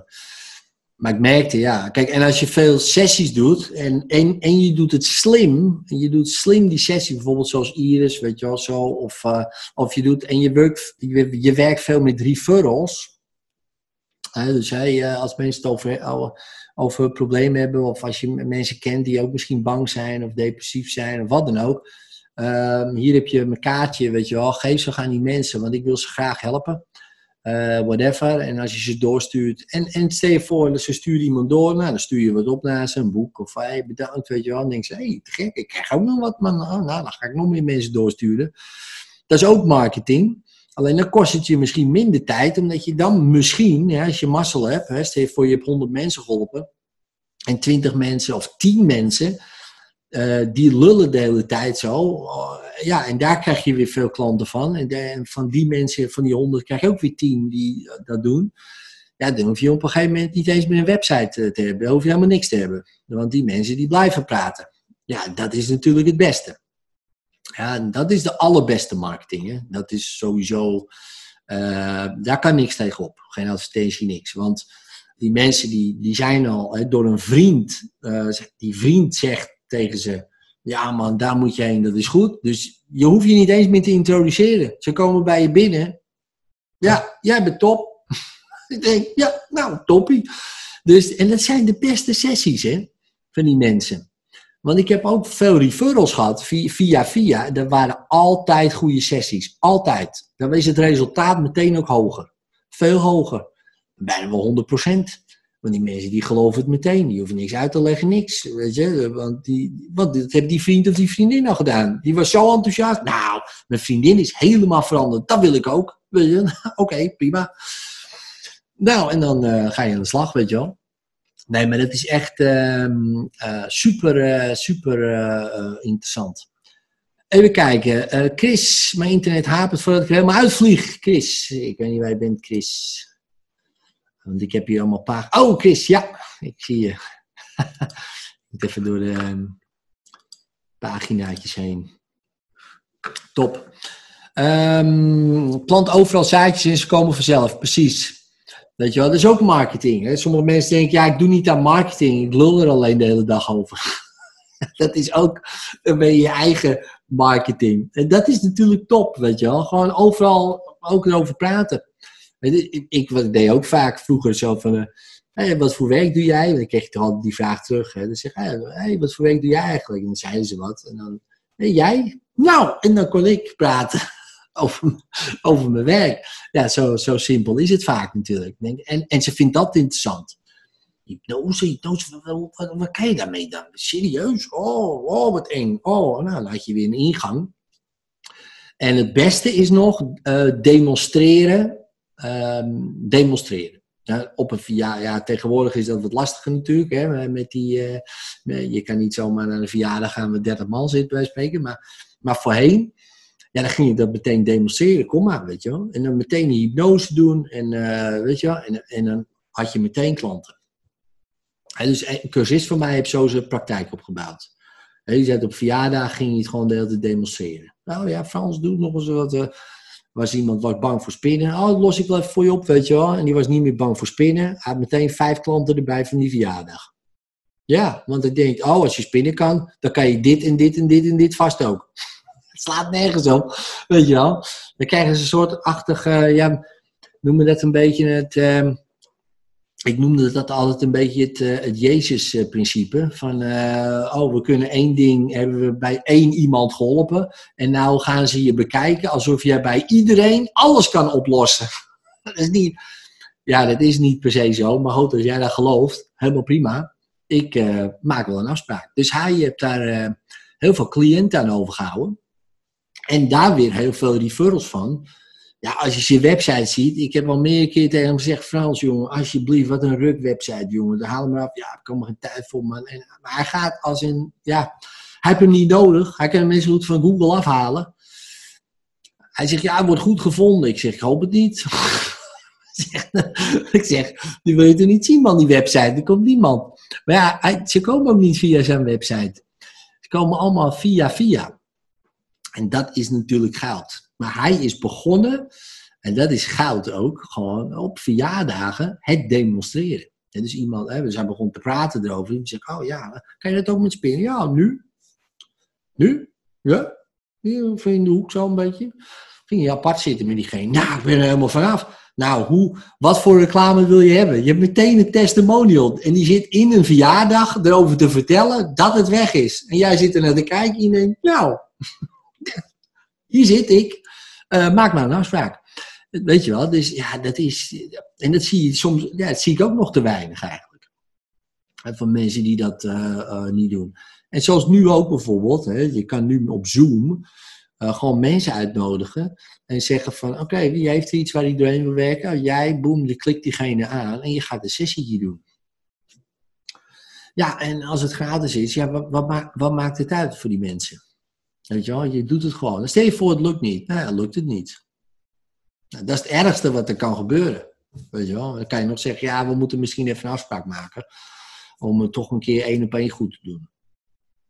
maar ik merkte, ja, kijk, en als je veel sessies doet en, en, en je doet het slim, en je doet slim die sessie, bijvoorbeeld zoals Iris, weet je wel, zo, of, uh, of je doet, en je werkt, je, je werkt veel met referrals. dus hey, als mensen het over over problemen hebben, of als je mensen kent die ook misschien bang zijn of depressief zijn of wat dan ook. Um, hier heb je mijn kaartje, weet je wel, geef ze aan die mensen, want ik wil ze graag helpen. Uh, whatever. En als je ze doorstuurt. En, en stel je voor, ze sturen iemand door. Nou, dan stuur je wat op naar ze, een boek. Of hey, bedankt, weet je wel. En denk ze, hé, hey, te gek, ik krijg ook nog wat. Maar nou, nou, dan ga ik nog meer mensen doorsturen. Dat is ook marketing. Alleen dan kost het je misschien minder tijd, omdat je dan misschien, ja, als je mazzel hebt, hè, stel je voor je hebt 100 mensen geholpen, en 20 mensen of 10 mensen, uh, die lullen de hele tijd zo. Uh, ja, en daar krijg je weer veel klanten van. En, van die mensen, van die 100, krijg je ook weer 10 die uh, dat doen. Ja, dan hoef je op een gegeven moment niet eens meer een website te hebben. Dan hoef je helemaal niks te hebben. Want die mensen die blijven praten. Ja, dat is natuurlijk het beste. Ja, dat is de allerbeste marketing. Hè? Dat is sowieso, daar kan niks tegenop. Geen advertentie, niks. Want die mensen die, die zijn al door een vriend, die vriend zegt tegen ze, ja man, daar moet je heen, dat is goed. Dus je hoeft je niet eens meer te introduceren. Ze komen bij je binnen. Ja, jij bent top. Ik denk, ja, nou, toppie. Dus, en dat zijn de beste sessies hè, van die mensen. Want ik heb ook veel referrals gehad via via. Er waren altijd goede sessies. Altijd. Dan is het resultaat meteen ook hoger. Veel hoger. Bijna wel 100%. Want die mensen die geloven het meteen. Die hoeven niks uit te leggen, niks. Weet je? Want, die, want dat heeft die vriend of die vriendin al gedaan. Die was zo enthousiast. Nou, mijn vriendin is helemaal veranderd. Dat wil ik ook. Oké, okay, prima. Nou, en dan uh, ga je aan de slag, weet je wel. Nee, maar dat is echt uh, uh, super, uh, super interessant. Even kijken. Chris, mijn internet hapert voordat ik helemaal uitvlieg. Chris, ik weet niet waar je bent, Chris. Want ik heb hier allemaal paar. Oh, Chris, ja, ik zie je. ik moet even door de ehm, paginaatjes heen. Top. Um, plant overal zaadjes en ze komen vanzelf, precies. Weet je wel, dat is ook marketing. Hè? Sommige mensen denken, ja, ik doe niet aan marketing, ik lul er alleen de hele dag over. dat is ook een beetje je eigen marketing. En dat is natuurlijk top, weet je wel. Gewoon overal ook erover praten. Ik, ik, deed ook vaak vroeger zo van, hey, wat voor werk doe jij? Dan kreeg je toch altijd die vraag terug. Hè? Dan zeg ik, hey, wat voor werk doe jij eigenlijk? En dan zeiden ze wat. En dan, hey, jij? Nou, en dan kon ik praten over, over mijn werk. Ja, zo, zo simpel is het vaak natuurlijk. En, en ze vindt dat interessant. Hypnose, hypnose, wat, wat, wat kan je daarmee dan? Serieus? Oh, oh wat eng. Oh, nou, had je weer een ingang. En het beste is nog uh, demonstreren. Um, demonstreren. Ja, op een verjaardag, ja, tegenwoordig is dat wat lastiger natuurlijk. Hè, met die, uh, je kan niet zomaar naar een verjaardag gaan met 30 man zitten bij spreken. Maar, maar voorheen, ja, dan ging je dat meteen demonstreren. Kom maar, weet je wel. En dan meteen die hypnose doen. En, uh, weet je wel, en, en dan had je meteen klanten. En dus een cursist van mij heeft zo zijn praktijk opgebouwd. Die zei op verjaardag ging je het gewoon de hele tijd demonstreren. Nou ja, Frans doet nog eens wat. Uh, was iemand was bang voor spinnen. Oh, dat los ik wel even voor je op, weet je wel. En die was niet meer bang voor spinnen. Hij had meteen vijf klanten erbij van die verjaardag. Ja, want ik denk, oh, als je spinnen kan, dan kan je dit en dit en dit en dit vast ook. Het slaat nergens op, weet je wel. Dan krijgen ze een soort achtige, ja, noemen dat een beetje het... Uh, ik noemde dat altijd een beetje het, uh, het Jezus-principe. Van, uh, oh, we kunnen één ding, hebben we bij één iemand geholpen. En nou gaan ze je bekijken alsof jij bij iedereen alles kan oplossen. dat is niet, ja, dat is niet per se zo. Maar goed, als jij dat gelooft, helemaal prima. Ik uh, maak wel een afspraak. Dus hij heeft daar heel veel cliënten aan overgehouden. En daar weer heel veel referrals van. Ja, als je zijn website ziet, ik heb al meer keer tegen hem gezegd, Frans, jongen, alsjeblieft, wat een ruk website, jongen. Daar halen we af. Ja, ik kan er geen tijd voor. En, maar hij gaat als in, ja, hij heeft hem niet nodig. Hij kan hem goed van Google afhalen. Hij zegt, ja, hij wordt goed gevonden. Ik zeg, ik hoop het niet. ik zeg, die wil je toch niet zien, man, die website. Er komt niemand. Maar ja, hij, ze komen ook niet via zijn website. Ze komen allemaal via via. En dat is natuurlijk goud. Maar hij is begonnen, en dat is goud ook, gewoon op verjaardagen het demonstreren. En dus iemand, hè, we zijn begonnen te praten erover. Die zegt, oh ja, kan je dat ook met spinnen? Ja, nu. Nu? Ja? Hier in de hoek zo een beetje. Ging je apart zitten met diegene. Nou, ik ben er helemaal vanaf. Nou, hoe, wat voor reclame wil je hebben? Je hebt meteen een testimonial. En die zit in een verjaardag erover te vertellen dat het weg is. En jij zit er naar te kijken en je denkt, nou, hier zit ik. Uh, maak maar een afspraak. Weet je wel, dus ja, dat is. En dat zie je soms, ja, dat zie ik ook nog te weinig eigenlijk. Van mensen die dat niet doen. En zoals nu ook bijvoorbeeld, hè, je kan nu op Zoom gewoon mensen uitnodigen en zeggen van, oké, wie heeft er iets waar hij doorheen wil werken? Oh, jij, boem, je klikt diegene aan en je gaat een sessietje doen. Ja, en als het gratis is, ja, wat, wat maakt het uit voor die mensen? Weet je wel, je doet het gewoon. Stel voor, het lukt niet. Nou ja, lukt het niet. Nou, dat is het ergste wat er kan gebeuren. Weet je wel, dan kan je nog zeggen, ja, we moeten misschien even een afspraak maken. Om het toch een keer één op één goed te doen.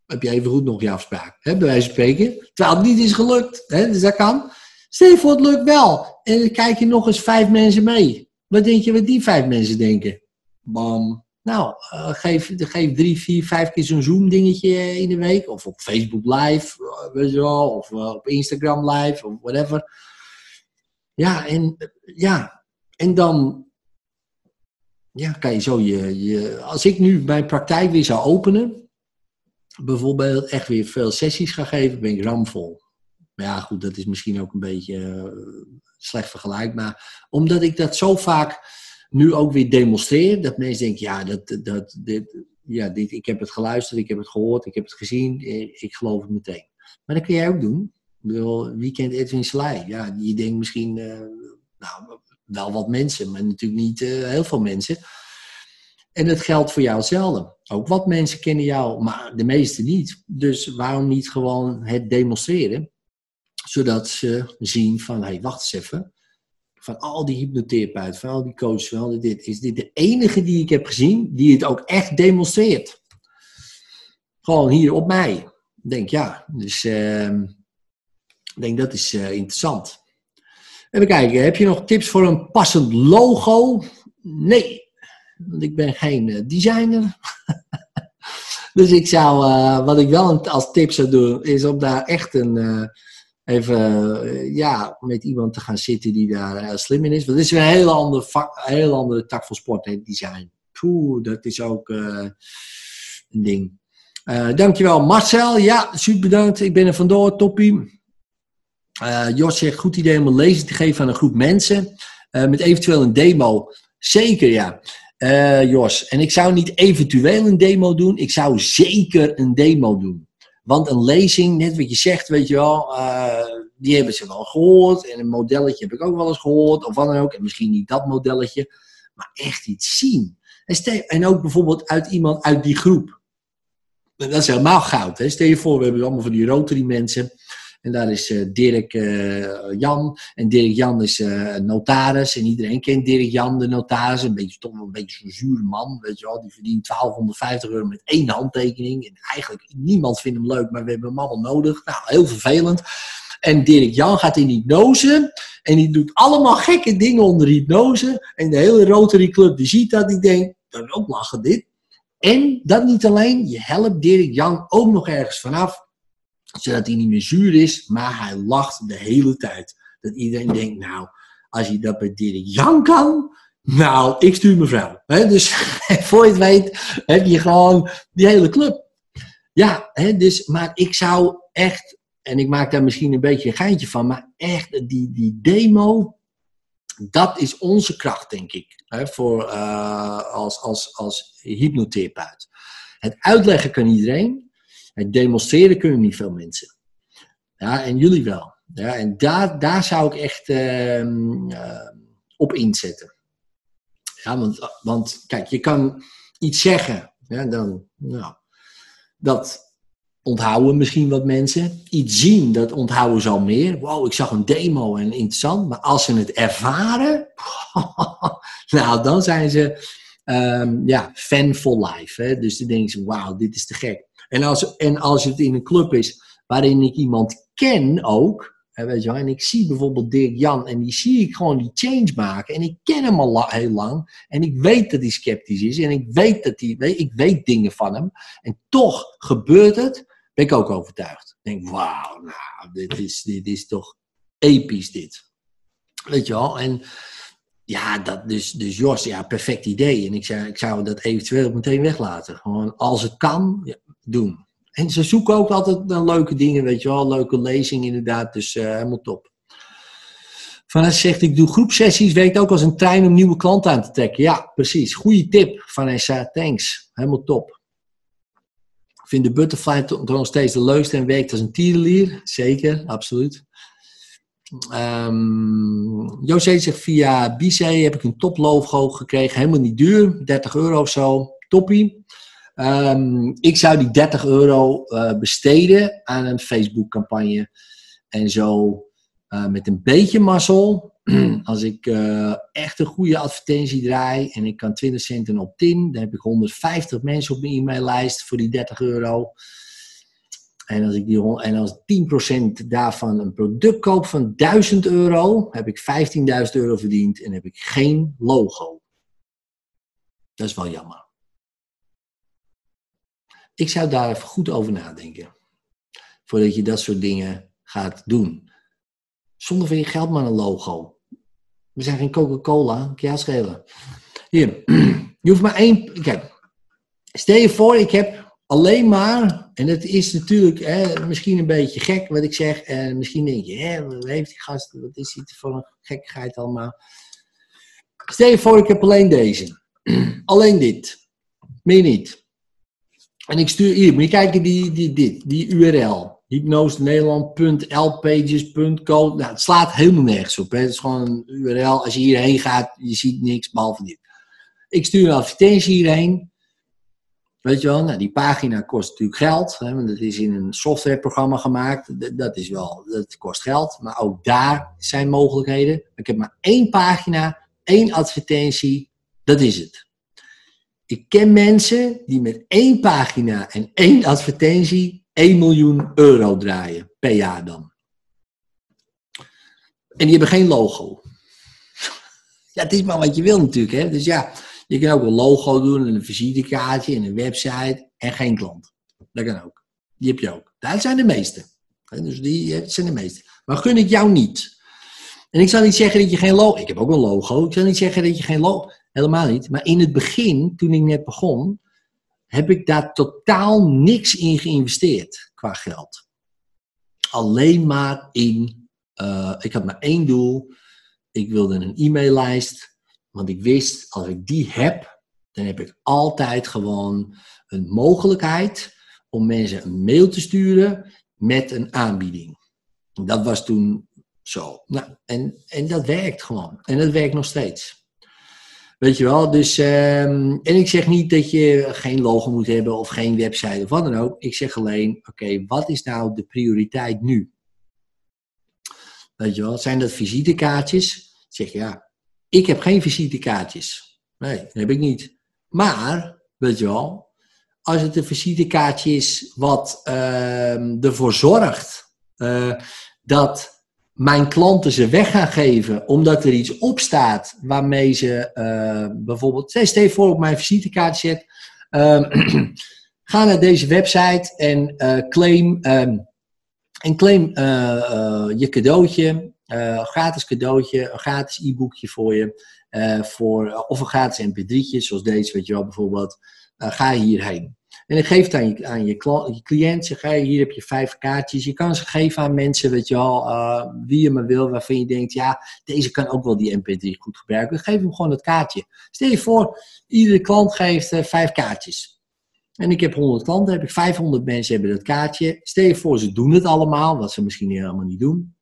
Heb je even goed nog je afspraak, hè, bij wijze van spreken. Terwijl het niet is gelukt. Hè, dus dat kan. Stel voor, het lukt wel. En dan kijk je nog eens vijf mensen mee. Wat denk je wat die vijf mensen denken? Bam. Nou, uh, geef, geef drie, vier, vijf keer zo'n Zoom-dingetje in de week. Of op Facebook Live, uh, weet je wel. Of uh, op Instagram Live, of whatever. Ja, en, ja, en dan ja, kan je zo je, je... Als ik nu mijn praktijk weer zou openen, bijvoorbeeld echt weer veel sessies ga geven, ben ik ramvol. Maar ja, goed, dat is misschien ook een beetje slecht vergelijkbaar. Omdat ik dat zo vaak nu ook weer demonstreer. Dat mensen denken, ja, dat, dat, dit, ja dit, ik heb het geluisterd, ik heb het gehoord, ik heb het gezien, ik geloof het meteen. Maar dat kun jij ook doen. Bedoel, wie kent Edwin Slij? Ja, je denkt misschien, uh, nou, wel wat mensen, maar natuurlijk niet uh, heel veel mensen. En dat geldt voor jou hetzelfde. Ook wat mensen kennen jou, maar de meeste niet. Dus waarom niet gewoon het demonstreren? Zodat ze zien van, hé, hey, wacht eens even van al die hypnotherapeuten, van al die coaches, van al dit, is dit de enige die ik heb gezien die het ook echt demonstreert. Gewoon hier op mij. Ik denk ja, dus uh, ik denk dat is uh, interessant. Even kijken, heb je nog tips voor een passend logo? Nee, want ik ben geen eh, designer. dus ik zou, eh, wat ik wel als tip zou doen, is om daar echt een, eh, even, ja, met iemand te gaan zitten die daar slim in is. Want het is een hele andere, vak, hele andere tak van sport, hè, design. Dat is ook een ding. dankjewel Marcel. Ja, super bedankt. Ik ben er vandoor. Toppie. Jos zegt, goed idee om een lezing te geven aan een groep mensen. met eventueel een demo. Zeker, ja. Uh, Jos, en ik zou niet eventueel een demo doen, ik zou zeker een demo doen. Want een lezing, net wat je zegt, weet je wel, uh, die hebben ze wel gehoord. En een modelletje heb ik ook wel eens gehoord, of wat dan ook. En misschien niet dat modelletje, maar echt iets zien. En, en ook bijvoorbeeld uit iemand uit die groep. Dat is helemaal goud. Hè? Stel je voor, we hebben allemaal van die Rotary mensen. En daar is uh, Dirk uh, Jan. En Dirk Jan is uh, notaris. En iedereen kent Dirk Jan, de notaris. Een beetje, toch een beetje zo'n zure man. Weet je wel. Die verdient 1250 euro met één handtekening. En eigenlijk, niemand vindt hem leuk, maar we hebben hem allemaal nodig. Nou, heel vervelend. En Dirk Jan gaat in hypnose. En die doet allemaal gekke dingen onder hypnose. En de hele Rotary Club die ziet dat. Die denkt, is ook lachen dit. En dat niet alleen, je helpt Dirk Jan ook nog ergens vanaf zodat hij niet meer zuur is, maar hij lacht de hele tijd. Dat iedereen denkt, nou, als je dat bij Dirk Jan kan, nou, ik stuur mevrouw. He, dus voor je het weet, heb je gewoon die hele club. Ja, dus, maar ik zou echt, en ik maak daar misschien een beetje een geintje van, maar echt die, die demo, dat is onze kracht, denk ik, voor, uh, als, als, als hypnotherapeut. Het uitleggen kan iedereen, het demonstreren kunnen niet veel mensen. Ja, en jullie wel. Ja, en daar, daar zou ik echt uh, op inzetten. Ja, want, want kijk, je kan iets zeggen. Ja, dan, nou, dat onthouden misschien wat mensen. Iets zien, dat onthouden ze al meer. Wow, ik zag een demo en interessant. Maar als ze het ervaren, nou, dan zijn ze um, ja, fan for life. Hè? Dus dan denken ze, wauw, dit is te gek. En als, en als het in een club is waarin ik iemand ken ook, hè, weet je wel, en ik zie bijvoorbeeld Dirk Jan en die zie ik gewoon die change maken. En ik ken hem al heel lang en ik weet dat hij sceptisch is en ik weet, dat hij, ik weet dingen van hem. En toch gebeurt het, ben ik ook overtuigd. Ik denk, wauw, nou, dit is, dit is toch episch dit. Weet je wel, en ja, dat, dus, dus Jos, ja, perfect idee. En ik, zei, ik zou dat eventueel meteen weglaten. Gewoon als het kan, doen. En ze zoeken ook altijd naar leuke dingen, weet je wel. Leuke lezing inderdaad, dus uh, helemaal top. Vanessa zegt, ik doe groepsessies, werkt ook als een trein om nieuwe klanten aan te trekken. Ja, precies. Goeie tip, Vanessa. Thanks. Helemaal top. Vind de butterfly toch nog steeds de leukste en werkt als een tierenlier. Zeker, absoluut. Um, José zegt, via Bice heb ik een toplogo gekregen. Helemaal niet duur, 30 euro of zo. Toppie. Um, ik zou die 30 euro uh, besteden aan een Facebook-campagne. En zo uh, met een beetje mazzel, als ik uh, echt een goede advertentie draai en ik kan 20 cent een opt-in, dan heb ik 150 mensen op mijn e-maillijst voor die 30 euro. En als, ik die, en als 10% daarvan een product koop van 1000 euro, heb ik 15.000 euro verdiend en heb ik geen logo. Dat is wel jammer. Ik zou daar even goed over nadenken. Voordat je dat soort dingen gaat doen. Zonder van je geld maar een logo. We zijn geen Coca-Cola, je schelen. Hier, je hoeft maar één. Kijk, stel je voor, ik heb alleen maar. En het is natuurlijk hè, misschien een beetje gek wat ik zeg. En misschien denk je, hè, wat heeft die gast, wat is dit voor een gekkigheid allemaal. Stel je voor, ik heb alleen deze. alleen dit. Meer niet. En ik stuur hier, moet je kijken, die, die, dit, die URL. hypnosenederland.lpages.co. Nou, het slaat helemaal nergens op. Het is gewoon een URL. Als je hierheen gaat, je ziet niks behalve dit. Ik stuur een advertentie hierheen. Weet je wel, nou, die pagina kost natuurlijk geld. Hè, want het is in een softwareprogramma gemaakt. Dat, is wel, dat kost geld. Maar ook daar zijn mogelijkheden. Ik heb maar één pagina, één advertentie. Dat is het. Ik ken mensen die met één pagina en één advertentie 1 miljoen euro draaien per jaar dan. En die hebben geen logo. dat is maar wat je wil natuurlijk. Hè? Dus ja, je kan ook een logo doen, en een visitekaartje en een website en geen klant. Dat kan ook. Die heb je ook. Dat zijn de meeste. Dus die eh, zijn de meeste. Maar gun ik jou niet. En ik zal niet zeggen dat je geen logo... Ik heb ook een logo. Ik zal niet zeggen dat je geen logo... Helemaal niet. Maar in het begin, toen ik net begon, heb ik daar totaal niks in geïnvesteerd qua geld. Alleen maar in... Uh, ik had maar één doel. Ik wilde een e-maillijst. Want ik wist, als ik die heb, dan heb ik altijd gewoon een mogelijkheid om mensen een mail te sturen met een aanbieding. Dat was toen zo. Nou, en, en dat werkt gewoon. En dat werkt nog steeds. Weet je wel, dus, um, en ik zeg niet dat je geen logo moet hebben of geen website of wat dan ook. Ik zeg alleen, oké, wat is nou de prioriteit nu? Weet je wel, zijn dat visitekaartjes? Ik zeg ja, ik heb geen visitekaartjes. Nee, dat heb ik niet. Maar, weet je wel, als het een visitekaartje is wat uh, ervoor zorgt uh, dat mijn klanten ze weg gaan geven omdat er iets op staat waarmee ze uh, bijvoorbeeld, stel je voor op mijn visitekaartje zet, ehm, ga naar deze website en uh, claim, um, en claim je cadeautje, gratis cadeautje, een gratis e-boekje voor je, voor, of een gratis mp3'tje zoals deze, weet je wel, bijvoorbeeld. Ga hierheen. En ik geef het aan je, aan je, je cliënt. Zeg, hey, hier heb je vijf kaartjes. Je kan ze geven aan mensen, weet je uh, wie je maar wil, waarvan je denkt, ja, deze kan ook wel die MP3 goed gebruiken. geef hem gewoon het kaartje. Stel je voor, iedere klant geeft uh, vijf kaartjes. En ik heb 100 klanten, heb ik 500 mensen hebben dat kaartje. Stel je voor, ze doen het allemaal, wat ze misschien helemaal niet doen.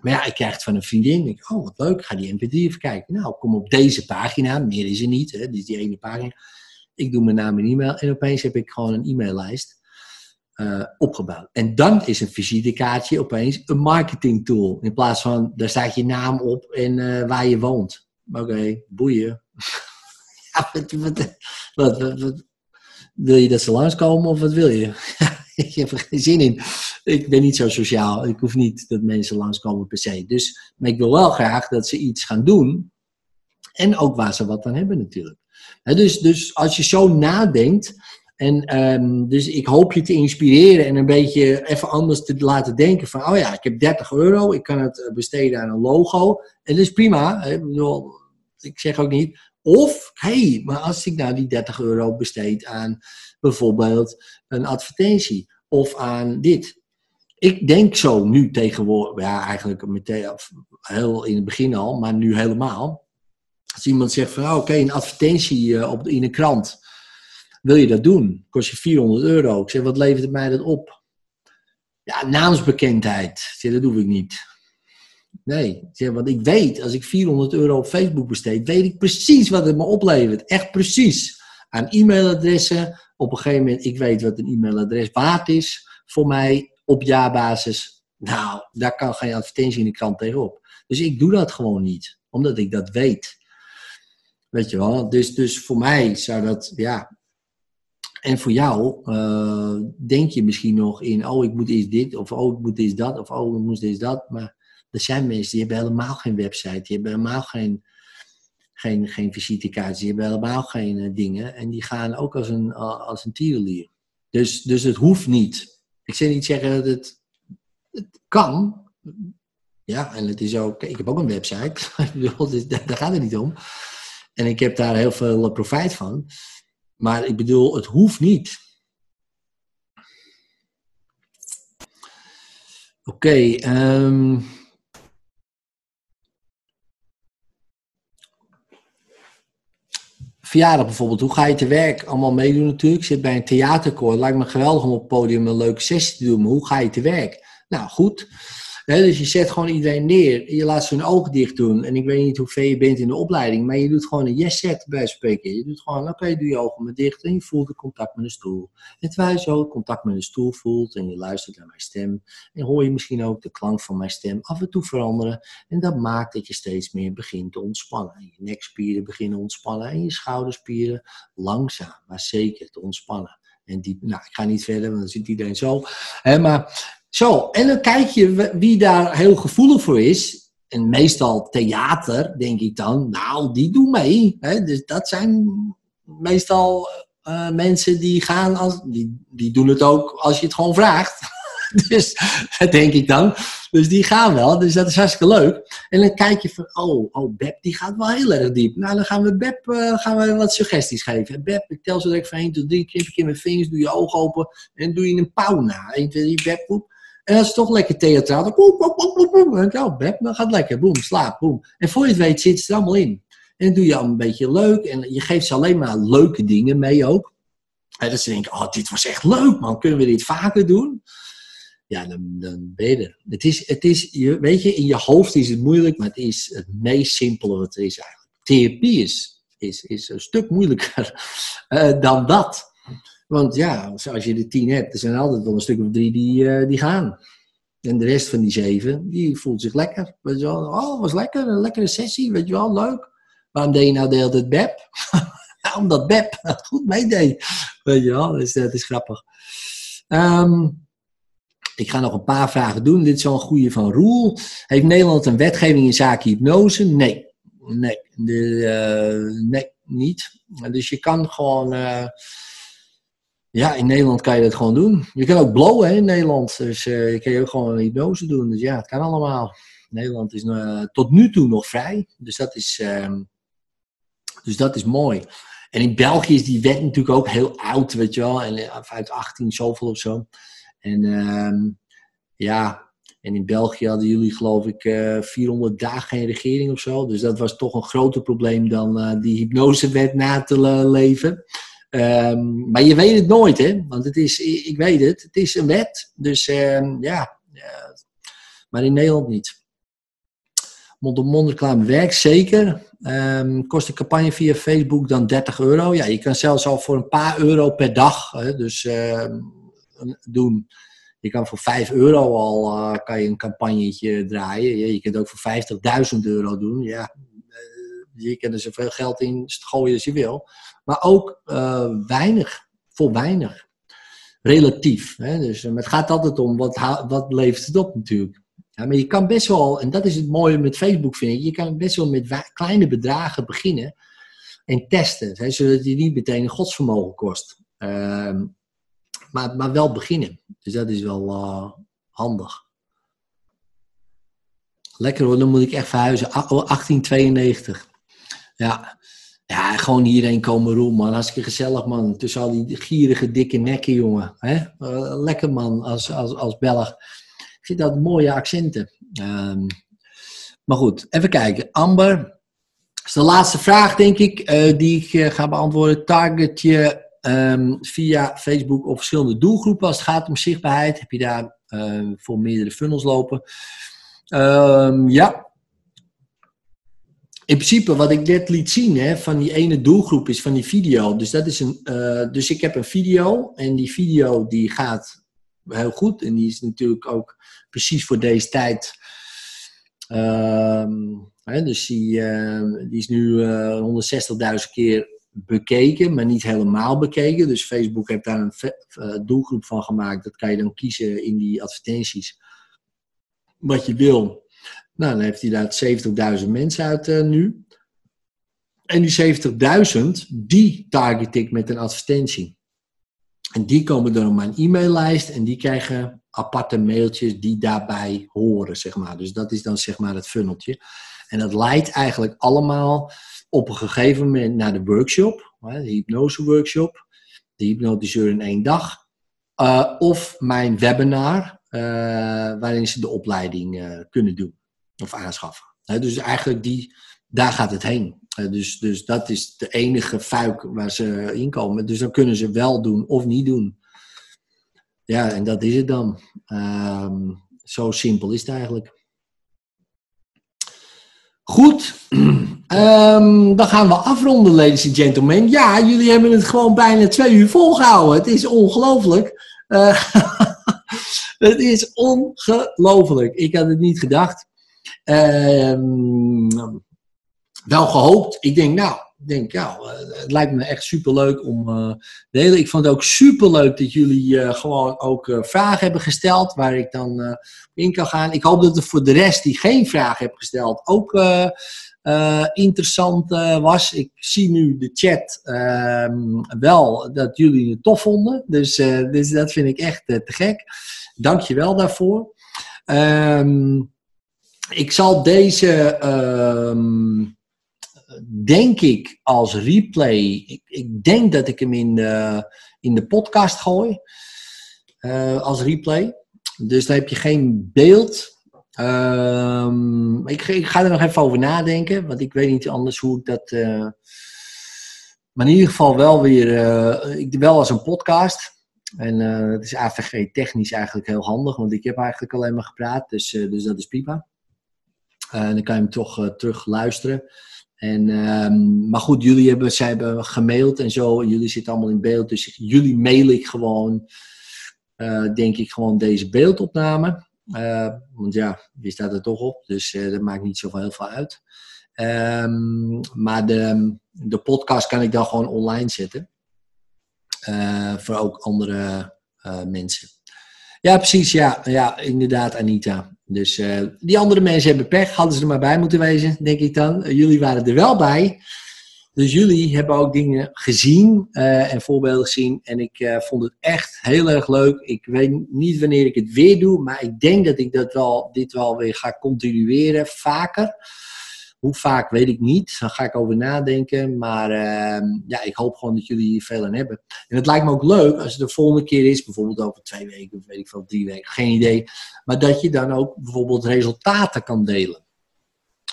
Maar ja, ik krijg het van een vriendin. Ik, oh, wat leuk, ga die MP3 even kijken. Nou, kom op deze pagina, meer is er niet, hè, dit is die ene pagina. Ik doe mijn naam en e-mail en opeens heb ik gewoon een e-maillijst uh, opgebouwd. En dan is een visitekaartje opeens een marketing tool. In plaats van, daar staat je naam op en uh, waar je woont. Oké, boeien. wat, wat, wil je dat ze langskomen of wat wil je? ik heb er geen zin in. Ik ben niet zo sociaal. Ik hoef niet dat mensen langskomen per se. Dus, maar ik wil wel graag dat ze iets gaan doen. En ook waar ze wat aan hebben natuurlijk dus, dus als je zo nadenkt, en um, dus ik hoop je te inspireren en een beetje even anders te laten denken van, oh ja, ik heb 30 euro, ik kan het eh, besteden aan een logo. En dat is prima. Ik, ik zeg ook niet, of, hé, hey, maar als ik nou die 30 euro besteed aan bijvoorbeeld een advertentie of aan dit. Ik denk zo nu tegenwoordig, ja eigenlijk meteen, heel in het begin al, maar nu helemaal. Als iemand zegt van, oh, oké, een advertentie uh, op, in een krant. Wil je dat doen? Kost je 400 euro. Ik zeg, wat levert het mij dat op? Ja, naamsbekendheid. Zeg, dat doe ik niet. Nee, zeg, want ik weet, als ik 400 euro op Facebook besteed, weet ik precies wat het me oplevert. Echt precies. Aan e-mailadressen. Op een gegeven moment, ik weet wat een e-mailadres waard is voor mij op jaarbasis. Nou, daar kan geen advertentie in de krant tegenop. Dus ik doe dat gewoon niet, omdat ik dat weet. Weet je wel? Dus, dus voor mij zou dat, ja. En voor jou uh, denk je misschien nog in, oh, ik moet eens dit, of oh, ik moet eens dat, of oh, ik moet eens dat. Maar er zijn mensen die hebben helemaal geen website, die hebben helemaal geen, geen, geen visitekaart, die hebben helemaal geen uh, dingen. En die gaan ook als een, als een tierenlier. Dus, dus het hoeft niet. Ik zeg niet zeggen dat het, het kan. Ja, en het is ook, ik heb ook een website, dus daar gaat het niet om. En ik heb daar heel veel eh, profijt van. Maar ik bedoel, het hoeft niet. Oké, okay, um... verjaardag bijvoorbeeld. Hoe ga je te werk? Allemaal meedoen natuurlijk. Ik zit bij een theaterkoor. Het lijkt me geweldig om op het podium een leuke sessie te doen. Maar hoe ga je te werk? Nou, goed dus je zet gewoon iedereen neer. Je laat ze hun ogen dicht doen. En ik weet niet hoe je bent in de opleiding. Maar je doet gewoon een yes-set bij spreken. Je doet gewoon, oké, doe je ogen maar dicht. En je voelt de contact met de stoel. En terwijl je zo contact met de stoel voelt. En je luistert naar mijn stem. En hoor je misschien ook de klank van mijn stem af en toe veranderen. En dat maakt dat je steeds meer begint te ontspannen. En je nekspieren beginnen ontspannen. En je schouderspieren langzaam, maar zeker te ontspannen. En die, nou, ik ga niet verder, want dan zit iedereen zo. Hè, maar zo, en dan kijk je wie daar heel gevoelig voor is. en meestal theater, denk ik dan, nou, die doen mee. Hè? Dus dat zijn meestal uh, mensen die gaan, als, die, die doen het ook als je het gewoon vraagt. dus dat denk ik dan. Dus die gaan wel, dus dat is hartstikke leuk. En dan kijk je van, oh, oh Beb, die gaat wel heel erg diep. Nou, dan gaan we Beb uh, gaan we wat suggesties geven. Beb, ik tel zo direct van 1 tot 3, knip je met vingers, doe je ogen open en doe je een pauw na. 1, 2, 3, Beb, poep. En dat is toch lekker theatraal. Boem, boem, boem, boem. En dan, oh, Beb, dan gaat lekker. Boem, slaap, boem. En voor je het weet zit het er allemaal in. En doe je al een beetje leuk. En je geeft ze alleen maar leuke dingen mee ook. En dat ze denken, oh, dit was echt leuk man. Kunnen we dit vaker doen? Ja, dan, dan ben je er. Het is, het is, je, weet je, in je hoofd is het moeilijk, maar het is het meest simpele wat er is eigenlijk. Therapie is, is, is een stuk moeilijker uh, dan dat. Want ja, als je de tien hebt, er zijn altijd wel een stuk of drie die, uh, die gaan. En de rest van die zeven, die voelt zich lekker. Weet je wel, oh, was lekker, een lekkere sessie, weet je wel, leuk. Waarom deed je nou de hele tijd Beb? Omdat Beb goed meedeed. Weet je wel, dus dat is grappig. Um, ik ga nog een paar vragen doen. Dit is wel een goede van Roel. Heeft Nederland een wetgeving in zaken hypnose? Nee. Nee, de, uh, nee niet. Dus je kan gewoon... ja, in Nederland kan je dat gewoon doen. Je kan ook blowen in Nederland. Dus uh, je kan ook gewoon hypnose doen. Dus ja, het kan allemaal. Nederland is tot nu toe nog vrij. Dus dat is, ehm, dus dat is mooi. En in België is die wet natuurlijk ook heel oud, weet je wel. En, uit 18 zoveel of zo. En uh, ja, en in België hadden jullie geloof ik uh, eh, 400 dagen geen regering of zo. Dus dat was toch een groter probleem dan die hypnosewet na te leven. Um, maar je weet het nooit, hè? Want het is, ik weet het, het is een wet. Dus um, ja, maar in Nederland niet. Mond-op-mond reclame werkt zeker. Um, kost de campagne via Facebook dan 30 euro. Ja, je kan zelfs al voor een paar euro per dag. Hè, dus doen. Je kan voor 5 euro al uh, kan je een campagnetje draaien. Je, je kunt ook voor 50.000 euro doen. Ja, uh, je kan er zoveel geld in gooien als je wil. Maar ook uh, weinig, voor weinig. Relatief. Hè? Dus het gaat altijd om wat, wat levert het op natuurlijk. Ja, maar je kan best wel, en dat is het mooie met Facebook vind ik, je kan best wel met kleine bedragen beginnen en testen. Hè, zodat je niet meteen een godsvermogen kost. Uh, maar, maar wel beginnen. Dus dat is wel uh, handig. Lekker hoor, dan moet ik echt verhuizen. 1892. Ja. Ja, gewoon hierheen komen roem, man. Hartstikke gezellig, man. Tussen al die gierige, dikke nekken, jongen. Hè? Uh, lekker, man, als, als, als Belg. Ik vind dat mooie accenten. Um, maar goed, even kijken. Amber, dat is de laatste vraag, denk ik, uh, die ik uh, ga beantwoorden. Target je Um, via Facebook of verschillende doelgroepen. Als het gaat om zichtbaarheid, heb je daar voor meerdere funnels lopen. Um, ja. In principe, wat ik net liet zien hè, van die ene doelgroep is van die video. Dus, dat is een, uh, dus ik heb een video en die video die gaat heel goed. En die is natuurlijk ook precies voor deze tijd. Hè, dus die, uh, die is nu 160.000 keer bekeken, maar niet helemaal bekeken. Dus Facebook heeft daar een eh, doelgroep van gemaakt. Dat kan je dan kiezen in die advertenties. Wat je wil. Nou, dan heeft hij daar 70.000 mensen uit uh, nu. En die 70.000, die target ik met een advertentie. En die komen dan op mijn e-maillijst en die krijgen aparte mailtjes die daarbij horen, zeg maar. Dus dat is dan zeg maar het funneltje. En dat leidt eigenlijk allemaal op een gegeven moment naar de workshop, de hypnose workshop, de hypnotiseur in één dag, uh, of mijn webinar, uh, waarin ze de opleiding kunnen doen of aanschaffen. dus eigenlijk die, daar gaat het heen. dus, dus dat is de enige fuik waar ze in komen. Dus dan kunnen ze wel doen of niet doen. Ja, en dat is het dan. Ehm, zo simpel is het eigenlijk. Goed, um, dan gaan we afronden, ladies and gentlemen. Ja, jullie hebben het gewoon bijna twee uur volgehouden. Het is ongelooflijk. Uh, het is ongelooflijk. Ik had het niet gedacht. Uh, wel gehoopt. Ik denk, nou, denk, ja, eh, het lijkt me echt superleuk om uh, de. Ik vond het ook superleuk dat jullie uh, gewoon ook vragen hebben gesteld, waar ik dan in kan gaan. Ik hoop dat het voor de rest die geen vraag hebben gesteld ook interessant was. Ik zie nu de chat ehm, wel dat jullie het tof vonden, dus, dus dat vind ik echt te gek. Dank je wel daarvoor. Ehm, ik zal deze. Ehm, denk ik als replay. Ik, ik, denk dat ik hem in de, in de podcast gooi. Uh, als replay. Dus dan heb je geen beeld. Um, ik, ik, ga er nog even over nadenken. Want ik weet niet anders hoe ik dat. Uh, maar in ieder geval wel weer. Uh, ik, wel als een podcast. En het is AVG technisch eigenlijk heel handig. Want ik heb eigenlijk alleen maar gepraat. Dus, dus dat is prima. Dan kan je hem toch terug luisteren. En, um, maar goed, jullie hebben, zij hebben gemaild en zo. Jullie zitten allemaal in beeld. Dus jullie mail ik gewoon, uh, denk ik, gewoon deze beeldopname. Want ja, je staat er toch op. Dus dat maakt niet zoveel heel veel uit. Um, maar de, de podcast kan ik dan gewoon online zetten. voor ook andere mensen. Ja, precies. Ja, ja inderdaad, Anita. Dus uh, die andere mensen hebben pech. Hadden ze er maar bij moeten wezen, denk ik dan. Uh, jullie waren er wel bij. Dus jullie hebben ook dingen gezien uh, en voorbeelden gezien. En ik vond het echt heel erg leuk. Ik weet niet wanneer ik het weer doe. Maar ik denk dat ik dat wel, dit wel weer ga continueren. Vaker. Hoe vaak weet ik niet. Daar ga ik over nadenken. Maar uh, ja, ik hoop gewoon dat jullie hier veel aan hebben. En het lijkt me ook leuk als het de volgende keer is. Bijvoorbeeld over twee weken of weet ik veel, drie weken. Geen idee. Maar dat je dan ook bijvoorbeeld resultaten kan delen.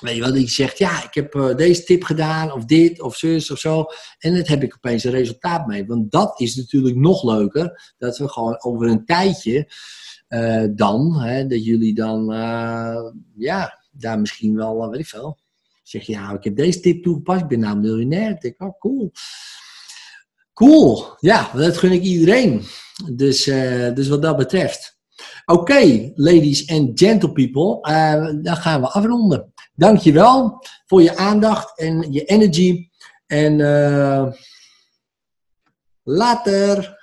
Weet je wat, je zegt, ja, ik heb uh, deze tip gedaan, of dit, of zus, of zo. En dat heb ik opeens een resultaat mee. Want dat is natuurlijk nog leuker. Dat we gewoon over een tijdje uh, dan, hè, dat jullie dan, uh, ja, daar misschien wel, weet ik veel, Zeg je, ja, ik heb deze tip toegepast, ik ben nou miljonair. Denk, oh, cool. Cool, ja, dat gun ik iedereen. Dus, uh, dus wat dat betreft. Oké, ladies and gentle people, uh, dan gaan we afronden. Dankjewel voor je aandacht en je energy. En uh, later.